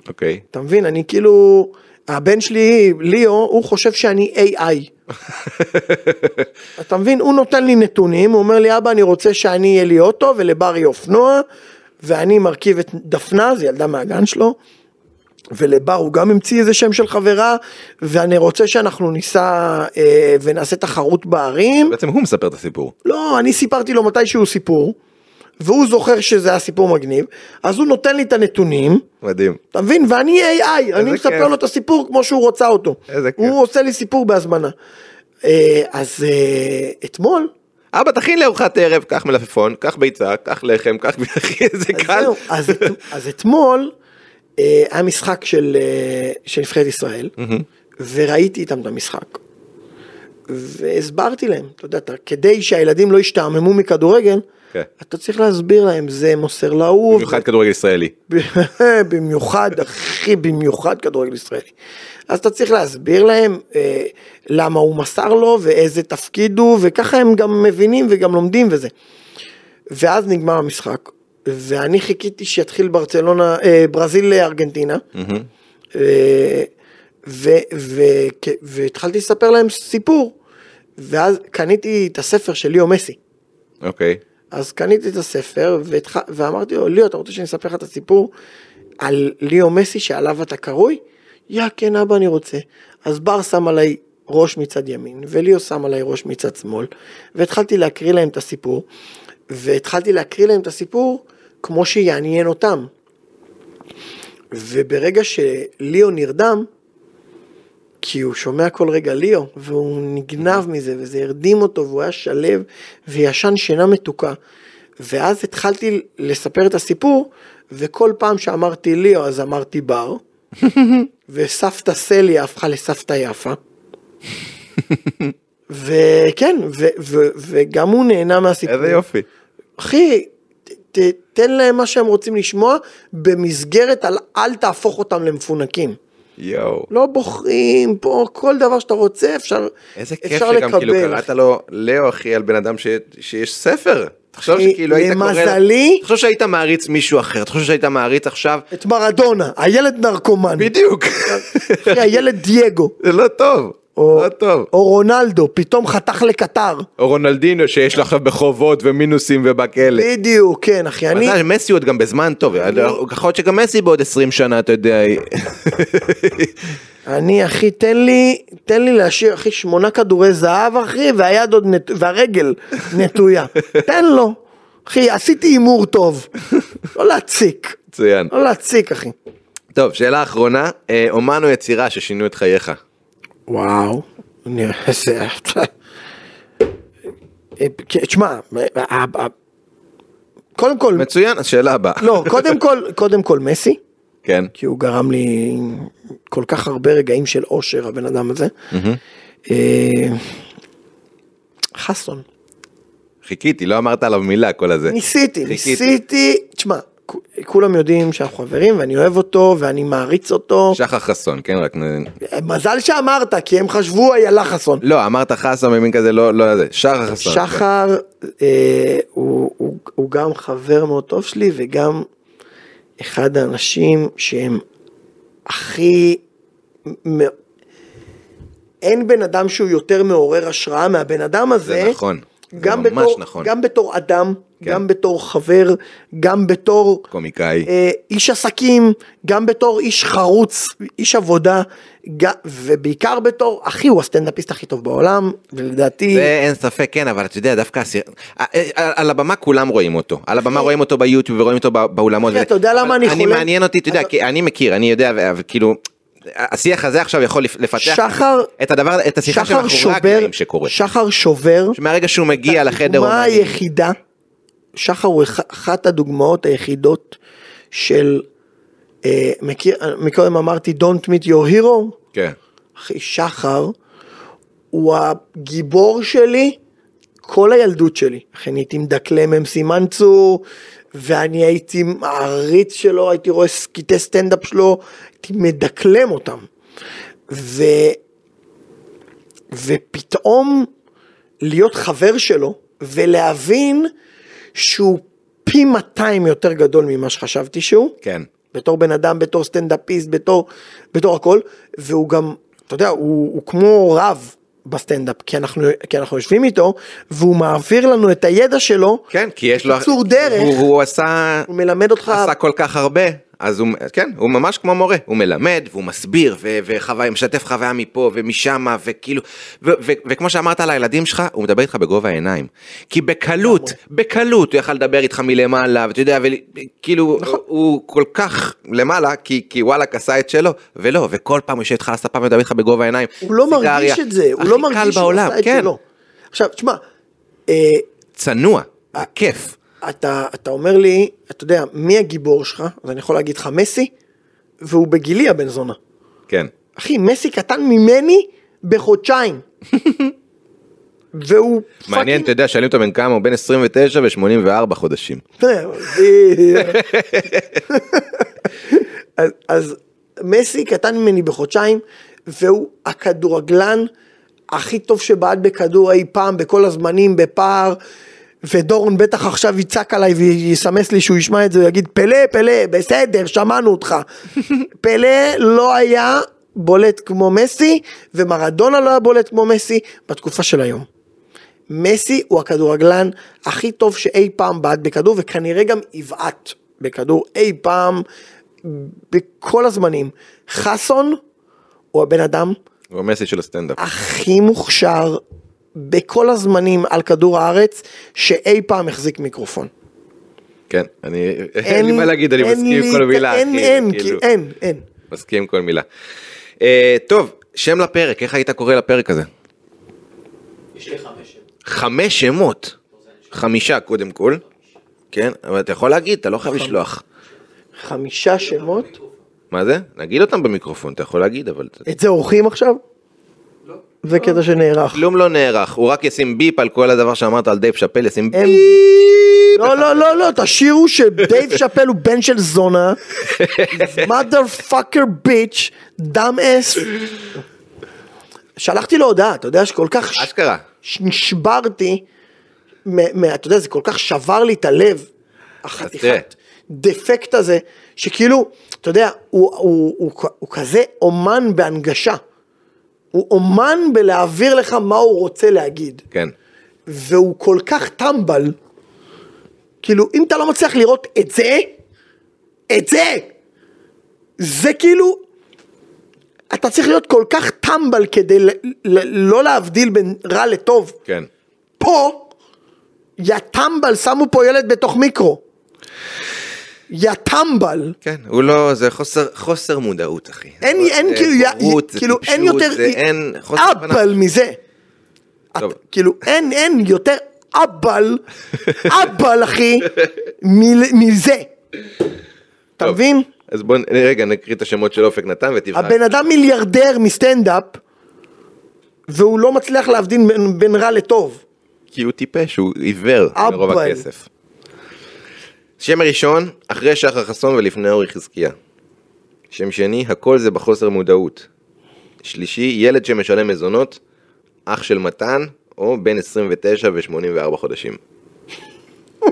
אוקיי. אתה מבין? אני כאילו, הבן שלי, ליאו, הוא חושב שאני AI. *laughs* אתה מבין? הוא נותן לי נתונים, הוא אומר לי, אבא, אני רוצה שאני יהיה לי אוטו ולברי אופנוע, ואני מרכיב את דפנה, זו ילדה מהגן שלו, ולבר הוא גם המציא איזה שם של חברה, ואני רוצה שאנחנו ניסע אה, ונעשה תחרות בערים. בעצם הוא מספר את הסיפור. לא, אני סיפרתי לו מתישהו סיפור, והוא זוכר שזה היה סיפור מגניב, אז הוא נותן לי את הנתונים, מדהים. אתה מבין? ואני AI, אני מספר כיף. לו את הסיפור כמו שהוא רוצה אותו. איזה כיף. הוא עושה לי סיפור בהזמנה. אה, אז אה, אתמול, אבא תכין לארוחת ערב, קח מלפפון, קח ביצה, קח לחם, קח *laughs* אז קל. אז, את- אז אתמול אה, היה משחק של, של נבחרת ישראל, וראיתי איתם את המשחק. והסברתי להם, אתה יודע, כדי שהילדים לא ישתעממו מכדורגל, כן. אתה צריך להסביר להם, זה מוסר לאהוב, במיוחד כדורגל ישראלי. *laughs* במיוחד, הכי במיוחד כדורגל ישראלי. אז אתה צריך להסביר להם אה, למה הוא מסר לו ואיזה תפקיד הוא, וככה הם גם מבינים וגם לומדים וזה. ואז נגמר המשחק, ואני חיכיתי שיתחיל ברצלונה, אה, ברזיל ארגנטינה, אה, ו- ו- כ- והתחלתי לספר להם סיפור, ואז קניתי את הספר של ליאו מסי. אוקיי. אז קניתי את הספר והתח... ואמרתי לו, ליאו, אתה רוצה שאני אספר לך את הסיפור על ליאו מסי שעליו אתה קרוי? יא, כן אבא, אני רוצה. אז בר שם עליי ראש מצד ימין, וליאו שם עליי ראש מצד שמאל, והתחלתי להקריא להם את הסיפור, והתחלתי להקריא להם את הסיפור כמו שיעניין אותם. וברגע שליאו נרדם, כי הוא שומע כל רגע ליאו, והוא נגנב מזה, וזה הרדים אותו, והוא היה שלו, וישן שינה מתוקה. ואז התחלתי לספר את הסיפור, וכל פעם שאמרתי ליאו, אז אמרתי בר, *laughs* וסבתא סליה הפכה לסבתא יפה. *laughs* וכן, ו- ו- וגם הוא נהנה מהסיפור. איזה יופי. אחי, ת- ת- תן להם מה שהם רוצים לשמוע, במסגרת על אל תהפוך אותם למפונקים. יואו. לא בוחרים פה, כל דבר שאתה רוצה אפשר, איזה כיף אפשר שגם כאילו לקבל. קראת לו לאו אחי על בן אדם ש- שיש ספר. תחשוב שכאילו היית קורא... למזלי- תחשוב שהיית מעריץ מישהו אחר, תחשוב שהיית מעריץ עכשיו... את מרדונה, הילד נרקומן, בדיוק. הילד דייגו, זה לא טוב. או, טוב. או רונלדו, פתאום חתך לקטר. או רונלדינו שיש לו עכשיו בחובות ומינוסים ובכלא. בדיוק, כן, אחי, אני... אני... מסי עוד גם בזמן טוב, יכול להיות שגם מסי בעוד 20 שנה, אתה יודע. *laughs* אני אחי תן לי תן לי להשאיר אחי שמונה כדורי זהב אחי והיד עוד נת... והרגל נטויה *laughs* תן לו אחי עשיתי הימור טוב *laughs* לא להציק מצוין. לא להציק אחי טוב, שאלה אחרונה, אה, אומן או יצירה ששינו את חייך? וואו איזה- אה, תשמע אה, אה, קודם כל מצוין, השאלה הבאה. לא קודם כל קודם כל מסי כן. כי הוא גרם לי כל כך הרבה רגעים של אושר הבן אדם הזה. חסון. חיכיתי, לא אמרת עליו מילה כל הזה. ניסיתי. ניסיתי, תשמע, כולם יודעים שאנחנו חברים ואני אוהב אותו ואני מעריץ אותו. שחר חסון, כן, רק... מזל שאמרת, כי הם חשבו איילה חסון. לא, אמרת חסון במין כזה, לא, לא זה. שחר חסון. כן. שחר אה, הוא, הוא, הוא גם חבר מאוד טוב שלי וגם אחד האנשים שהם הכי... מ- אין בן אדם שהוא יותר מעורר השראה מהבן אדם הזה. זה נכון. גם בתור, נכון. גם בתור אדם, כן. גם בתור חבר, גם בתור קומיקאי. אה, איש עסקים, גם בתור איש חרוץ, איש עבודה, ג- ובעיקר בתור, אחי, הוא הסטנדאפיסט הכי טוב בעולם, ולדעתי... זה אין ספק, כן, אבל אתה יודע, דווקא הסיר... אה, אה, על הבמה כולם רואים אותו. על הבמה רואים אותו ביוטיוב ורואים אותו בא- באולמות. אתה יודע למה אני אני חולה? מעניין אותי, אתה יודע, אני מכיר, אני יודע, ו- וכאילו... השיח הזה עכשיו יכול לפ- לפתח שחר, את הדבר, את השיחה שובר, הקלעים שקורה. שחר שובר, שמהרגע שהוא מגיע לחדר הדוגמה היחידה, שחר הוא אח- אחת הדוגמאות היחידות של, אה, מכיר, מקודם אמרתי Don't meet your hero, כן. אחי שחר הוא הגיבור שלי כל הילדות שלי. אחי אני הייתי מדקלם עם סימן צור ואני הייתי מעריץ שלו, הייתי רואה קטעי סטנדאפ שלו, הייתי מדקלם אותם. ו... ופתאום להיות חבר שלו ולהבין שהוא פי 200 יותר גדול ממה שחשבתי שהוא. כן. בתור בן אדם, בתור סטנדאפיסט, בתור, בתור הכל, והוא גם, אתה יודע, הוא, הוא כמו רב בסטנדאפ, כי אנחנו, כי אנחנו יושבים איתו, והוא מעביר לנו את הידע שלו, כן, כי יש לו... קיצור דרך. הוא, הוא עשה... הוא מלמד אותך, עשה כל כך הרבה, אז הוא, כן, הוא ממש כמו מורה, הוא מלמד והוא מסביר ו- וחוויה, משתף חוויה מפה ומשם וכאילו, ו- ו- וכמו שאמרת על הילדים שלך, הוא מדבר איתך בגובה העיניים. כי בקלות, בקלות הוא יכל לדבר איתך מלמעלה, ואתה יודע, וכאילו, נכון. הוא כל כך למעלה, כי, כי וואלאק עשה את שלו, ולא, וכל פעם הוא יושב איתך על הספה ומדבר איתך בגובה העיניים. הוא לא סיגריה. מרגיש את זה, הוא לא מרגיש שהוא בעולם, עשה את כן, שלו. עכשיו, תשמע, אה, צנוע, כיף. אתה, אתה אומר לי, אתה יודע, מי הגיבור שלך? אז אני יכול להגיד לך מסי, והוא בגילי הבן זונה. כן. אחי, מסי קטן ממני בחודשיים. *laughs* והוא מעניין, פאקינג- אתה יודע, שואלים אותו בן כמה, הוא בן 29 ו-84 חודשים. *laughs* *laughs* אז, אז מסי קטן ממני בחודשיים, והוא הכדורגלן הכי טוב שבעט בכדור אי פעם, בכל הזמנים, בפער, ודורון בטח עכשיו יצעק עליי ויסמס לי שהוא ישמע את זה, ויגיד פלא, פלא, בסדר, שמענו אותך. *laughs* פלא לא היה בולט כמו מסי, ומרדונה לא היה בולט כמו מסי בתקופה של היום. מסי הוא הכדורגלן הכי טוב שאי פעם בעט בכדור וכנראה גם יבעט בכדור אי פעם בכל הזמנים. חסון הוא הבן אדם הוא המסי של הסטנדאפ. הכי מוכשר בכל הזמנים על כדור הארץ שאי פעם החזיק מיקרופון. כן, אני, אין לי מה להגיד, אני מסכים עם כל מילה, אין, אין, כאילו, אין, אין. מסכים עם כל מילה. אה, טוב, שם לפרק, איך היית קורא לפרק הזה? יש לי חמש שמות. חמש שמות. חמישה קודם כל. כן, אבל אתה יכול להגיד, אתה לא חייב לשלוח. חמישה שמות. מה זה? נגיד אותם במיקרופון, אתה יכול להגיד, אבל... את זה עורכים עכשיו? לא. זה קטע שנערך. כלום לא נערך, הוא רק ישים ביפ על כל הדבר שאמרת על דייב שאפל, ישים הם- ביפ. לא, לא, לא, לא, תשאירו שדייב שאפל הוא בן של זונה. *laughs* mother fucker bitch, dumb ass. שלחתי לו הודעה, אתה יודע שכל כך אשכרה. ש- נשברתי, מ- מ- אתה יודע, זה כל כך שבר לי את הלב, החתיכת דפקט הזה, שכאילו, אתה יודע, הוא, הוא, הוא, הוא, הוא כזה אומן בהנגשה. הוא אומן בלהעביר לך מה הוא רוצה להגיד. כן. והוא כל כך טמבל, כאילו אם אתה לא מצליח לראות את זה, את זה, זה כאילו, אתה צריך להיות כל כך טמבל כדי ל- ל- לא להבדיל בין רע לטוב. כן. פה, יא טמבל, שמו פה ילד בתוך מיקרו. יא טמבל. כן, הוא לא, זה חוסר, חוסר מודעות, אחי. אין, אין זה כאילו, יא- בורות, זה כאילו אין טיפשות, יותר זה אין חוסר. אבל מזה. את- כאילו אין, אין יותר אבל, *laughs* אבל אחי, מזה. אתה מבין? אז בוא, רגע, נקריא את השמות של אופק נתן ותבחר. הבן אדם מיליארדר מסטנדאפ, והוא לא מצליח להבדיל בין, בין רע לטוב. כי הוא טיפש, הוא עיוור מרוב. הכסף. שם ראשון, אחרי שחר חסון ולפני אורי חזקיה. שם שני, הכל זה בחוסר מודעות. שלישי, ילד שמשלם מזונות, אח של מתן, או בן 29 ו-84 חודשים. *laughs*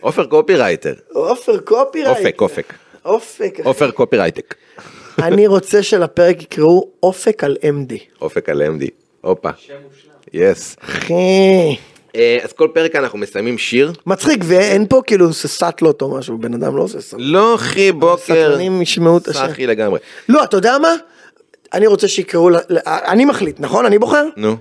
עופר קופירייטר. עופר קופירייטר. אופק, אופק. אופק. עופר קופירייטק. *laughs* אני רוצה שלפרק יקראו אופק על MD. אופק על MD. הופה. שם מושלם. yes. אחי. אה, אז כל פרק אנחנו מסיימים שיר. מצחיק, ואין פה כאילו סאטלות או משהו, בן אדם לא עושה סאטלות. לא אחי בוקר. סטרנים ישמעו את השם. סאחי לגמרי. לא, אתה יודע מה? אני רוצה שיקראו, ל- אני מחליט, נכון? אני בוחר? נו.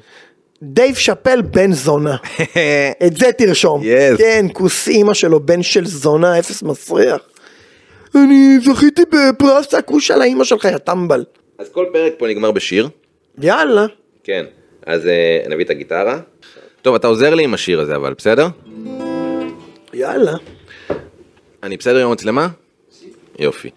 דייב שאפל בן זונה. *laughs* את זה תרשום. Yes. כן, כוס אימא שלו, בן של זונה, אפס מסריח. אני זכיתי בפרס הכוס על האימא שלך, יא טמבל. אז כל פרק פה נגמר בשיר. יאללה. כן. אז אה, נביא את הגיטרה. טוב, אתה עוזר לי עם השיר הזה אבל, בסדר? יאללה. אני בסדר עם המצלמה? יופי.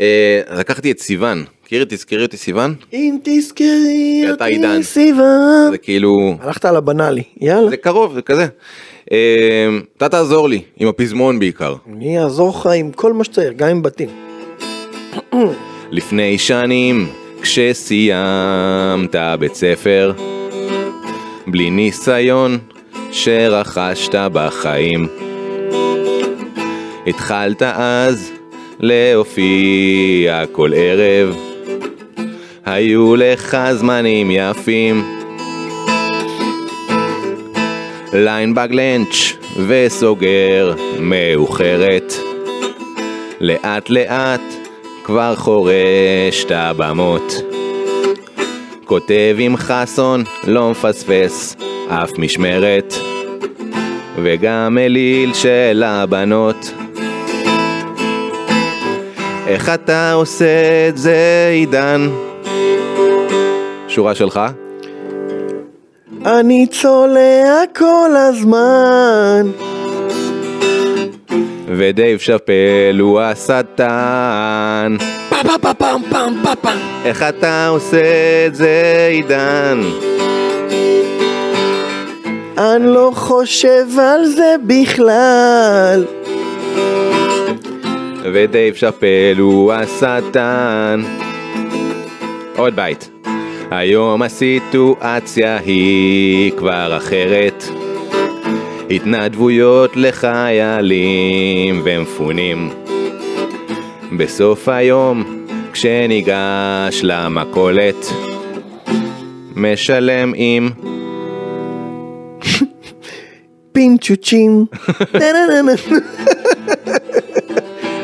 אה, לקחתי את סיוון. מכיר? תזכרי אותי סיוון? אם תזכרי עידן. אותי סיוון. זה כאילו... הלכת על הבנאלי, יאללה. זה קרוב, זה כזה. אה, אתה תעזור לי, עם הפזמון בעיקר. אני אעזור לך עם כל מה שצריך, גם עם בתים. לפני שנים, כשסיימת בית ספר, בלי ניסיון שרכשת בחיים, התחלת אז להופיע כל ערב, היו לך זמנים יפים. ליינבג לנץ' וסוגר מאוחרת. לאט לאט כבר חורש את הבמות. כותב עם חסון, לא מפספס אף משמרת. וגם אליל של הבנות. איך אתה עושה את זה, עידן? שורה שלך? אני צולע כל הזמן. ודייב שאפל הוא השטן. פה פה פעם פעם פה פעם. איך אתה עושה את זה, עידן? אני לא חושב על זה בכלל. ודייב שאפל הוא השטן. עוד בית. היום הסיטואציה היא כבר אחרת. התנדבויות לחיילים ומפונים. בסוף היום, כשניגש למכולת, משלם עם פינצ'וצ'ים.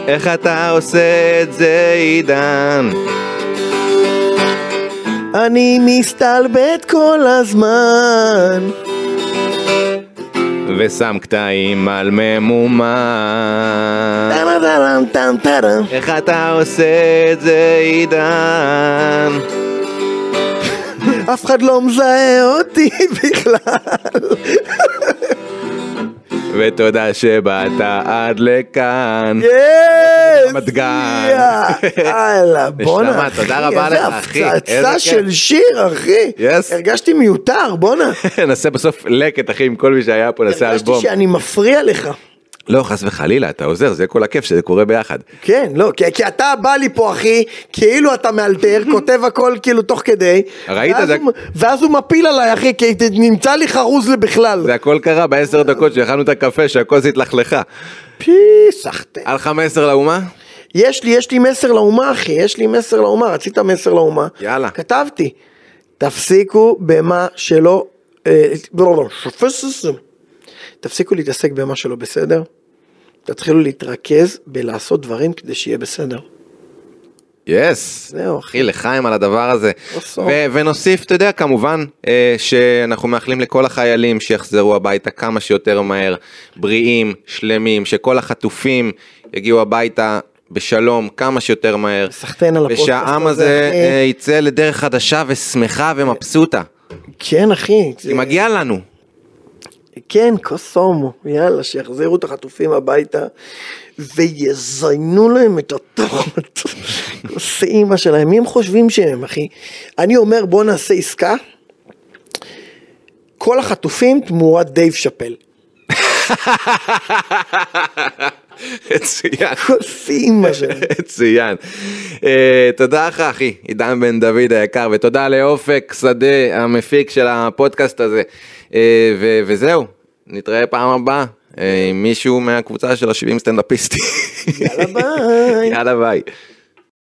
איך אתה עושה את זה, עידן? אני מסתלבט כל הזמן. ושם קטעים על ממומן. טאם. איך אתה עושה את זה עידן? אף אחד לא מזהה אותי בכלל. ותודה שבאת עד לכאן. יס! רמת גן. יאללה, *laughs* בואנה, אחי, תודה רבה לך, אחי. איזה הפצצה. של שיר, אחי. יס. הרגשתי מיותר, בואנה. *laughs* נעשה בסוף לקט אחי עם כל מי שהיה פה, נעשה הרגשתי אלבום. שאני מפריע לך. לא, חס וחלילה, אתה עוזר, זה כל הכיף שזה קורה ביחד. כן, לא, כי, כי אתה בא לי פה, אחי, כאילו אתה מאלתר, *laughs* כותב הכל כאילו תוך כדי. ראית? ואז זה- הוא- ואז הוא מפיל עליי, אחי, כי נמצא לי חרוז בכלל. זה הכל קרה בעשר דקות שהכנו את הקפה שהכוס התלכלכה. פי סחטן. היה לך מסר לאומה? יש לי, יש לי מסר לאומה, אחי, יש לי מסר לאומה, רצית מסר לאומה? יאללה. כתבתי, תפסיקו במה שלא, אה, לא, לא. תפסיקו להתעסק במה שלא בסדר, תתחילו להתרכז בלעשות דברים כדי שיהיה בסדר. יס. זהו, אחי. לחיים על הדבר הזה. ו- ונוסיף, אתה יודע, כמובן, אה, שאנחנו מאחלים לכל החיילים שיחזרו הביתה כמה שיותר מהר, בריאים, שלמים, שכל החטופים יגיעו הביתה בשלום כמה שיותר מהר. סחטיין על הפודקאסט ושהעם הזה. אה, יצא לדרך חדשה ושמחה ומבסוטה. כן, אחי. זה- כי מגיע לנו. כן, כוס אומו, יאללה, שיחזירו את החטופים הביתה ויזיינו להם את התחת. כוס אימא שלהם, מי הם חושבים שהם, אחי? אני אומר, בוא נעשה עסקה. כל החטופים תמורת דייב שאפל. *laughs* מצוין. כוס אימא שלהם. *laughs* מצוין. אה, תודה לך אחי, עידן בן דוד היקר, ותודה לאופק שדה המפיק של הפודקאסט הזה. אה, ו- וזהו, נתראה פעם הבאה אה, עם מישהו מהקבוצה של ה-70 סטנדאפיסטים. יאללה ביי. יאללה ביי.